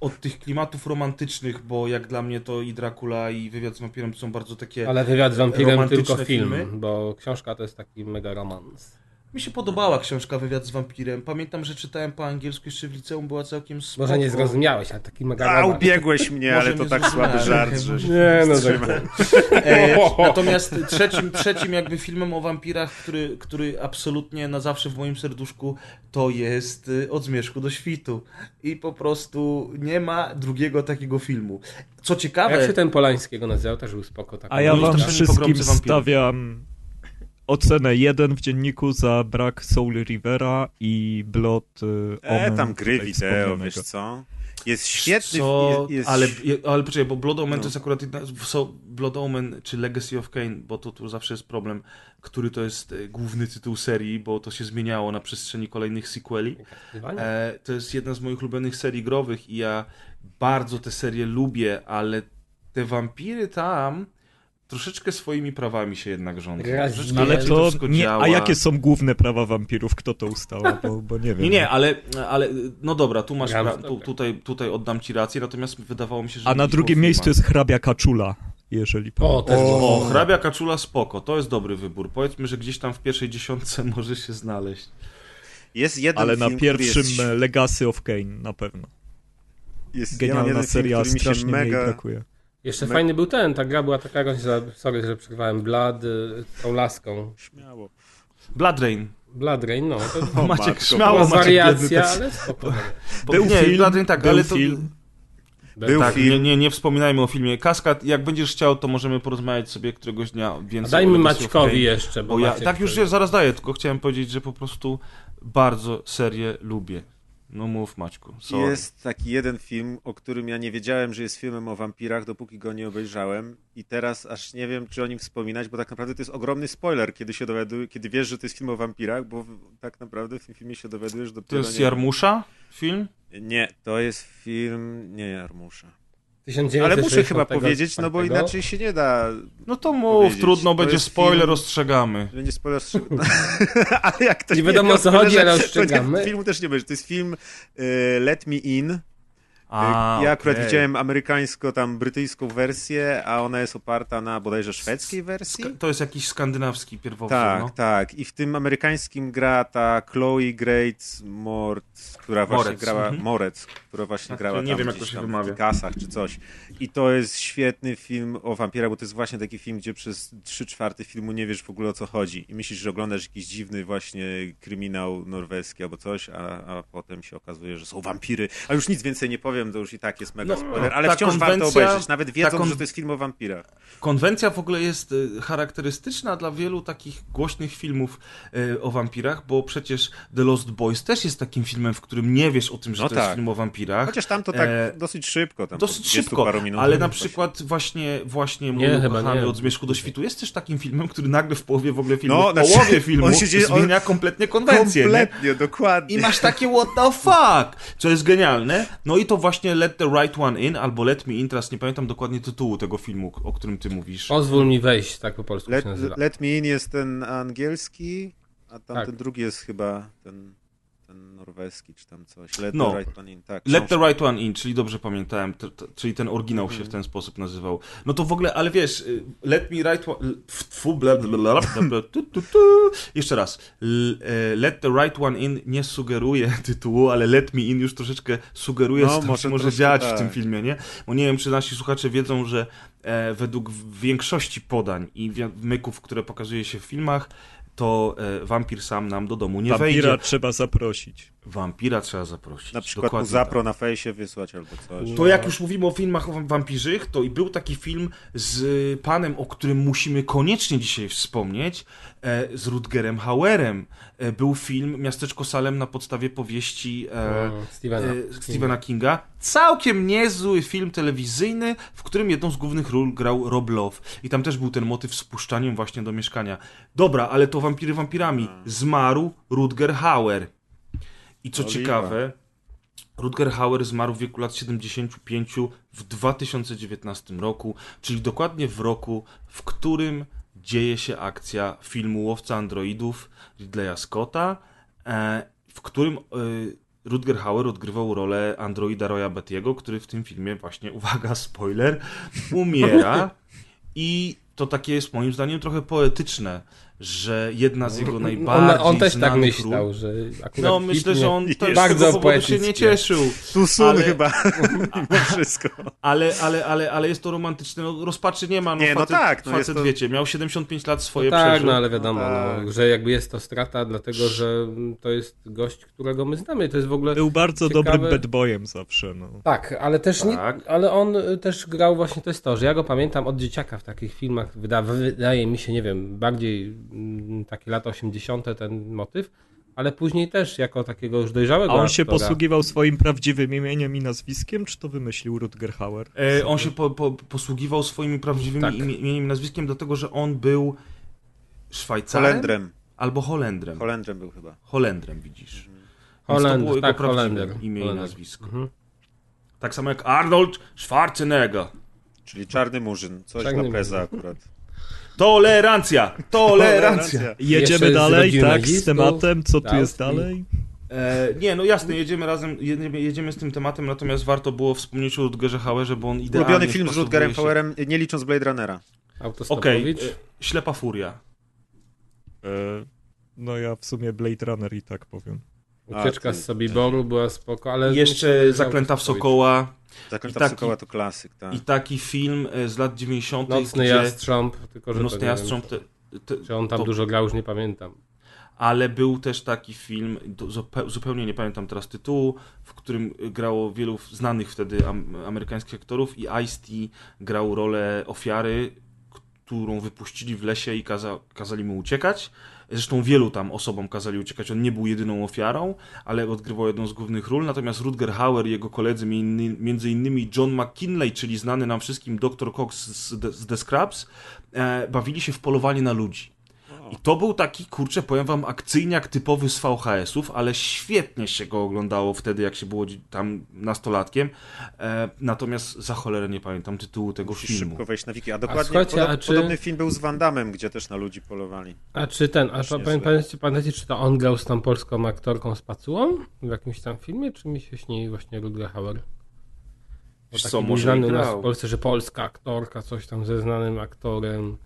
od tych klimatów romantycznych, bo jak dla mnie to i Dracula i wywiad z wampirem są bardzo takie... Ale wywiad z wampirem tylko film, filmy? bo książka to jest taki mega romans. Mi się podobała książka Wywiad z wampirem. Pamiętam, że czytałem po angielsku jeszcze w liceum, była całkiem spoko. Może nie zrozumiałeś, ale taki mega A, ubiegłeś mnie, ale to tak słaby żart, że... Nie, no tak. E, [LAUGHS] natomiast trzecim, trzecim jakby filmem o wampirach, który, który absolutnie na zawsze w moim serduszku, to jest y, Od zmierzchu do świtu. I po prostu nie ma drugiego takiego filmu. Co ciekawe... Jak się ten Polańskiego nazywał, też był spoko. Tak. A ja wam wszystkim stawiam ocenę 1 w dzienniku za brak Soul Rivera i Blood y, E, Omen tam gry wideo, wiesz co? Jest świetny... Co, Jest, ale, ale poczekaj, bo Blood Omen No. to jest akurat jedna, so, Blood Omen czy Legacy of Kain, bo to tu zawsze jest problem, który to jest e, główny tytuł serii, bo to się zmieniało na przestrzeni kolejnych sequeli. E, to jest jedna z moich ulubionych serii growych i ja bardzo tę serię lubię, ale te wampiry tam troszeczkę swoimi prawami się jednak rządzą. Troszeczkę Ale to nie, a jakie są główne prawa wampirów? Kto to ustala? Bo, bo nie wiem. Nie, nie, ale, ale no dobra, tu masz, pra- tu, tutaj, tutaj oddam ci rację, natomiast wydawało mi się, że... A na drugim miejscu jest hrabia Kaczula, jeżeli pan... O, też O, o, hrabia kaczula spoko, to jest dobry wybór. Powiedzmy, że gdzieś tam w pierwszej dziesiątce [LAUGHS] może się znaleźć. Jest jeden Ale film, na pierwszym jest, Legacy of Kane na pewno. jest, Genialna jeden film, seria, się strasznie mega... mega... brakuje. Jeszcze Me- fajny był ten, ta gra była taka, jak się sorry, że przerwałem, Blood, y, z tą laską. Śmiało. Blood Rain. Blood Rain, no. To [LAUGHS] O, Maciek matko, śmiało, Maciek wariacja, ale spoko. Był nie, film, Blood Rain tak, był ale to... film. Był tak, film. Nie, nie, nie wspominajmy o filmie. Kaskad, jak będziesz chciał, to możemy porozmawiać sobie któregoś dnia A więcej. dajmy Legacy of Maćkowi jeszcze, bo Bo ja, tak już je zaraz daję, tylko chciałem powiedzieć, że po prostu bardzo serię lubię. No mów Maćku. Sorry. Jest taki jeden film, o którym ja nie wiedziałem, że jest filmem o wampirach, dopóki go nie obejrzałem. I teraz aż nie wiem, czy o nim wspominać, bo tak naprawdę to jest ogromny spoiler, kiedy się dowiaduje, kiedy wiesz, że to jest film o wampirach, bo tak naprawdę w tym filmie się dowiadujesz To dopiero... jest nie, Jarmusza film? Nie, to jest film... Nie, Jarmusza. 1960 Ale muszę chyba powiedzieć, no bo inaczej się nie da... No to mów, Powiedzieć. trudno, To będzie spoiler, film- ostrzegamy. Będzie spoiler... [LAUGHS] [LAUGHS] ale jak ktoś Nie wiadomo, o co chodzi, ale nie- ostrzegamy. [LAUGHS] Filmu też nie będzie. To jest film e, Let Me In. A, ja akurat okej. widziałem amerykańsko, tam brytyjską wersję, a ona jest oparta na bodajże szwedzkiej wersji. Ska- To jest jakiś skandynawski pierwowzór, Tak, no. tak. I w tym amerykańskim gra ta Chloe Grace Moretz, która właśnie Morec, grała, mhm. Morec, która właśnie Tak, grała nie tam wiem, jak to się wymawia. w Pikasach czy coś. I to jest świetny film o wampirach, bo to jest właśnie taki film, gdzie przez trzy czwarte filmu nie wiesz w ogóle o co chodzi. I myślisz, że oglądasz jakiś dziwny właśnie kryminał norweski albo coś, a, a potem się okazuje, że są wampiry. A już nic więcej nie powiem, to już i tak jest mega No, spoiler, ale ta wciąż warto obejrzeć, nawet wiedząc, kon- że to jest film o wampirach. Konwencja w ogóle jest y, charakterystyczna dla wielu takich głośnych filmów y, o wampirach, bo przecież The Lost Boys też jest takim filmem, w którym nie wiesz o tym, że No to jest tak. film o wampirach. Chociaż tam to tak E, dosyć szybko. Tam Dosyć 20 szybko, ale na przykład właśnie, właśnie Nie, chyba nie. od Zmierzchu do Świtu jest też takim filmem, który nagle w połowie w ogóle filmu, No, w znaczy, połowie [LAUGHS] filmu on się dzieje- on- zmienia kompletnie konwencję, nie? Kompletnie, dokładnie. I masz takie what the fuck, co jest genialne. No i to właśnie Let the Right One In, albo Let Me In, teraz nie pamiętam dokładnie tytułu tego filmu, o którym ty mówisz. Pozwól mi wejść, tak po polsku Let, się nazywa. let Me In jest ten angielski, a tamten Tak. drugi jest chyba ten ten norweski czy tam coś. Let No. the right one in, tak. Let the. Right One In, czyli dobrze pamiętałem, t, t, czyli ten oryginał się w ten sposób nazywał. No to w ogóle, ale wiesz, y, Let Me Right One... Tfu, bla. Jeszcze raz. E, Let the Right One In nie sugeruje [LAUGHS] tytułu, ale Let Me In już troszeczkę sugeruje, No, co może może troszkę dziać w tak. tym filmie, nie? Bo nie wiem, czy nasi słuchacze wiedzą, że e, według większości podań i myków, które pokazuje się w filmach, to e, wampir sam nam do domu nie Wampira wejdzie. trzeba zaprosić. Wampira trzeba zaprosić. Na przykład Dokładnie zapro tak. na fejsie wysłać albo coś. To jak już mówimy o filmach wam- wampirzych, to i był taki film z panem, o którym musimy koniecznie dzisiaj wspomnieć, e, z Rutgerem Hauerem. E, był film Miasteczko Salem na podstawie powieści e, O, Stevena. e, Stephena Kinga. Całkiem niezły film telewizyjny, w którym jedną z głównych ról grał Rob Love. I tam też był ten motyw z puszczaniem właśnie do mieszkania. Dobra, ale to wampiry wampirami. Zmarł Rutger Hauer. I co Oliwa. ciekawe, Rutger Hauer zmarł w wieku lat 75 w 2019 roku, czyli dokładnie w roku, w którym dzieje się akcja filmu Łowca Androidów Ridleya Scotta, e, w którym e, Rutger Hauer odgrywał rolę androida Roya Bettiego, który w tym filmie właśnie, [LAUGHS] uwaga, spoiler, umiera. [LAUGHS] I to takie jest moim zdaniem trochę poetyczne, że jedna z jego on, najbardziej on też tak myślał, ról, że akurat no myślę, nie- że on też bardzo tego powodu się nie cieszył. Tu sun ale- chyba, [LAUGHS] mimo wszystko. Ale, ale, ale, ale jest to romantyczne. No, rozpaczy nie ma. No, Nie, no facet, tak, no facet to- wiecie, miał 75 lat swoje No tak, przeżył. no ale wiadomo, No no, tak. że jakby jest to strata, dlatego że to jest gość, którego my znamy. To jest w ogóle. Był bardzo Ciekawe- dobrym bad boyem zawsze, no. Tak, ale też nie, Tak. ale on y, też grał właśnie to jest to, że ja go pamiętam od dzieciaka w takich filmach, wyda, wydaje mi się, nie wiem, bardziej takie lata 80. ten motyw, ale później też jako takiego już dojrzałego A on się aktora. posługiwał swoim prawdziwym imieniem i nazwiskiem, czy to wymyślił Rutger Hauer? E, on się po, po, posługiwał swoimi prawdziwymi Tak. imie- imieniem i nazwiskiem, dlatego że on był Szwajcarem Holendrem. albo Holendrem. Holendrem był chyba. Holendrem, widzisz. Więc to Holender, było jego tak, prawdziwe Holender. imię i nazwisko. Mhm. Tak samo jak Arnold Schwarzenegger. Czyli czarny murzyn. Coś Czarny dla Preza murzyn. akurat. Tolerancja! Tolerancja! Jedziemy dalej, tak, z tematem, co tu jest dalej? E, nie, no jasne, jedziemy razem, jedziemy, jedziemy z tym tematem, natomiast warto było wspomnieć o Rutgerze Hauerze, bo on idealnie Ulubiony film z Rutgerem się- Hauerem, nie licząc Blade Runnera. Okej, Autostopowicz. e, Ślepa Furia. E, no ja w sumie Blade Runner i tak powiem. Ucieczka A, z Sobiboru była spoko, ale... Jeszcze Zaklęta w Sokoła Zaklęta taki- Sokoła to klasyk, tak. i taki film e, z lat 90. Nocny gdzie... Jastrząb, tylko że Nocny Jastrząb, wiem, te, te, czy on tam to- dużo grał, już nie pamiętam. ale był też taki film, zupełnie nie pamiętam teraz tytułu, w którym grało wielu znanych wtedy am, amerykańskich aktorów i Ice-T grał rolę ofiary, którą wypuścili w lesie i kaza, kazali mu uciekać. Zresztą wielu tam osobom kazali uciekać, on nie był jedyną ofiarą, ale odgrywał jedną z głównych ról, natomiast Rutger Hauer i jego koledzy, między- innymi John McKinley, czyli znany nam wszystkim Dr. Cox z, The- Scrubs, e, bawili się w polowanie na ludzi. I to był taki, kurczę, powiem wam, akcyjniak typowy z VHS-ów, ale świetnie się go oglądało wtedy, jak się było tam nastolatkiem. E, natomiast za cholerę nie pamiętam tytułu tego Musisz filmu. szybko wejść na wiki. A dokładnie podo- a czy- podobny film był z Van Damme, gdzie też na ludzi polowali. A czy ten, a pamiętacie, pamiętacie, czy to on grał z tą polską aktorką z Pacułą w jakimś tam filmie, czy mi się śni właśnie Rutger Hauer? Bo taki co, może znany nas w Polsce, że polska aktorka, coś tam ze znanym aktorem.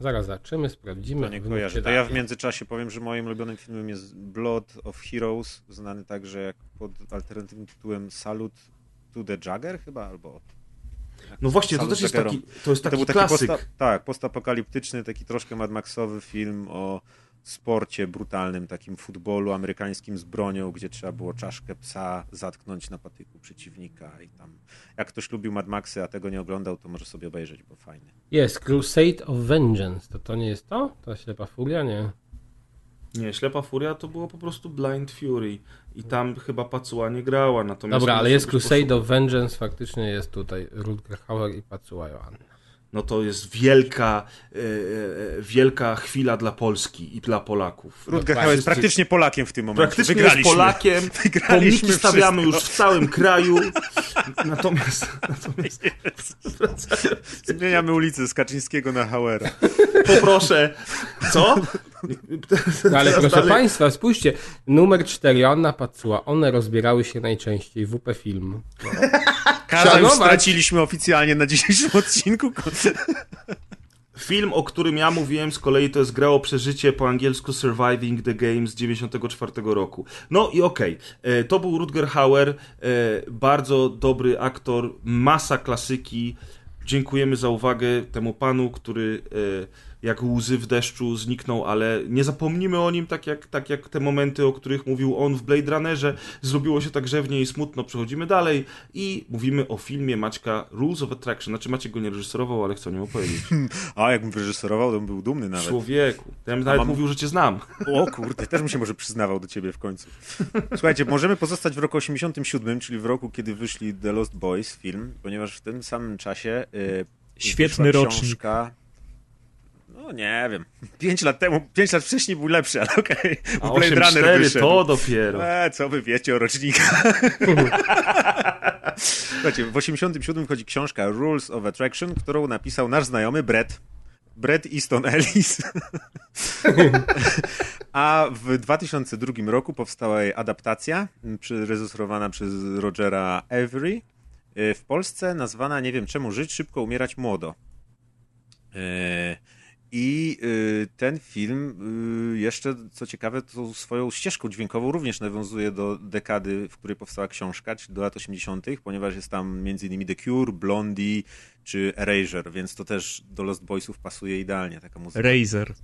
Zaraz zobaczymy, sprawdzimy. To nie kojarzę. To ja w międzyczasie powiem, że moim ulubionym filmem jest Blood of Heroes, znany także jak pod alternatywnym tytułem Salute to the Jagger chyba, albo... No właśnie, to Salut też jest Jaggerom. taki, to jest To taki był taki klasyk. posta- tak, postapokaliptyczny, taki troszkę Mad Maxowy film o sporcie brutalnym, takim futbolu amerykańskim z bronią, gdzie trzeba było czaszkę psa zatknąć na patyku przeciwnika i tam... Jak ktoś lubił Mad Maxy, a tego nie oglądał, to może sobie obejrzeć, bo fajny. Jest, Crusade of Vengeance, to to nie jest to? To ślepa furia? Nie. Nie, Ślepa Furia to było po prostu Blind Fury i tam chyba Pacuła nie grała, natomiast... Dobra, ale jest Crusade of Vengeance, faktycznie jest tutaj Rutger Hauer i Pacuła Joanna. No to jest wielka, e, e, wielka chwila dla Polski i dla Polaków. Rutger Hauer jest praktycznie Polakiem w tym momencie. Praktycznie Wygraliśmy. jest Polakiem, [LAUGHS] Wygraliśmy pomniki stawiamy wszystko. już w całym kraju, natomiast, natomiast [LAUGHS] Zmieniamy ulicę z Kaczyńskiego na Hauera. poproszę, co? No ale proszę dalej. Państwa, spójrzcie, numer 4, Anna Pacuła, one rozbierały się najczęściej, WP Film. [LAUGHS] Kaza już straciliśmy oficjalnie na dzisiejszym odcinku. Film, o którym ja mówiłem z kolei, to jest gra o przeżycie po angielsku Surviving the Game z 94 roku. No i okej, e, to był Rutger Hauer, e, bardzo dobry aktor, masa klasyki. Dziękujemy za uwagę temu panu, który e, jak łzy w deszczu zniknął, ale nie zapomnimy o nim, tak jak, tak jak te momenty, o których mówił on w Blade Runnerze. Zrobiło się tak grzewnie i smutno, przechodzimy dalej i mówimy o filmie Maćka Rules of Attraction. Znaczy Maciek go nie reżyserował, ale chcę o nim opowiedzieć. [LAUGHS] A, jakbym wyreżyserował, to bym był dumny nawet. Człowieku. Ja bym nawet mam- mówił, że cię znam. O kurde, też bym się może przyznawał do ciebie w końcu. Słuchajcie, możemy pozostać w roku 87, czyli w roku, kiedy wyszli The Lost Boys film, ponieważ w tym samym czasie y, Świetny rocznik. książka... No nie wiem. [LAUGHS] Pięć lat temu, pięć lat wcześniej był lepszy, ale okej. Bo [LAUGHS] Blade Runner 8-4 wyszedł. to dopiero. E, co wy wiecie o rocznikach? [LAUGHS] Słuchajcie, w 87 wychodzi książka Rules of Attraction, którą napisał nasz znajomy Brett. Brett Easton Ellis. A w 2002 roku powstała jej adaptacja, reżyserowana przez Rogera Avery. E, W Polsce nazwana, nie wiem czemu, Żyć szybko, umierać młodo. I y, ten film y, jeszcze, co ciekawe, tą swoją ścieżką dźwiękową również nawiązuje do dekady, w której powstała książka, czyli do lat 80., ponieważ jest tam m.in. The Cure, Blondie czy Erasure, więc to też do Lost Boysów pasuje idealnie taka muzyka. Razer.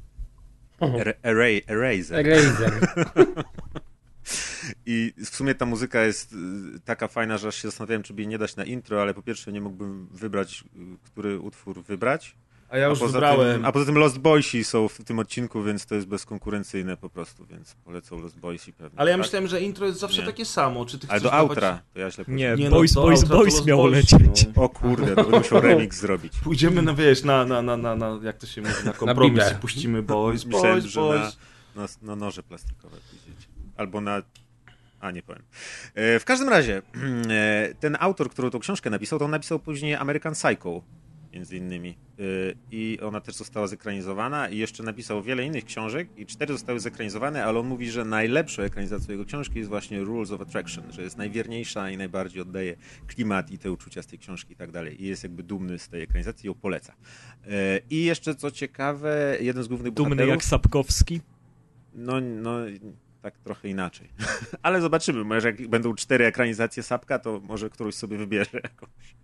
Er- Era- Eraser. Razer. [LAUGHS] I w sumie ta muzyka jest y, taka fajna, że aż się zastanawiałem, czy by jej nie dać na intro, ale po pierwsze nie mógłbym wybrać, który utwór wybrać. A ja już a wybrałem. Tym, a poza tym Lost Boysi są w tym odcinku, więc to jest bezkonkurencyjne po prostu, więc polecą Lost Boysi pewnie. Ale ja tak? myślałem, że intro jest zawsze Nie. takie samo. Czy ty Ale do dawać- outra, to ja źle Nie. Nie, Boys, do Boys, outra to Boys Lost miało Boys, lecieć. no. O kurde, to musiał [LAUGHS] remix zrobić. Pójdziemy na, wiesz, na, na, na, na, na jak to się mówi, na kompromis i puścimy [LAUGHS] Boys, Myślałem, Boys, że Boys. na, na, na noże plastikowe pójdziecie. Albo na... A, nie powiem. E, w każdym razie, [CLEARS THROAT] e, ten autor, który tą książkę napisał, to on napisał później American Psycho, między innymi. E, I ona też została zekranizowana i jeszcze napisał wiele innych książek i cztery zostały zekranizowane, ale on mówi, że najlepszą ekranizacją jego książki jest właśnie Rules of Attraction, że jest najwierniejsza i najbardziej oddaje klimat i te uczucia z tej książki i tak dalej. I jest jakby dumny z tej ekranizacji i ją poleca. E, I jeszcze co ciekawe, jeden z głównych Dumny bohaterów... jak Sapkowski. No, no, tak trochę inaczej. [LAUGHS] Ale zobaczymy, może jak będą cztery ekranizacje Sapka, to może któryś sobie wybierze jakąś.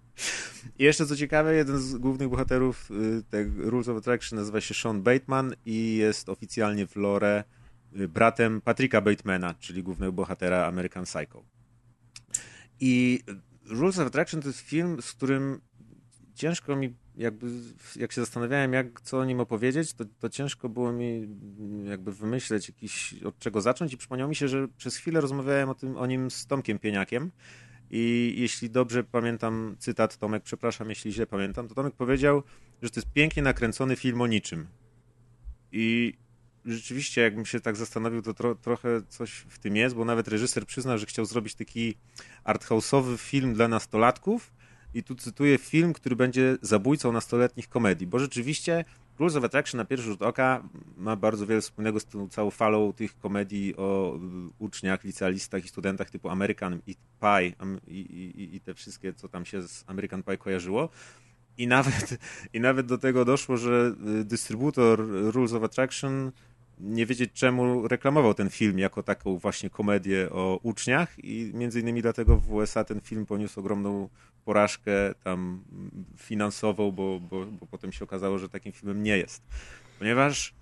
I jeszcze co ciekawe, jeden z głównych bohaterów y, tego Rules of Attraction nazywa się Sean Bateman i jest oficjalnie w lore y, bratem Patricka Batemana, czyli głównego bohatera American Psycho. I Rules of Attraction to jest film, z którym ciężko mi jakby, jak się zastanawiałem, jak co o nim opowiedzieć, to, to ciężko było mi mm, jakby wymyśleć jakiś, od czego zacząć i przypomniało mi się, że przez chwilę rozmawiałem o, tym, o nim z Tomkiem Pieniakiem i jeśli dobrze pamiętam cytat, Tomek, przepraszam, jeśli źle pamiętam, to Tomek powiedział, że to jest pięknie nakręcony film o niczym. I rzeczywiście, jakbym się tak zastanowił, to tro, trochę coś w tym jest, bo nawet reżyser przyznał, że chciał zrobić taki arthouse'owy film dla nastolatków, i tu cytuję film, który będzie zabójcą nastoletnich komedii, bo rzeczywiście Rules of Attraction na pierwszy rzut oka ma bardzo wiele wspólnego z tą całą falą tych komedii o y, uczniach, licealistach i studentach typu American i Pie i, i, i te wszystkie, co tam się z American Pie kojarzyło. I nawet, [LAUGHS] I nawet do tego doszło, że y, dystrybutor Rules of Attraction nie wiedzieć czemu reklamował ten film jako taką właśnie komedię o uczniach i między innymi dlatego w USA ten film poniósł ogromną porażkę tam finansową, bo, bo, bo potem się okazało, że takim filmem nie jest. Ponieważ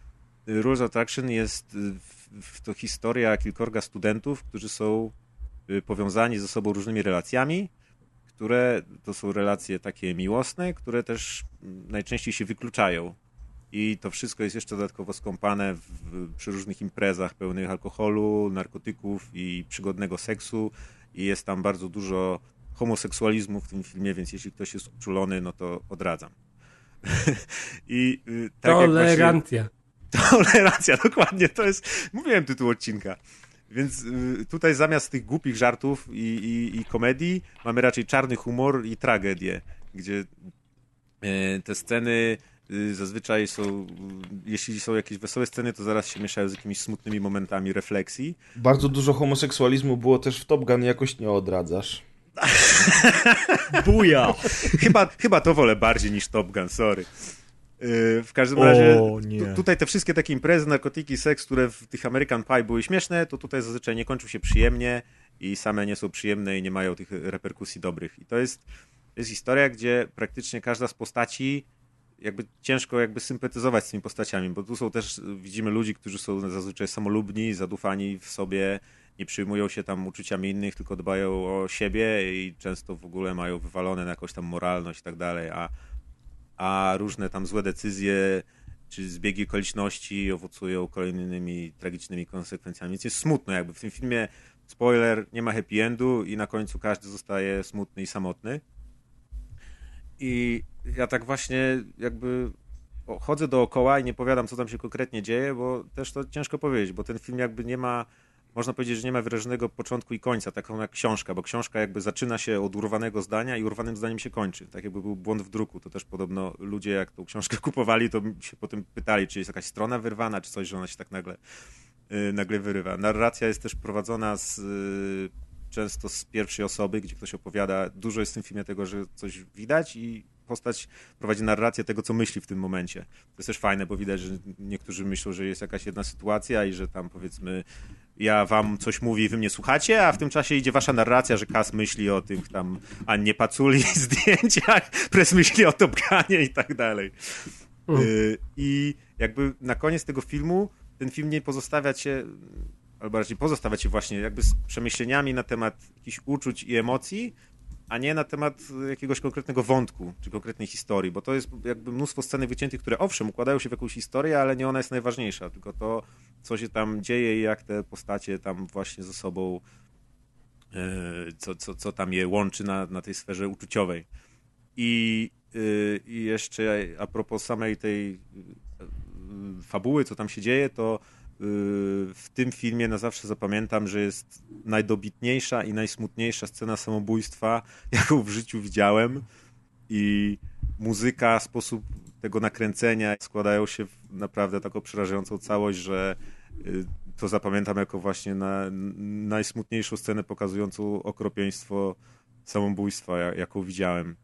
y, Rules of Attraction jest y, to historia kilkorga studentów, którzy są y, powiązani ze sobą różnymi relacjami, które to są relacje takie miłosne, które też mm, najczęściej się wykluczają. I to wszystko jest jeszcze dodatkowo skąpane w, przy różnych imprezach pełnych alkoholu, narkotyków i przygodnego seksu. I jest tam bardzo dużo homoseksualizmu w tym filmie, więc jeśli ktoś jest uczulony, no to odradzam. [LAUGHS] I y, tak jak właśnie- Tolerancja. Tolerancja, [LAUGHS] dokładnie, to jest, mówiłem tytuł odcinka. Więc y, tutaj zamiast tych głupich żartów i, i, i komedii mamy raczej czarny humor i tragedię, gdzie e, te sceny y, zazwyczaj są, y, jeśli są jakieś wesołe sceny, to zaraz się mieszają z jakimiś smutnymi momentami refleksji. Bardzo dużo homoseksualizmu było też w Top Gun, jakoś nie odradzasz. [LAUGHS] Buja! Chyba, chyba to wolę bardziej niż Top Gun, sorry. Yy, W każdym razie O, tu, tutaj te wszystkie takie imprezy, narkotyki, seks, które w tych American Pie były śmieszne, to tutaj zazwyczaj nie kończą się przyjemnie i same nie są przyjemne i nie mają tych reperkusji dobrych. I to jest, to jest historia, gdzie praktycznie każda z postaci jakby ciężko jakby sympatyzować z tymi postaciami, bo tu są też, widzimy ludzi, którzy są zazwyczaj samolubni, zadufani w sobie, nie przyjmują się tam uczuciami innych, tylko dbają o siebie i często w ogóle mają wywalone na jakąś tam moralność i tak dalej, a, a różne tam złe decyzje czy zbiegi okoliczności owocują kolejnymi tragicznymi konsekwencjami. Więc jest smutno jakby. W tym filmie, spoiler, nie ma happy endu i na końcu każdy zostaje smutny i samotny. I ja tak właśnie jakby chodzę dookoła i nie powiadam, co tam się konkretnie dzieje, bo też to ciężko powiedzieć, bo ten film jakby nie ma, można powiedzieć, że nie ma wyrażonego początku i końca, taką jak książka, bo książka jakby zaczyna się od urwanego zdania i urwanym zdaniem się kończy. Tak jakby był błąd w druku, to też podobno ludzie jak tą książkę [LAUGHS] kupowali, to się potem pytali, czy jest jakaś strona wyrwana, czy coś, że ona się tak nagle, yy, nagle wyrywa. Narracja jest też prowadzona z yy, często z pierwszej osoby, gdzie ktoś opowiada, dużo jest w tym filmie tego, że coś widać i postać prowadzi narrację tego, co myśli w tym momencie. To jest też fajne, bo widać, że niektórzy myślą, że jest jakaś jedna sytuacja i że tam powiedzmy ja wam coś mówię i wy mnie słuchacie, a w tym czasie idzie wasza narracja, że Kas myśli o tych tam Annie Paculi [LAUGHS] zdjęciach, Pres myśli o Top Gunie i tak dalej. Y, I jakby na koniec tego filmu ten film nie pozostawia cię, albo raczej pozostawia cię właśnie jakby z przemyśleniami na temat jakichś uczuć i emocji, a nie na temat jakiegoś konkretnego wątku, czy konkretnej historii, bo to jest jakby mnóstwo scenek wyciętych, które owszem, układają się w jakąś historię, ale nie ona jest najważniejsza, tylko to, co się tam dzieje i jak te postacie tam właśnie ze sobą, e, co, co, co tam je łączy na, na tej sferze uczuciowej. I, y, I jeszcze a propos samej tej y, fabuły, co tam się dzieje, to w tym filmie na zawsze zapamiętam, że jest najdobitniejsza i najsmutniejsza scena samobójstwa, [LAUGHS] jaką w życiu widziałem. I muzyka, sposób tego nakręcenia składają się w naprawdę taką przerażającą całość, że to zapamiętam jako właśnie na, najsmutniejszą scenę pokazującą okropieństwo samobójstwa, ja- jaką widziałem.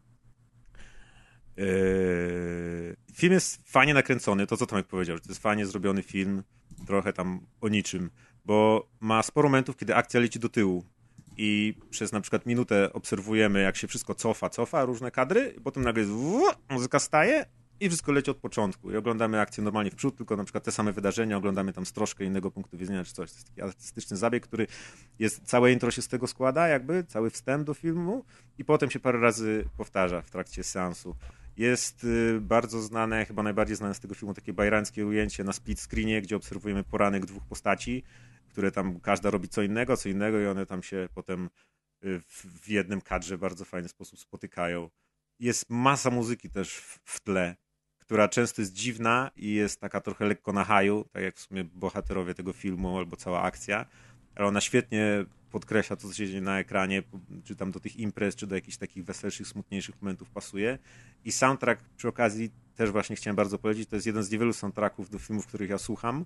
Yy, Film jest fajnie nakręcony, to co Tomek powiedział, że to jest fajnie zrobiony film, trochę tam o niczym, bo ma sporo momentów, kiedy akcja leci do tyłu i przez na przykład minutę obserwujemy, jak się wszystko cofa, cofa, różne kadry, potem nagle jest muzyka staje i wszystko leci od początku i oglądamy akcję normalnie w przód, tylko na przykład te same wydarzenia oglądamy tam z troszkę innego punktu widzenia czy coś. To jest taki artystyczny zabieg, który jest, całe intro się z tego składa jakby, cały wstęp do filmu i potem się parę razy powtarza w trakcie seansu. Jest y, bardzo znane, chyba najbardziej znane z tego filmu, takie bajrańskie ujęcie na split screenie, gdzie obserwujemy poranek dwóch postaci, które tam każda robi co innego, co innego i one tam się potem y, w, w jednym kadrze w bardzo fajny sposób spotykają. Jest masa muzyki też w, w tle, która często jest dziwna i jest taka trochę lekko na haju, tak jak w sumie bohaterowie tego filmu albo cała akcja, ale ona świetnie podkreśla to, co się dzieje na ekranie, czy tam do tych imprez, czy do jakichś takich weselszych, smutniejszych momentów pasuje. I soundtrack przy okazji też właśnie chciałem bardzo polecić. To jest jeden z niewielu soundtracków do filmów, których ja słucham,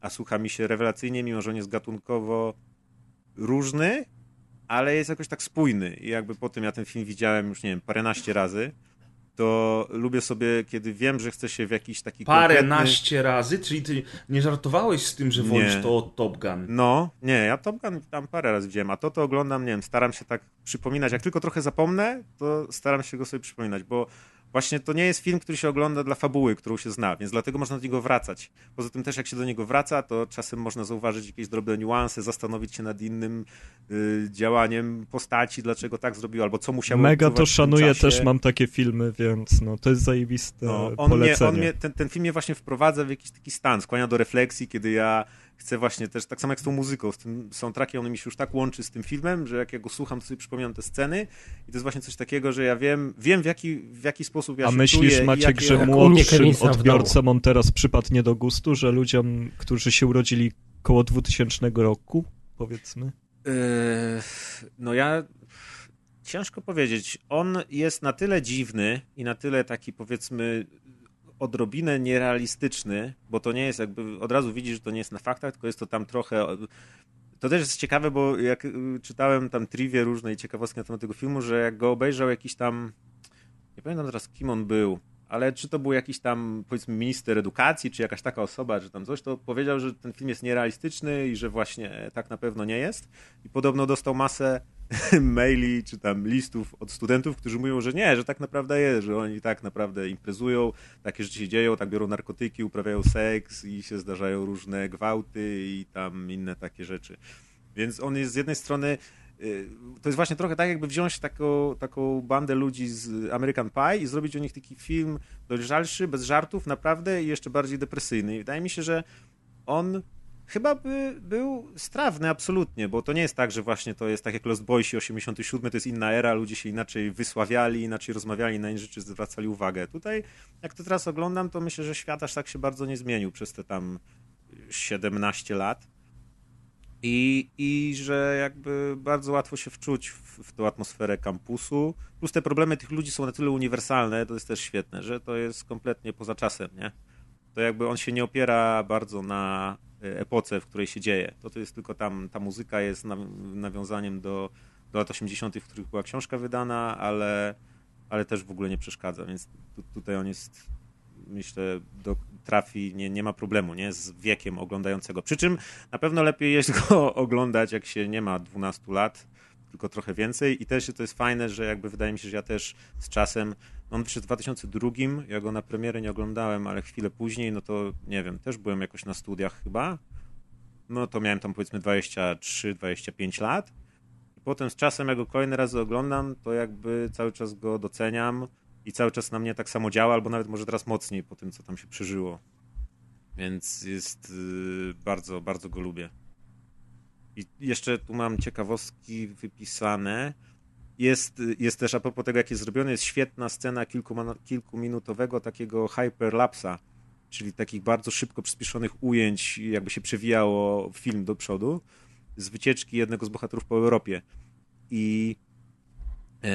a słucha mi się rewelacyjnie, mimo że on jest gatunkowo różny, ale jest jakoś tak spójny. I jakby po tym ja ten film widziałem już, nie wiem, paręnaście razy, to lubię sobie, kiedy wiem, że chcę się w jakiś taki Parę konkretny... naście razy? Czyli ty nie żartowałeś z tym, że Nie. wolisz to od Top Gun? No, nie, ja Top Gun tam parę razy widziałem, a to to oglądam, nie wiem, staram się tak przypominać, jak tylko trochę zapomnę, to staram się go sobie przypominać, bo właśnie to nie jest film, który się ogląda dla fabuły, którą się zna, więc dlatego można do niego wracać. Poza tym też jak się do niego wraca, to czasem można zauważyć jakieś drobne niuanse, zastanowić się nad innym y, działaniem postaci, dlaczego tak zrobił, albo co musiało Mega to szanuję, też mam takie filmy, więc no to jest zajebiste No, on mnie, polecenie. on mnie, ten, ten film mnie właśnie wprowadza w jakiś taki stan, skłania do refleksji, kiedy ja chcę właśnie też, tak samo jak z tą muzyką, z tym soundtrackiem, on mi się już tak łączy z tym filmem, że jak ja go słucham, to sobie przypominam te sceny i to jest właśnie coś takiego, że ja wiem, wiem w jaki, w jaki sposób ja A się myślisz, czuję Maciek, jakie... że młodszym odbiorcom on teraz przypadnie do gustu, że ludziom, którzy się urodzili koło 2000 roku, powiedzmy? Yy, no ja ciężko powiedzieć. On jest na tyle dziwny i na tyle taki powiedzmy odrobinę nierealistyczny, bo to nie jest jakby, od razu widzisz, że to nie jest na faktach, tylko jest to tam trochę... To też jest ciekawe, bo jak y, czytałem tam trivie różne i ciekawostki na temat tego filmu, że jak go obejrzał jakiś tam, nie pamiętam teraz kim on był, ale czy to był jakiś tam, powiedzmy, minister edukacji, czy jakaś taka osoba, czy tam coś, to powiedział, że ten film jest nierealistyczny i że właśnie tak na pewno nie jest. I podobno dostał masę [LAUGHS] maili, czy tam listów od studentów, którzy mówią, że nie, że tak naprawdę jest, że oni tak naprawdę imprezują, takie rzeczy się dzieją, tak biorą narkotyki, uprawiają seks i się zdarzają różne gwałty i tam inne takie rzeczy. Więc on jest z jednej strony to jest właśnie trochę tak, jakby wziąć taką, taką bandę ludzi z American Pie i zrobić o nich taki film dojrzalszy, bez żartów, naprawdę i jeszcze bardziej depresyjny. I wydaje mi się, że on chyba by był strawny absolutnie, bo to nie jest tak, że właśnie to jest tak jak Lost Boysi 87, to jest inna era, ludzie się inaczej wysławiali, inaczej rozmawiali, na inne rzeczy zwracali uwagę. Tutaj, jak to teraz oglądam, to myślę, że świat aż tak się bardzo nie zmienił przez te tam 17 lat. I, I że jakby bardzo łatwo się wczuć w, w atmosferę kampusu. Plus te problemy tych ludzi są na tyle uniwersalne, to jest też świetne, że to jest kompletnie poza czasem, nie? To jakby on się nie opiera bardzo na e, epoce, w której się dzieje. To to jest tylko tam, ta muzyka jest nawiązaniem do, do lat 80., w których była książka wydana, ale, ale też w ogóle nie przeszkadza, więc tu, tutaj on jest myślę, do, trafi, nie, nie ma problemu nie, z wiekiem oglądającego. Przy czym na pewno lepiej jest go [LAUGHS] oglądać, jak się nie ma 12 lat, tylko trochę więcej. I też to jest fajne, że jakby wydaje mi się, że ja też z czasem, on wyszedł w 2002, ja go na premierę nie oglądałem, ale chwilę później, no to nie wiem, też byłem jakoś na studiach chyba. No to miałem tam powiedzmy 23-25 lat. I potem z czasem, jak go kolejny raz oglądam, to jakby cały czas go doceniam i cały czas na mnie tak samo działa, albo nawet może teraz mocniej po tym, co tam się przeżyło. Więc jest yy, bardzo, bardzo go lubię. I jeszcze tu mam ciekawostki wypisane. Jest, jest też, a propos tego, jak jest zrobione, jest świetna scena kilku, kilkuminutowego takiego hyperlapsa, czyli takich bardzo szybko przyspieszonych ujęć, jakby się przewijało film do przodu, z wycieczki jednego z bohaterów po Europie. I e,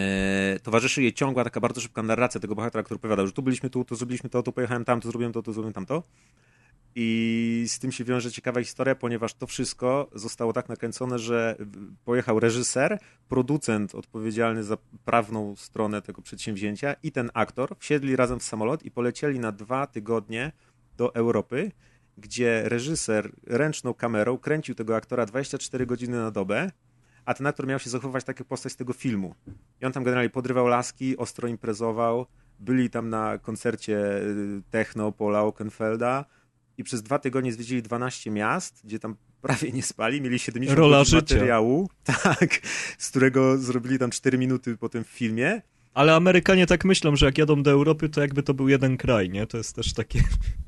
towarzyszy jej ciągła taka bardzo szybka narracja tego bohatera, który opowiadał, że tu byliśmy tu, to zrobiliśmy to, tu pojechałem tam, tu zrobiłem to, tu zrobiłem tamto. I z tym się wiąże ciekawa historia, ponieważ to wszystko zostało tak nakręcone, że pojechał reżyser, producent odpowiedzialny za prawną stronę tego przedsięwzięcia i ten aktor wsiedli razem w samolot i polecieli na dwa tygodnie do Europy, gdzie reżyser ręczną kamerą kręcił tego aktora 24 godziny na dobę, a ten aktor miał się zachowywać tak jak postać z tego filmu. I on tam generalnie podrywał laski, ostro imprezował, byli tam na koncercie y, techno Paula Oakenfelda, i przez dwa tygodnie zwiedzili 12 miast, gdzie tam [LAUGHS] prawie nie spali, mieli 70 Rola godzin materiału, [LAUGHS] tak, z którego zrobili tam 4 minuty po tym filmie. Ale Amerykanie tak myślą, że jak jadą do Europy, to jakby to był jeden kraj, nie? To jest też takie...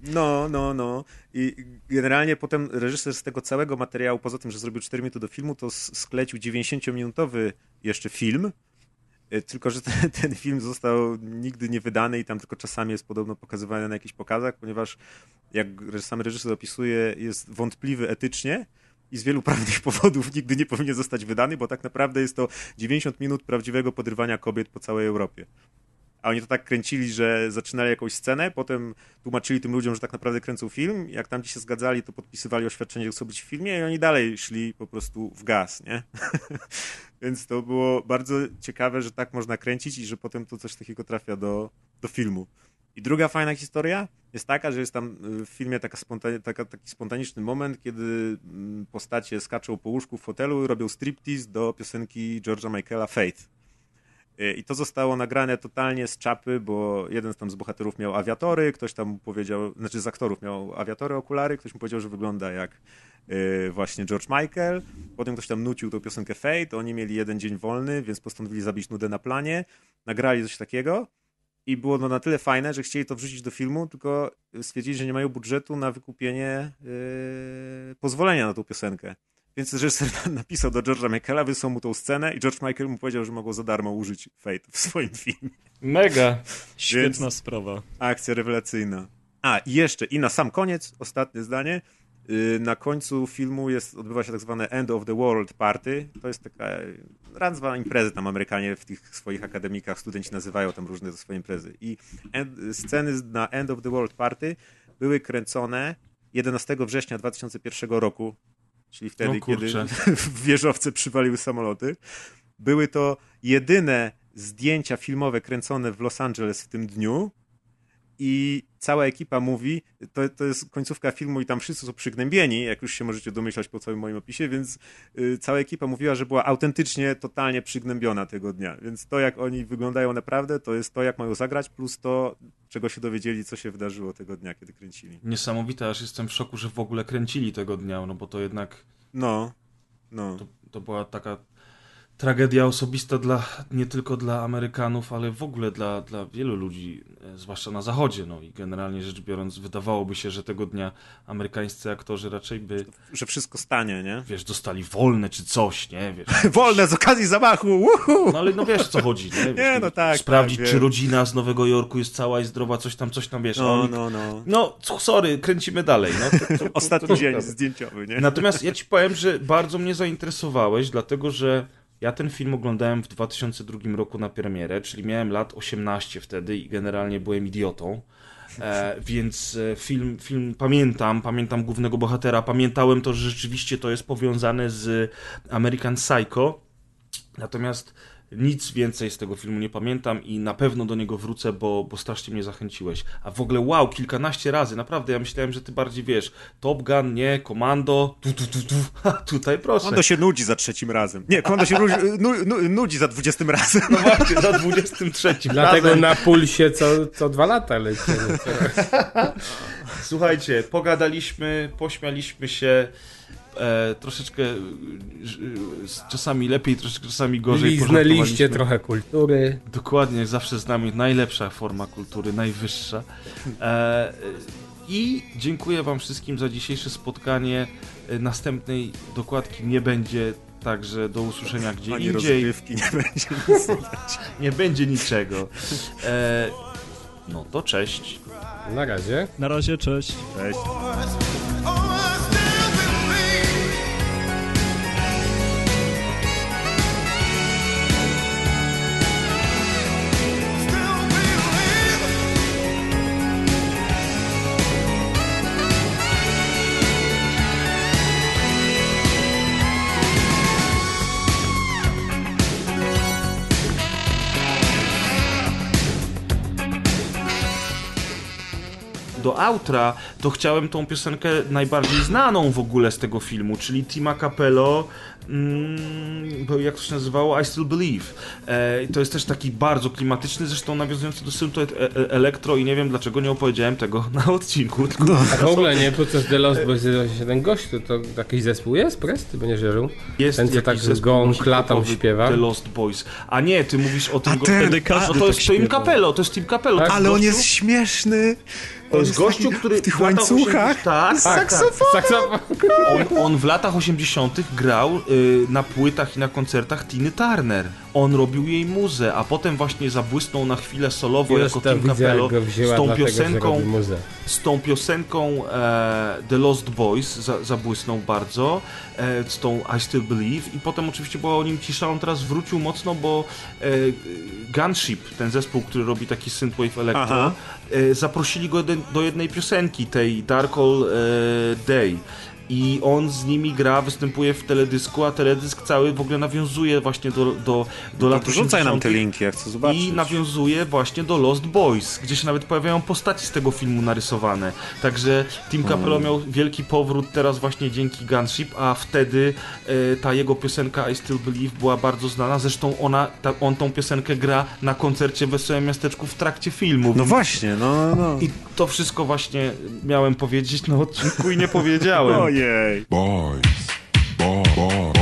No, no, no. I generalnie potem reżyser z tego całego materiału, poza tym, że zrobił 4 minuty do filmu, to sklecił 90-minutowy jeszcze film, Y, tylko że ten, ten film został nigdy nie wydany i tam tylko czasami jest podobno pokazywany na jakichś pokazach, ponieważ jak sam reżyser opisuje, jest wątpliwy etycznie i z wielu prawnych [LAUGHS] powodów nigdy nie powinien zostać wydany, bo tak naprawdę jest to 90 minut prawdziwego podrywania kobiet po całej Europie. A oni to tak kręcili, że zaczynali jakąś scenę, potem tłumaczyli tym ludziom, że tak naprawdę kręcą film. Jak tam ci się zgadzali, to podpisywali oświadczenie, że chcą być w filmie i oni dalej szli po prostu w gaz, nie? [LAUGHS] Więc to było bardzo ciekawe, że tak można kręcić i że potem to coś takiego trafia do, do filmu. I druga fajna historia jest taka, że jest tam y, w filmie taka taka, taki spontaniczny moment, kiedy mm, postacie skaczą po łóżku w fotelu i robią striptease do piosenki George'a Michaela Fate. Y, I to zostało nagrane totalnie z czapy, bo jeden z tam z bohaterów miał awiatory, ktoś tam powiedział, znaczy z aktorów miał awiatory, okulary, ktoś mu powiedział, że wygląda jak y, właśnie George Michael. Potem ktoś tam nucił tą piosenkę Fate, oni mieli jeden dzień wolny, więc postanowili zabić nudę na planie. Nagrali coś takiego i było to na tyle fajne, że chcieli to wrzucić do filmu, tylko stwierdzili, że nie mają budżetu na wykupienie yy, pozwolenia na tą piosenkę. Więc reżyser [LAUGHS] napisał do George'a Michaela, wysłał mu tą scenę i George Michael mu powiedział, że mogą za darmo użyć Fate w swoim filmie. Mega. [LAUGHS] Świetna sprawa. Akcja rewelacyjna. A, i jeszcze, i na sam koniec, ostatnie zdanie. Yy, Na końcu filmu jest, odbywa się tak zwane End of the World Party. To jest taka nazwa imprezy tam Amerykanie w tych swoich akademikach, studenci nazywają tam różne swoje imprezy. I end, sceny na End of the World Party były kręcone 11 września 2001 roku, czyli wtedy, O kurczę. kiedy [LAUGHS] w wieżowce przywaliły samoloty. Były to jedyne zdjęcia filmowe kręcone w Los Angeles w tym dniu i cała ekipa mówi, to, to jest końcówka filmu i tam wszyscy są przygnębieni, jak już się możecie domyślać po całym moim opisie, więc y, cała ekipa mówiła, że była autentycznie, totalnie przygnębiona tego dnia. Więc to, jak oni wyglądają naprawdę, to jest to, jak mają zagrać, plus to, czego się dowiedzieli, co się wydarzyło tego dnia, kiedy kręcili. Niesamowite, aż jestem w szoku, że w ogóle kręcili tego dnia, no bo to jednak No, no. to, to była taka tragedia osobista dla, nie tylko dla Amerykanów, ale w ogóle dla, dla wielu ludzi, e, zwłaszcza na zachodzie. No i generalnie rzecz biorąc, wydawałoby się, że tego dnia amerykańscy aktorzy raczej by, Że wszystko stanie, nie? wiesz, dostali wolne czy coś, nie? Wiesz, [LAUGHS] Wolne z okazji zamachu! Uhu! No ale no wiesz, o co chodzi, nie? Wiesz, Nie, no tak, Sprawdzić, tak, czy wiem. rodzina z Nowego Jorku jest cała i zdrowa, coś tam, coś tam, wiesz. No, oni... no, no. No, sorry, kręcimy dalej. No, to, to, Ostatni to dzień zdjęciowy, nie? Natomiast ja ci powiem, że bardzo mnie zainteresowałeś, dlatego że ja ten film oglądałem w 2002 roku na premierę, czyli miałem lat 18 wtedy i generalnie byłem idiotą. E, więc e, film, film pamiętam, pamiętam głównego bohatera, pamiętałem to, że rzeczywiście to jest powiązane z American Psycho. Natomiast nic więcej z tego filmu nie pamiętam i na pewno do niego wrócę, bo, bo strasznie mnie zachęciłeś. A w ogóle wow, kilkanaście razy, naprawdę, ja myślałem, że ty bardziej wiesz, Top Gun, nie, Komando, tu, tu, tu, [LAUGHS] tutaj proszę. Kondo się nudzi za trzecim razem. Nie, Kondo się nudzi, nu, nu, nudzi za dwudziestym razem. No właśnie, za 23 Dlatego razem. na pulsie co, co dwa lata lecimy. [LAUGHS] Słuchajcie, pogadaliśmy, pośmialiśmy się, e, troszeczkę e, e, czasami lepiej, troszeczkę czasami gorzej Liznęliście trochę kultury. Dokładnie, zawsze z nami najlepsza forma kultury, najwyższa. E, I dziękuję Wam wszystkim za dzisiejsze spotkanie. E, Następnej dokładki nie będzie, także do usłyszenia gdzie Ani indziej. rozgrywki nie będzie. [LAUGHS] Nie będzie niczego. E, no to cześć. Na razie. Na razie, cześć. Cześć. Do outra, to chciałem tą piosenkę najbardziej znaną w ogóle z tego filmu, czyli Tima Capello, mm, bo jak to się nazywało? I Still Believe. E, to jest też taki bardzo klimatyczny, zresztą nawiązujący do Synthwave e- e- Elektro i nie wiem dlaczego nie opowiedziałem tego [LAUGHS] na odcinku, tylko A w ogóle nie, po co z The Lost Boys się ten gość, to, to jakiś zespół jest? Press? Ty będziesz wierzył? jest Ten, co jakiś tak z gołą klatą śpiewa. The Lost Boys. A nie, ty mówisz o tym... A go- ten- każdy no to tak jest Tim śpiewał. Capello, to jest Tim Capello. Tak? Ale on jest śmieszny. To jest gościu, który w tych łańcuchach. 80 Tak, tak, tak. Saksofon! On, on w latach 80. grał y, na płytach i na koncertach Tiny Turner. On robił jej muzę, a potem właśnie zabłysnął na chwilę solowo Już jako widzę, Capello. z tą piosenką, z tą piosenką e, The Lost Boys za, zabłysnął bardzo, e, z tą I Still Believe i potem oczywiście była o nim cisza, on teraz wrócił mocno, bo e, Gunship, ten zespół, który robi taki synthwave electro, e, zaprosili go do, do jednej piosenki, tej Dark All e, Day. I on z nimi gra, występuje w teledysku, a teledysk cały w ogóle nawiązuje właśnie do, do, do lat To rzucaj nam 80. te linki, ja chcę zobaczyć. I nawiązuje właśnie do Lost Boys, gdzie się nawet pojawiają postaci z tego filmu narysowane. Także Tim Capello miał wielki powrót teraz właśnie dzięki Gunship, a wtedy e, ta jego piosenka I Still Believe była bardzo znana. Zresztą ona, ta, on tą piosenkę gra na koncercie w Wesołym Miasteczku w trakcie filmu. No właśnie, no, no. I to wszystko właśnie miałem powiedzieć na odcinku i nie powiedziałem. [LAUGHS] Yay. Boys. Boys. Boys.